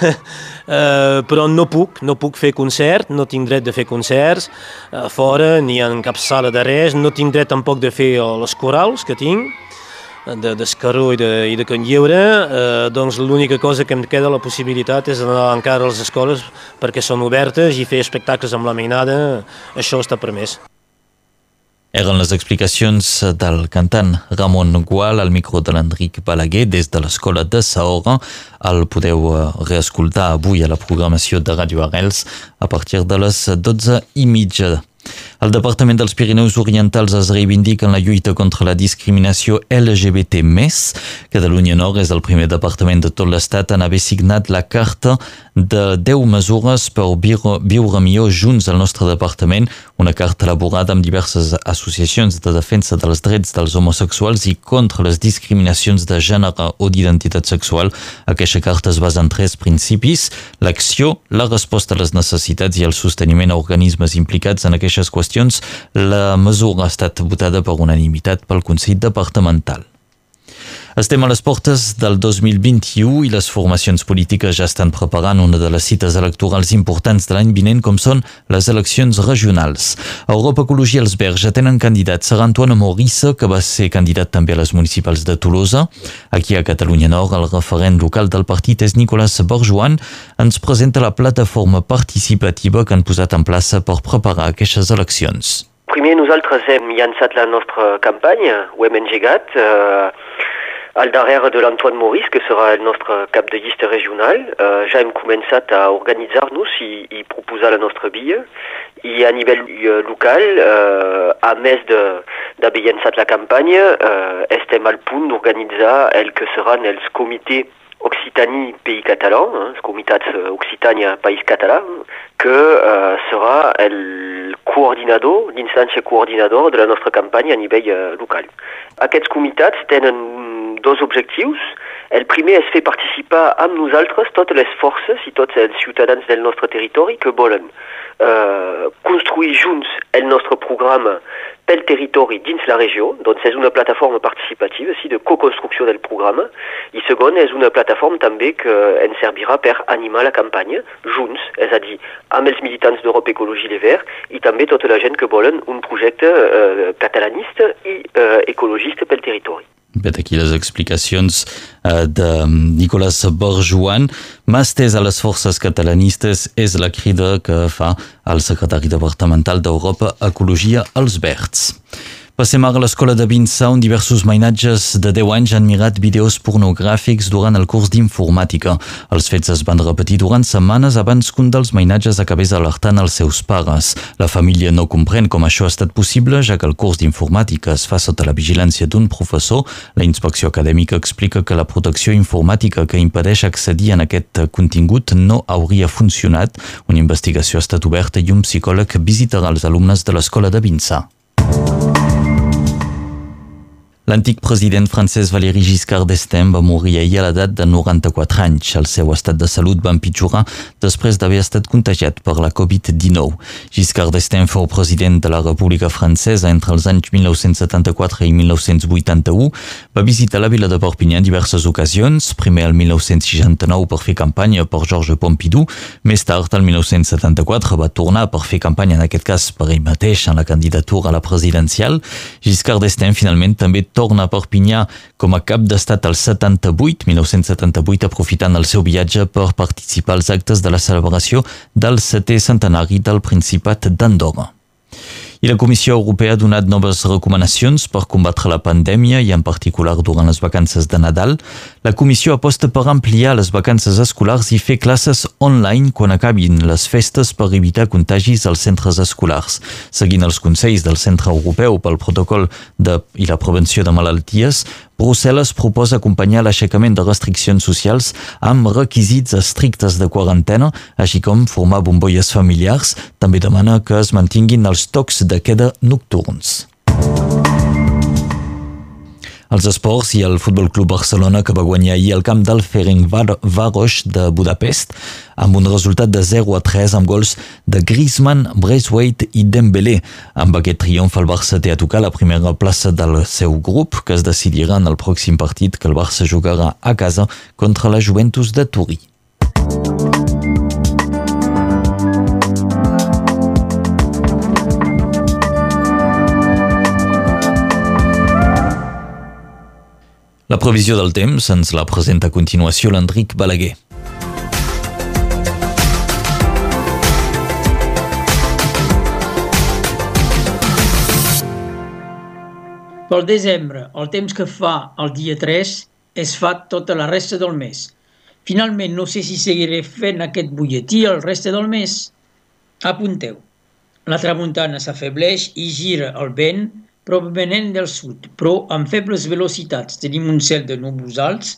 eh, però no puc, no puc fer concert, no tinc dret de fer concerts a fora, ni en cap sala de res, no tinc dret tampoc de fer les corals que tinc, de, d'escaró i de, i de Can Lliure, eh, doncs l'única cosa que em queda la possibilitat és anar encara a les escoles perquè són obertes i fer espectacles amb la mainada, això està permès. Eren les explicacions del cantant Ramon Gual al micro de l'Enric Balaguer des de l'escola de Saora. El podeu eh, reescoltar avui a la programació de Ràdio Arrels a partir de les 12 i mitja el Departament dels Pirineus Orientals es reivindica en la lluita contra la discriminació LGBT+. Catalunya Nord és el primer departament de tot l'estat en haver signat la carta de 10 mesures per viure millor junts al nostre departament, una carta elaborada amb diverses associacions de defensa dels drets dels homosexuals i contra les discriminacions de gènere o d'identitat sexual. Aquesta carta es basa en tres principis, l'acció, la resposta a les necessitats i el sosteniment a organismes implicats en aquestes qüestions la mesura ha estat votada per unanimitat pel Consell Departamental. Estem a les portes del 2021 i les formacions polítiques ja estan preparant una de les cites electorals importants de l'any vinent com són les eleccions regionals. A Europa Ecologia els Verds ja tenen candidat. Serà Antoine Morissa, que va ser candidat també a les municipals de Tolosa. Aquí a Catalunya Nord, el referent local del partit és Nicolás Borjuan. Ens presenta la plataforma participativa que han posat en plaça per preparar aquestes eleccions. Primer nosaltres hem llançat la nostra campanya, ho hem engegat. Eh, al darrere de l'Antoine Maurice, que serà el nostre cap de llista regional. Eh, ja hem començat a organitzar-nos i, i proposar la nostra via. I a nivell uh, local, eh, a més d'haver llançat la campanya, eh, estem al punt d'organitzar el que seran els comitès Occitanie Pays Català, eh, els comitats Occitània País Català, que eh, serà el coordinador, l'instància coordinador de la nostra campanya a nivell eh, local. Aquests comitats tenen dos objectius. El primer és fer participar amb nosaltres totes les forces i tots els ciutadans del nostre territori que volen eh, construir junts el nostre programa pel territori dins la regió, doncs és una plataforma participativa sí, de co-construcció del programa, i segon és una plataforma també que ens servirà per animar la campanya junts, és a dir, amb els militants d'Europa Ecologia Les Verts i també tota la gent que volen un projecte eh, catalanista i eh, ecologista pel territori. Vet aquí les explicacions uh, de Nicolas Borjuan. Mà estès a les forces catalanistes és la crida que fa el secretari departamental d'Europa Ecologia als Verds. Passem ara a l'escola de Vinçà, on diversos mainatges de 10 anys han mirat vídeos pornogràfics durant el curs d'informàtica. Els fets es van repetir durant setmanes abans que un dels mainatges acabés alertant els seus pares. La família no comprèn com això ha estat possible, ja que el curs d'informàtica es fa sota la vigilància d'un professor. La inspecció acadèmica explica que la protecció informàtica que impedeix accedir en aquest contingut no hauria funcionat. Una investigació ha estat oberta i un psicòleg visitarà els alumnes de l'escola de Vinçà. L'antic president francès Valéry Giscard d'Estaing va morir ahir a l'edat de 94 anys. El seu estat de salut va empitjorar després d'haver estat contagiat per la Covid-19. Giscard d'Estaing fou president de la República Francesa entre els anys 1974 i 1981. Va visitar la vila de Perpinyà en diverses ocasions, primer el 1969 per fer campanya per Georges Pompidou, més tard, el 1974, va tornar per fer campanya, en aquest cas per ell mateix, en la candidatura a la presidencial. Giscard d'Estaing finalment també torna a Perpinyà com a cap d'estat al 78, 1978, aprofitant el seu viatge per participar als actes de la celebració del setè centenari del Principat d'Andorra. I la Comissió Europea ha donat noves recomanacions per combatre la pandèmia i en particular durant les vacances de Nadal. La Comissió aposta per ampliar les vacances escolars i fer classes online quan acabin les festes per evitar contagis als centres escolars. Seguint els consells del Centre Europeu pel protocol de, i la prevenció de malalties, Brussel·les proposa acompanyar l'aixecament de restriccions socials amb requisits estrictes de quarantena, així com formar bombolles familiars. També demana que es mantinguin els tocs de queda nocturns. Els esports i el Futbol Club Barcelona que va guanyar ahir el camp del Ferencváros de Budapest amb un resultat de 0 a 3 amb gols de Griezmann, Braithwaite i Dembélé. Amb aquest triomf el Barça té a tocar la primera plaça del seu grup que es decidirà en el pròxim partit que el Barça jugarà a casa contra la Juventus de Turí. La previsió del temps ens la presenta a continuació l'Enric Balaguer. Pel desembre, el temps que fa el dia 3 es fa tota la resta del mes. Finalment, no sé si seguiré fent aquest butlletí el resta del mes. Apunteu. La tramuntana s'afebleix i gira el vent provenent del sud, però amb febles velocitats. Tenim un cel de núvols alts,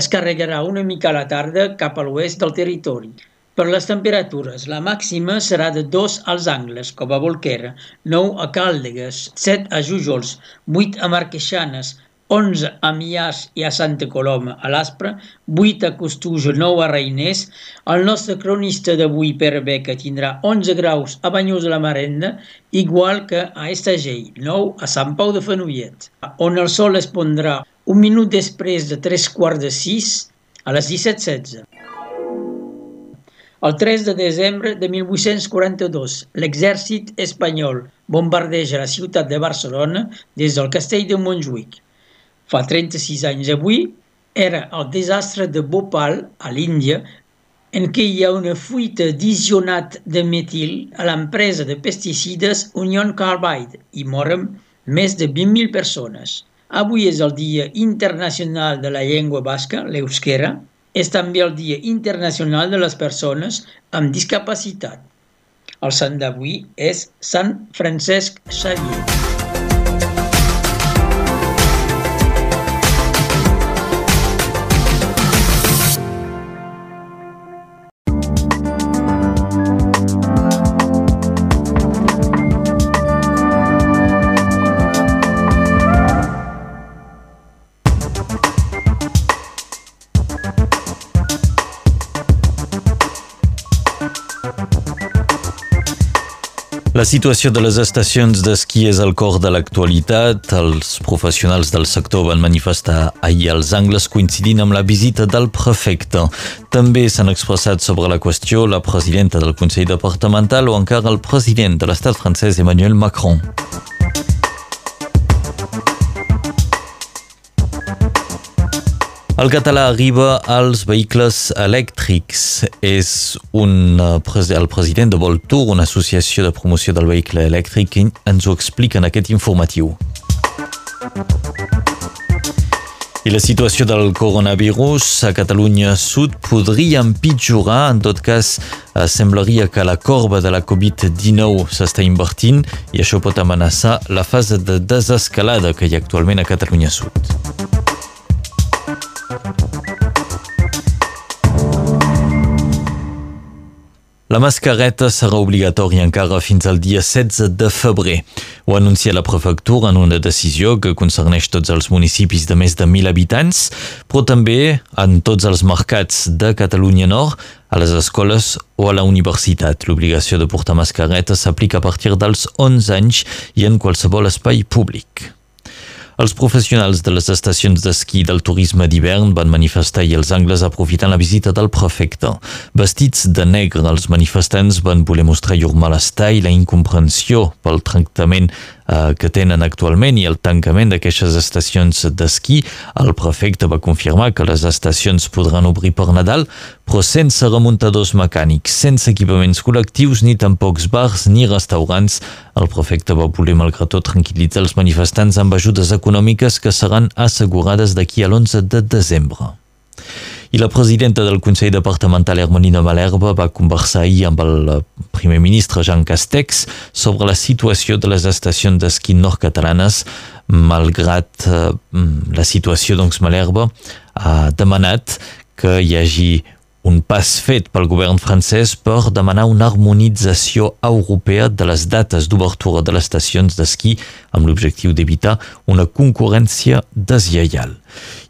es carregarà una mica a la tarda cap a l'oest del territori. Per les temperatures, la màxima serà de 2 als Angles, com a Volquera, 9 a Càldegues, 7 a Jujols, 8 a Marqueixanes, 11 a Mias i a Santa Coloma a l'Aspre, 8 a Costuja, 9 a Reiners. El nostre cronista d'avui, Pere Beca, tindrà 11 graus a Banyós de la Marenda, igual que a Estagell, 9 a Sant Pau de Fenollet, on el sol es pondrà un minut després de 3 quarts de 6 a les 17.16. El 3 de desembre de 1842, l'exèrcit espanyol bombardeja la ciutat de Barcelona des del castell de Montjuïc. Fa 36 anys avui era el desastre de Bhopal, a l'Índia, en què hi ha una fuita d'isonat de metil a l'empresa de pesticides Union Carbide i moren més de 20.000 persones. Avui és el Dia Internacional de la Llengua Basca, l'Euskera. És també el Dia Internacional de les Persones amb Discapacitat. El sant d'avui és Sant Francesc Xavier. La situació de les estacions d'esquí és al cor de l'actualitat. Els professionals del sector van manifestar ahir als angles coincidint amb la visita del prefecte. També s'han expressat sobre la qüestió la presidenta del Consell Departamental o encara el president de l'estat francès Emmanuel Macron. El català arriba als vehicles elèctrics. És un, eh, el president de Voltur, una associació de promoció del vehicle elèctric, ens ho explica en aquest informatiu. I la situació del coronavirus a Catalunya Sud podria empitjorar, en tot cas eh, semblaria que la corba de la Covid-19 s'està invertint i això pot amenaçar la fase de desescalada que hi ha actualment a Catalunya Sud. La mascareta serà obligatòria encara fins al dia 16 de febrer. Ho anuncia la prefectura en una decisió que concerneix tots els municipis de més de 1.000 habitants, però també en tots els mercats de Catalunya Nord, a les escoles o a la universitat. L'obligació de portar mascareta s'aplica a partir dels 11 anys i en qualsevol espai públic. Els professionals de les estacions d'esquí del turisme d'hivern van manifestar i els angles aprofitant la visita del prefecte. Vestits de negre, els manifestants van voler mostrar llur malestar i la incomprensió pel tractament eh, que tenen actualment i el tancament d'aquestes estacions d'esquí. El prefecte va confirmar que les estacions podran obrir per Nadal, però sense remuntadors mecànics, sense equipaments col·lectius ni tampoc bars ni restaurants. El prefecte va voler, malgrat tot, tranquil·litzar els manifestants amb ajudes econòmiques que seran assegurades d'aquí a l'11 de desembre i la presidenta del Consell Departamental Hermelina Malerba va conversar ahir amb el eh, primer ministre Jean Castex sobre la situació de les estacions d'esquí nord-catalanes malgrat eh, la situació doncs Malerba ha demanat que hi hagi un pas fet pel govern francès per demanar una harmonització europea de les dates d'obertura de les estacions d'esquí amb l'objectiu d'evitar una concurrència deslleial.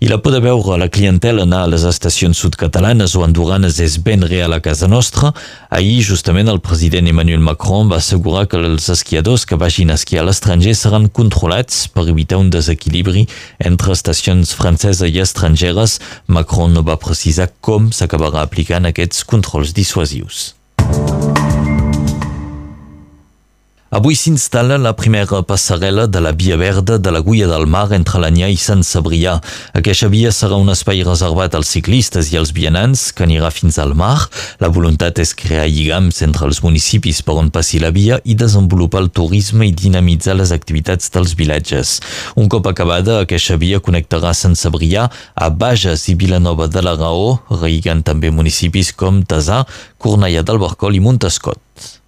I la por de veure la clientela anar a les estacions sud-catalanes o andorranes és ben real a casa nostra. Ahir, justament, el president Emmanuel Macron va assegurar que els esquiadors que vagin a esquiar a l'estranger seran controlats per evitar un desequilibri entre estacions franceses i estrangeres. Macron no va precisar com s'acabarà aplicant aquests controls dissuasius. Avui s'instal·la la primera passarel·la de la Via Verda de l'Agulla del Mar entre l'Anyà i Sant Sabrià. Aquesta via serà un espai reservat als ciclistes i als vianants que anirà fins al mar. La voluntat és crear lligams entre els municipis per on passi la via i desenvolupar el turisme i dinamitzar les activitats dels vilatges. Un cop acabada, aquesta via connectarà Sant Sabrià a Bages i Vilanova de la Raó, relligant també municipis com Tasà, Cornellà del Barcol i Montescot.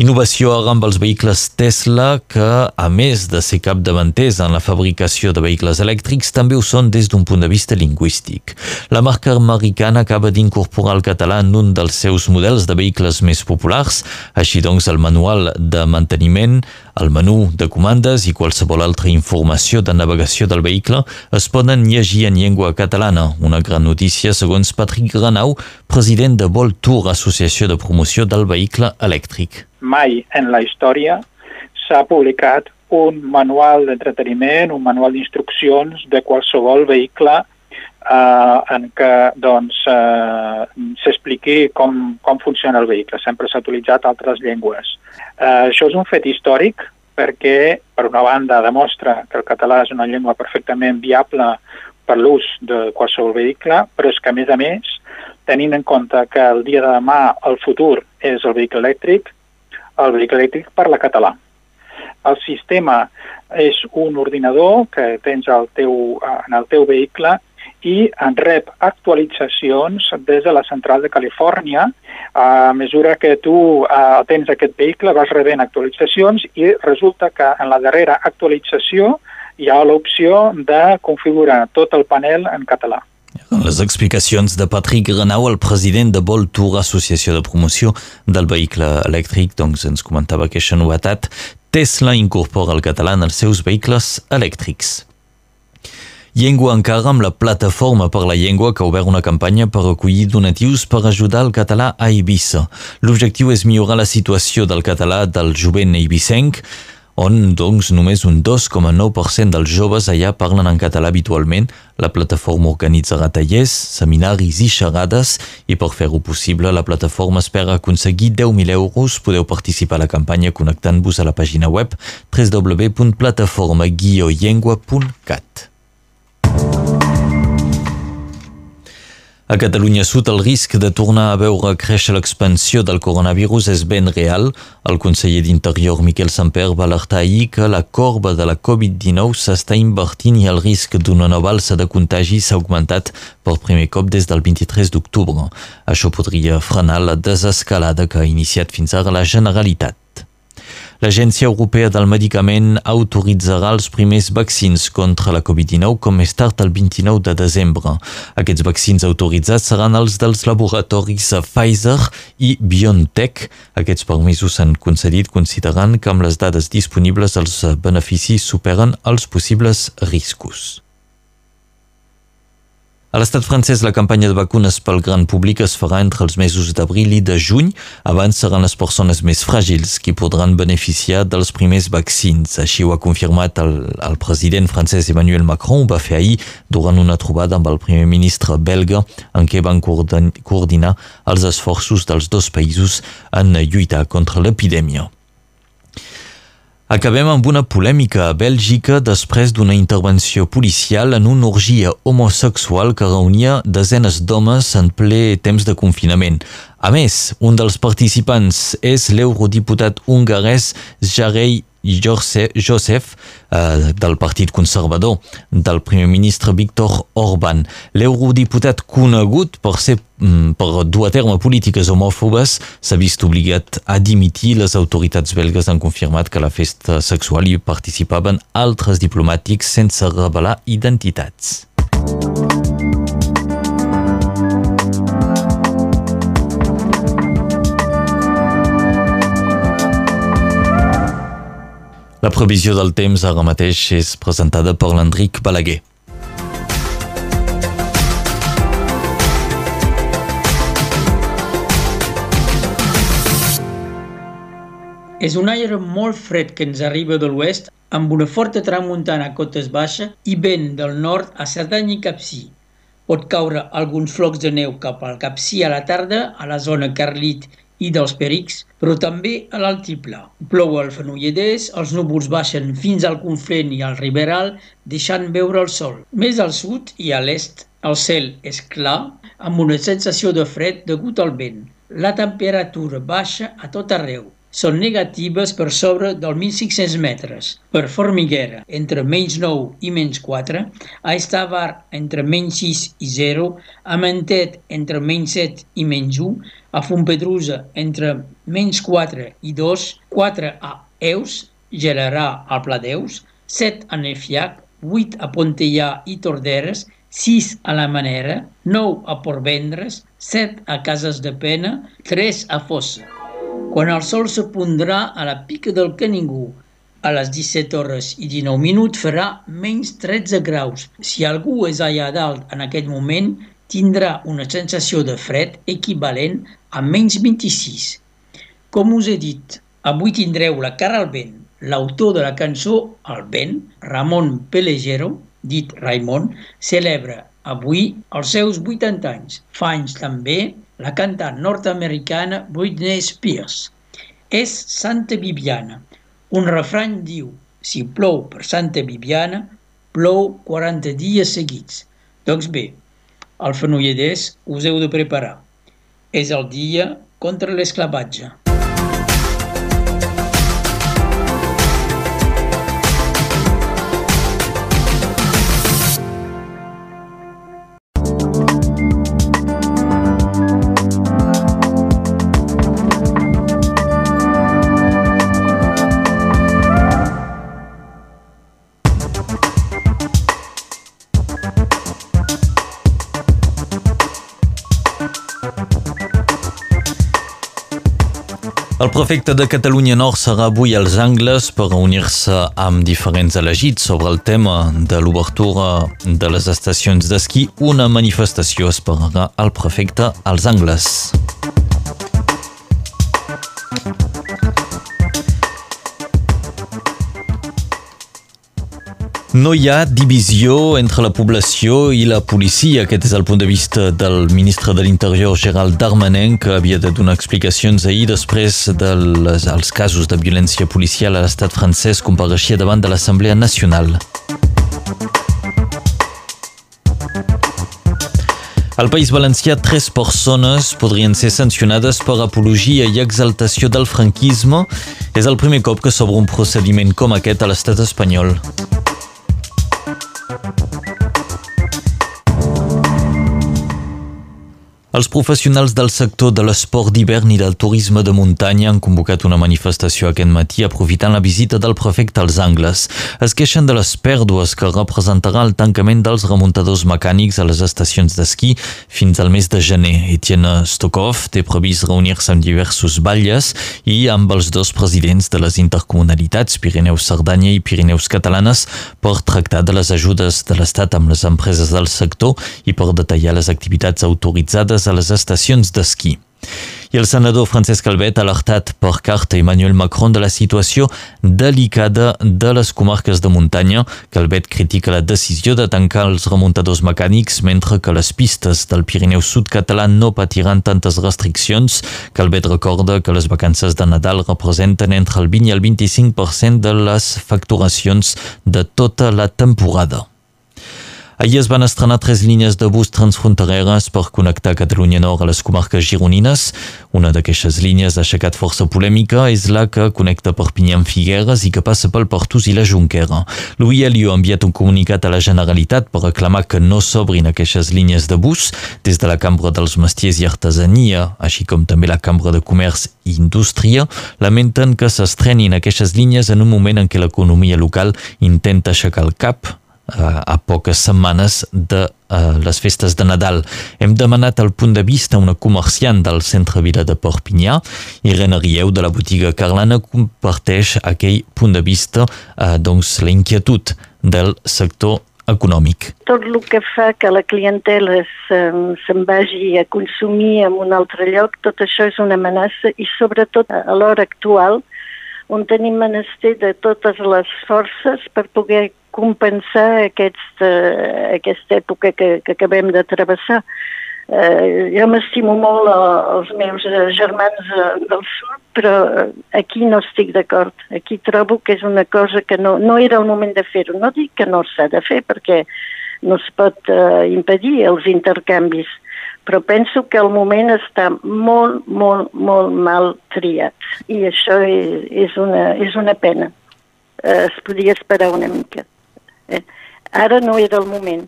Innovació amb els vehicles Tesla que, a més de ser capdavanters en la fabricació de vehicles elèctrics, també ho són des d'un punt de vista lingüístic. La marca americana acaba d'incorporar el català en un dels seus models de vehicles més populars, així doncs el manual de manteniment, el menú de comandes i qualsevol altra informació de navegació del vehicle es poden llegir en llengua catalana. Una gran notícia segons Patrick Granau, president de Vol Tour, associació de promoció del vehicle elèctric mai en la història s'ha publicat un manual d'entreteniment, un manual d'instruccions de qualsevol vehicle eh, en què doncs, eh, com, com funciona el vehicle. Sempre s'ha utilitzat altres llengües. Eh, això és un fet històric perquè, per una banda, demostra que el català és una llengua perfectament viable per l'ús de qualsevol vehicle, però és que, a més a més, tenint en compte que el dia de demà el futur és el vehicle elèctric, el vehicle elèctric parla català. El sistema és un ordinador que tens al teu, en el teu vehicle i en rep actualitzacions des de la central de Califòrnia. A mesura que tu uh, tens aquest vehicle vas rebent actualitzacions i resulta que en la darrera actualització hi ha l'opció de configurar tot el panel en català. Les explicacions de Patrick Renau, el president de Vol Tour, associació de promoció del vehicle elèctric, doncs ens comentava aquesta novetat. Tesla incorpora el català en els seus vehicles elèctrics. Llengua encara amb la Plataforma per la Llengua que ha obert una campanya per recollir donatius per ajudar el català a Eivissa. L'objectiu és millorar la situació del català del jovent eivissenc, on doncs només un 2,9% dels joves allà parlen en català habitualment. La plataforma organitzarà tallers, seminaris i xerrades i per fer-ho possible la plataforma espera aconseguir 10.000 euros. Podeu participar a la campanya connectant-vos a la pàgina web www.plataforma-llengua.cat. A Catalunya Sud el risc de tornar a veure créixer l'expansió del coronavirus és ben real. El conseller d'Interior Miquel Samper va alertar ahir que la corba de la Covid-19 s'està invertint i el risc d'una nova alça de contagi s'ha augmentat per primer cop des del 23 d'octubre. Això podria frenar la desescalada que ha iniciat fins ara la Generalitat. L'Agència Europea del Medicament autoritzarà els primers vaccins contra la Covid-19 com més tard el 29 de desembre. Aquests vaccins autoritzats seran els dels laboratoris Pfizer i BioNTech. Aquests permisos s'han concedit considerant que amb les dades disponibles els beneficis superen els possibles riscos. A l'estat francès, la campanya de vacunes pel gran públic es farà entre els mesos d'abril i de juny. Abans seran les persones més fràgils qui podran beneficiar dels primers vaccins. Així ho ha confirmat el, el president francès Emmanuel Macron. Ho va fer ahir durant una trobada amb el primer ministre belga en què van coordinar els esforços dels dos països en lluitar contra l'epidèmia. Acabem amb una polèmica a Bèlgica després d'una intervenció policial en una orgia homosexual que reunia desenes d'homes en ple temps de confinament. A més, un dels participants és l'eurodiputat hongarès Jarej Joseph eh, del Partit Conservador del primer ministre Víctor Orbán. L'eurodiputat conegut per, ser, mm, per dur a terme polítiques homòfobes s'ha vist obligat a dimitir. Les autoritats belgues han confirmat que a la festa sexual hi participaven altres diplomàtics sense revelar identitats. La previsió del temps ara mateix és presentada per l'Enric Balaguer. És un aire molt fred que ens arriba de l'oest amb una forta tramuntana a cotes baixes i vent del nord a Cerdanya i Capcí. Pot caure alguns flocs de neu cap al Capcí a la tarda, a la zona Carlit i dels Perics, però també a l'altiplà. Plou al Fenolledès, els núvols baixen fins al Conflent i al Riberal, deixant veure el sol. Més al sud i a l'est, el cel és clar, amb una sensació de fred degut al vent. La temperatura baixa a tot arreu, són negatives per sobre dels 1.500 metres. Per Formiguera, entre menys 9 i menys 4, a Estavar, entre menys 6 i 0, a Mentet, entre menys 7 i menys 1, a Fontpedrusa, entre menys 4 i 2, 4 a Eus, Gelarà al Pla d'Eus, 7 a Nefiac, 8 a Pontellà i Torderes, 6 a la Manera, 9 a Portvendres, 7 a Cases de Pena, 3 a Fossa. Quan el sol se pondrà a la pica del Caningú a les 17 hores i 19 minuts farà menys 13 graus. Si algú és allà dalt en aquest moment, tindrà una sensació de fred equivalent a menys 26. Com us he dit, avui tindreu la cara al vent. L'autor de la cançó El vent, Ramon Pellegero, dit Raimon, celebra avui els seus 80 anys. Fa anys també la cantant nord-americana Britney Spears. És Santa Bibiana. Un refrany diu, si plou per Santa Bibiana, plou 40 dies seguits. Doncs bé, al Fenolledès us heu de preparar. És el dia contra l'esclavatge. El prefecte de Catalunya Nord serà avui als Angles per reunir-se amb diferents elegits sobre el tema de l'obertura de les estacions d'esquí. Una manifestació esperarà el prefecte als Angles. No hi ha divisió entre la població i la policia. Aquest és el punt de vista del ministre de l'Interior, Gerald Darmanin, que havia de donar explicacions ahir després dels els casos de violència policial a l'estat francès compareixia davant de l'Assemblea Nacional. Al País Valencià, tres persones podrien ser sancionades per apologia i exaltació del franquisme. És el primer cop que s'obre un procediment com aquest a l'estat espanyol. Thank you. Els professionals del sector de l'esport d'hivern i del turisme de muntanya han convocat una manifestació aquest matí aprofitant la visita del prefecte als Angles. Es queixen de les pèrdues que representarà el tancament dels remuntadors mecànics a les estacions d'esquí fins al mes de gener. Etienne Stokov té previst reunir-se amb diversos batlles i amb els dos presidents de les intercomunalitats Pirineus Cerdanya i Pirineus Catalanes per tractar de les ajudes de l'Estat amb les empreses del sector i per detallar les activitats autoritzades a les estacions d'esquí. I el senador Francesc Calvet ha alertat per carta Emmanuel Macron de la situació delicada de les comarques de muntanya. Calvet critica la decisió de tancar els remuntadors mecànics mentre que les pistes del Pirineu Sud català no patiran tantes restriccions. Calvet recorda que les vacances de Nadal representen entre el 20 i el 25% de les facturacions de tota la temporada. Ahir es van estrenar tres línies de bus transfrontereres per connectar Catalunya Nord a les comarques gironines. Una d'aquestes línies ha aixecat força polèmica és la que connecta Perpinyà amb Figueres i que passa pel Portús i la Junquera. Louis Elio ha enviat un comunicat a la Generalitat per reclamar que no s'obrin aquestes línies de bus. Des de la Cambra dels Mestiers i Artesania, així com també la Cambra de Comerç i Indústria, lamenten que s'estrenin aquestes línies en un moment en què l'economia local intenta aixecar el cap a poques setmanes de uh, les festes de Nadal. Hem demanat el punt de vista a una comerciant del centre Vila de Perpinyà, Irene Rieu de la botiga Carlana comparteix aquell punt de vista, uh, doncs la inquietud del sector econòmic. Tot el que fa que la clientela se'n se vagi a consumir en un altre lloc, tot això és una amenaça i sobretot a l'hora actual on tenim menester de totes les forces per poder compensar aquesta, aquesta època que, que acabem de travessar. Eh, jo m'estimo molt els meus germans eh, del sud, però aquí no estic d'acord. Aquí trobo que és una cosa que no, no era el moment de fer-ho. No dic que no s'ha de fer, perquè no es pot eh, impedir els intercanvis, però penso que el moment està molt, molt, molt mal triat i això és, és, una, és una pena. Eh, es podia esperar una mica. Eh? Ara no era el moment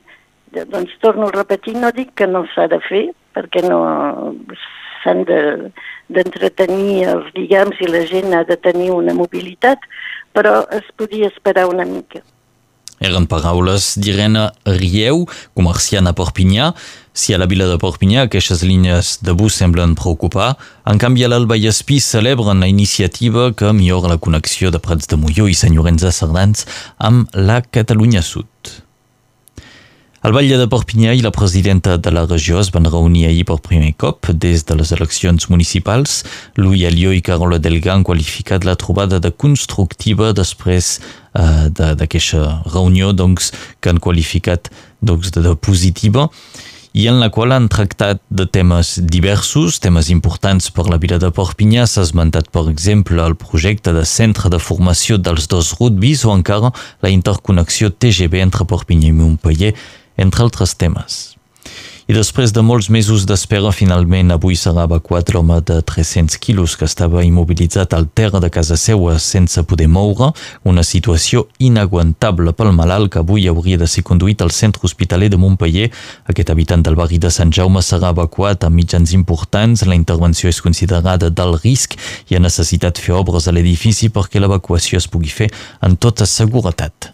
doncs torno a repetir, no dic que no s'ha de fer, perquè no s'han d'entretenir de, els lligams i la gent ha de tenir una mobilitat, però es podia esperar una mica. Eren paraules d'Irene Rieu, comerciant a Perpinyà. Si a la vila de Perpinyà aquestes línies de bus semblen preocupar, en canvi a l'Alba i Espí celebren la iniciativa que millora la connexió de Prats de Molló i Sant Llorenç de Cerdans amb la Catalunya Sud. El batlle de Perpinyà i la presidenta de la regió es van reunir ahir per primer cop des de les eleccions municipals. Louis Alió i Carola Delga han qualificat la trobada de constructiva després uh, d'aquesta reunió doncs, que han qualificat doncs, de, de positiva i en la qual han tractat de temes diversos, temes importants per la vila de Perpinyà. S'ha esmentat, per exemple, el projecte de centre de formació dels dos rugbis o encara la interconnexió TGV entre Perpinyà i Montpellier, entre altres temes. I després de molts mesos d'espera, finalment avui serà evacuat l'home de 300 quilos que estava immobilitzat al terra de casa seua sense poder moure, una situació inaguantable pel malalt que avui hauria de ser conduït al centre hospitaler de Montpellier. Aquest habitant del barri de Sant Jaume serà evacuat amb mitjans importants. La intervenció és considerada d'alt risc i ha necessitat fer obres a l'edifici perquè l'evacuació es pugui fer en tota seguretat.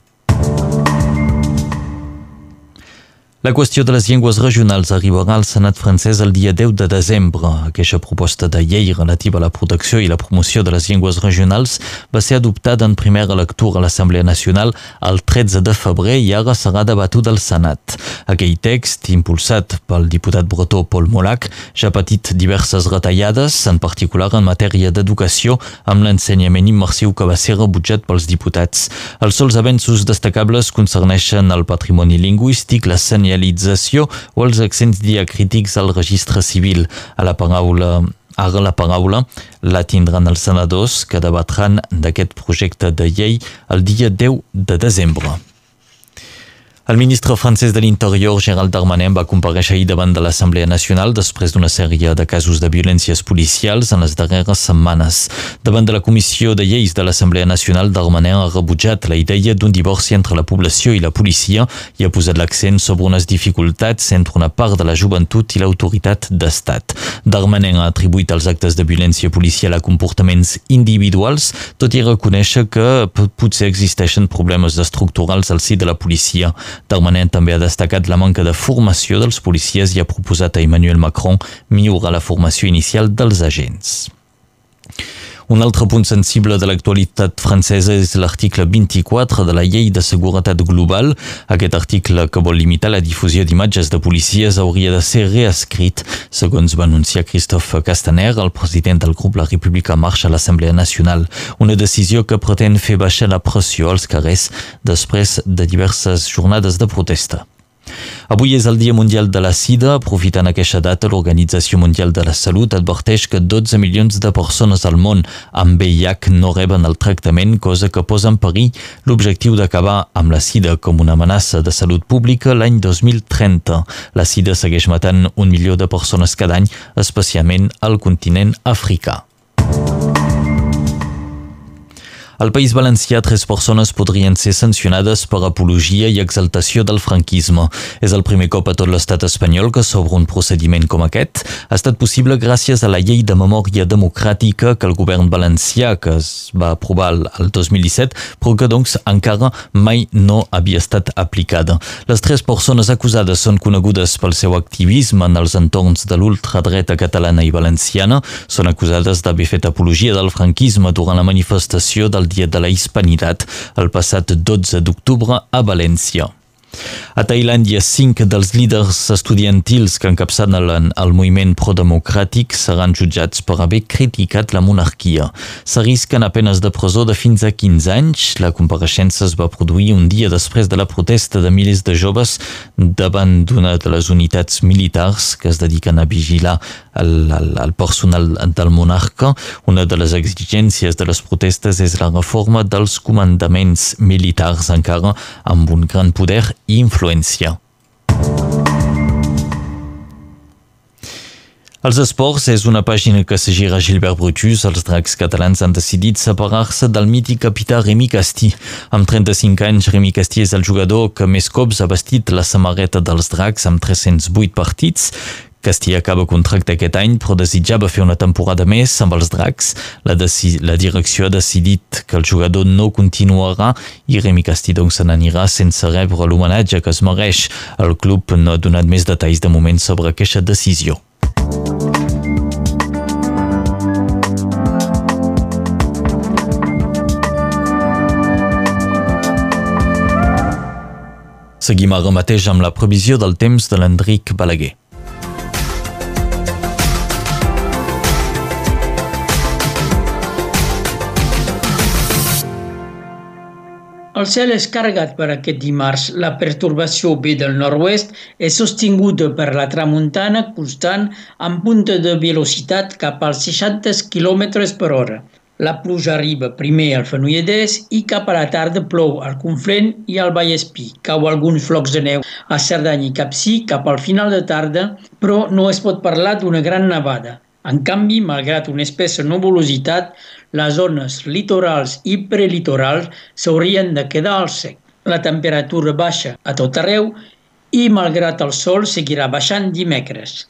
La qüestió de les llengües regionals arribarà al Senat francès el dia 10 de desembre. Aquesta proposta de llei relativa a la protecció i la promoció de les llengües regionals va ser adoptada en primera lectura a l'Assemblea Nacional el 13 de febrer i ara serà debatut al Senat. Aquell text, impulsat pel diputat bretó Paul Molac, ja ha patit diverses retallades, en particular en matèria d'educació, amb l'ensenyament immersiu que va ser rebutjat pels diputats. Els sols avenços destacables concerneixen el patrimoni lingüístic, la senyalització o els accents diacrítics al registre civil. A la paraula Ara la paraula la tindran els senadors que debatran d'aquest projecte de llei el dia 10 de desembre. El ministre francès de l'Interior, Gérald Darmanin, va compareixer ahir davant de l'Assemblea Nacional després d'una sèrie de casos de violències policials en les darreres setmanes. Davant de la Comissió de Lleis de l'Assemblea Nacional, Darmanin ha rebutjat la idea d'un divorci entre la població i la policia i ha posat l'accent sobre unes dificultats entre una part de la joventut i l'autoritat d'estat. Darmanin ha atribuït els actes de violència policial a comportaments individuals, tot i reconèixer que potser existeixen problemes estructurals al si de la policia. Darmanin també ha destacat la manca de formació dels policies i ha proposat a Emmanuel Macron millorar la formació inicial dels agents. Un altre punt sensible de l'actualitat francesa és l'article 24 de la Llei de Seguretat Global. Aquest article que vol limitar la difusió d'imatges de policies hauria de ser reescrit, segons va anunciar Christophe Castaner, el president del grup La República Marxa a l'Assemblea Nacional. Una decisió que pretén fer baixar la pressió als carrers després de diverses jornades de protesta. Avui és el Dia Mundial de la Sida. Aprofitant aquesta data, l'Organització Mundial de la Salut adverteix que 12 milions de persones al món amb VIH no reben el tractament, cosa que posa en perill l'objectiu d'acabar amb la sida com una amenaça de salut pública l'any 2030. La sida segueix matant un milió de persones cada any, especialment al continent africà. Al País Valencià, tres persones podrien ser sancionades per apologia i exaltació del franquisme. És el primer cop a tot l'estat espanyol que s'obre un procediment com aquest. Ha estat possible gràcies a la llei de memòria democràtica que el govern valencià, que es va aprovar el 2017, però que doncs encara mai no havia estat aplicada. Les tres persones acusades són conegudes pel seu activisme en els entorns de l'ultradreta catalana i valenciana. Són acusades d'haver fet apologia del franquisme durant la manifestació del Dia de la Hispanitat el passat 12 d'octubre a València. A Tailàndia, cinc dels líders estudiantils que encapçalen el moviment prodemocràtic seran jutjats per haver criticat la monarquia. S'arrisquen a penes de presó de fins a 15 anys. La compareixença es va produir un dia després de la protesta de milers de joves davant d'una de les unitats militars que es dediquen a vigilar el, el, el personal del monarca. Una de les exigències de les protestes és la reforma dels comandaments militars encara amb un gran poder influència. Els esports és una pàgina que seguirà Gilbert Brutus. Els dracs catalans han decidit separar-se del mític capità Remi Castí. Amb 35 anys, Remi Castí és el jugador que més cops ha vestit la samarreta dels dracs amb 308 partits. Castí acaba contracte aquest any, però desitjava fer una temporada més amb els dracs. La, la direcció ha decidit que el jugador no continuarà i Remi Castí doncs se n'anirà sense rebre l'homenatge que es mereix. El club no ha donat més detalls de moment sobre aquesta decisió. Seguim ara mateix amb la previsió del temps de l'Enric Balaguer. El cel és carregat per aquest dimarts. La pertorbació ve del nord-oest és sostinguda per la tramuntana constant amb punta de velocitat cap als 60 km per hora. La pluja arriba primer al Fenolledès i cap a la tarda plou al Conflent i al Vallespí. Cau alguns flocs de neu a Cerdanya i Capcí cap al final de tarda, però no es pot parlar d'una gran nevada. En canvi, malgrat una espessa nuvolositat, les zones litorals i prelitorals s'haurien de quedar al sec. La temperatura baixa a tot arreu i, malgrat el sol, seguirà baixant dimecres.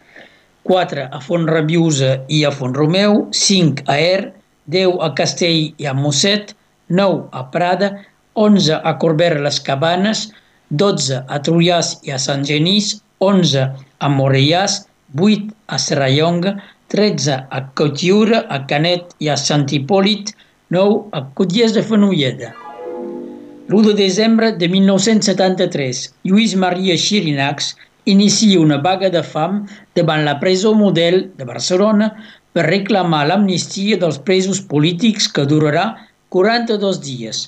4 a Font Rabiusa i a Font Romeu, 5 a Er, 10 a Castell i a Mosset, 9 a Prada, 11 a Corbera les Cabanes, 12 a Trullàs i a Sant Genís, 11 a Morellàs, 8 a Serrallonga, 13 a Cotiura, a Canet i a Sant Hipòlit, 9 a Cotiers de Fenolleda. L'1 de desembre de 1973, Lluís Maria Xirinacs inicia una vaga de fam davant la presó model de Barcelona per reclamar l'amnistia dels presos polítics que durarà 42 dies.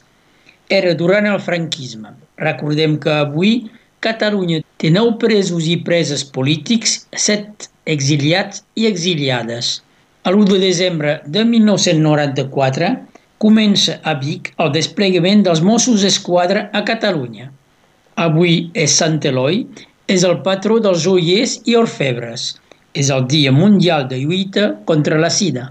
Era durant el franquisme. Recordem que avui Catalunya té 9 presos i preses polítics, 7 exiliats i exiliades. A l'1 de desembre de 1994 comença a Vic el desplegament dels Mossos d'Esquadra a Catalunya. Avui és Sant Eloi, és el patró dels joiers i orfebres. És el Dia Mundial de Lluita contra la Sida.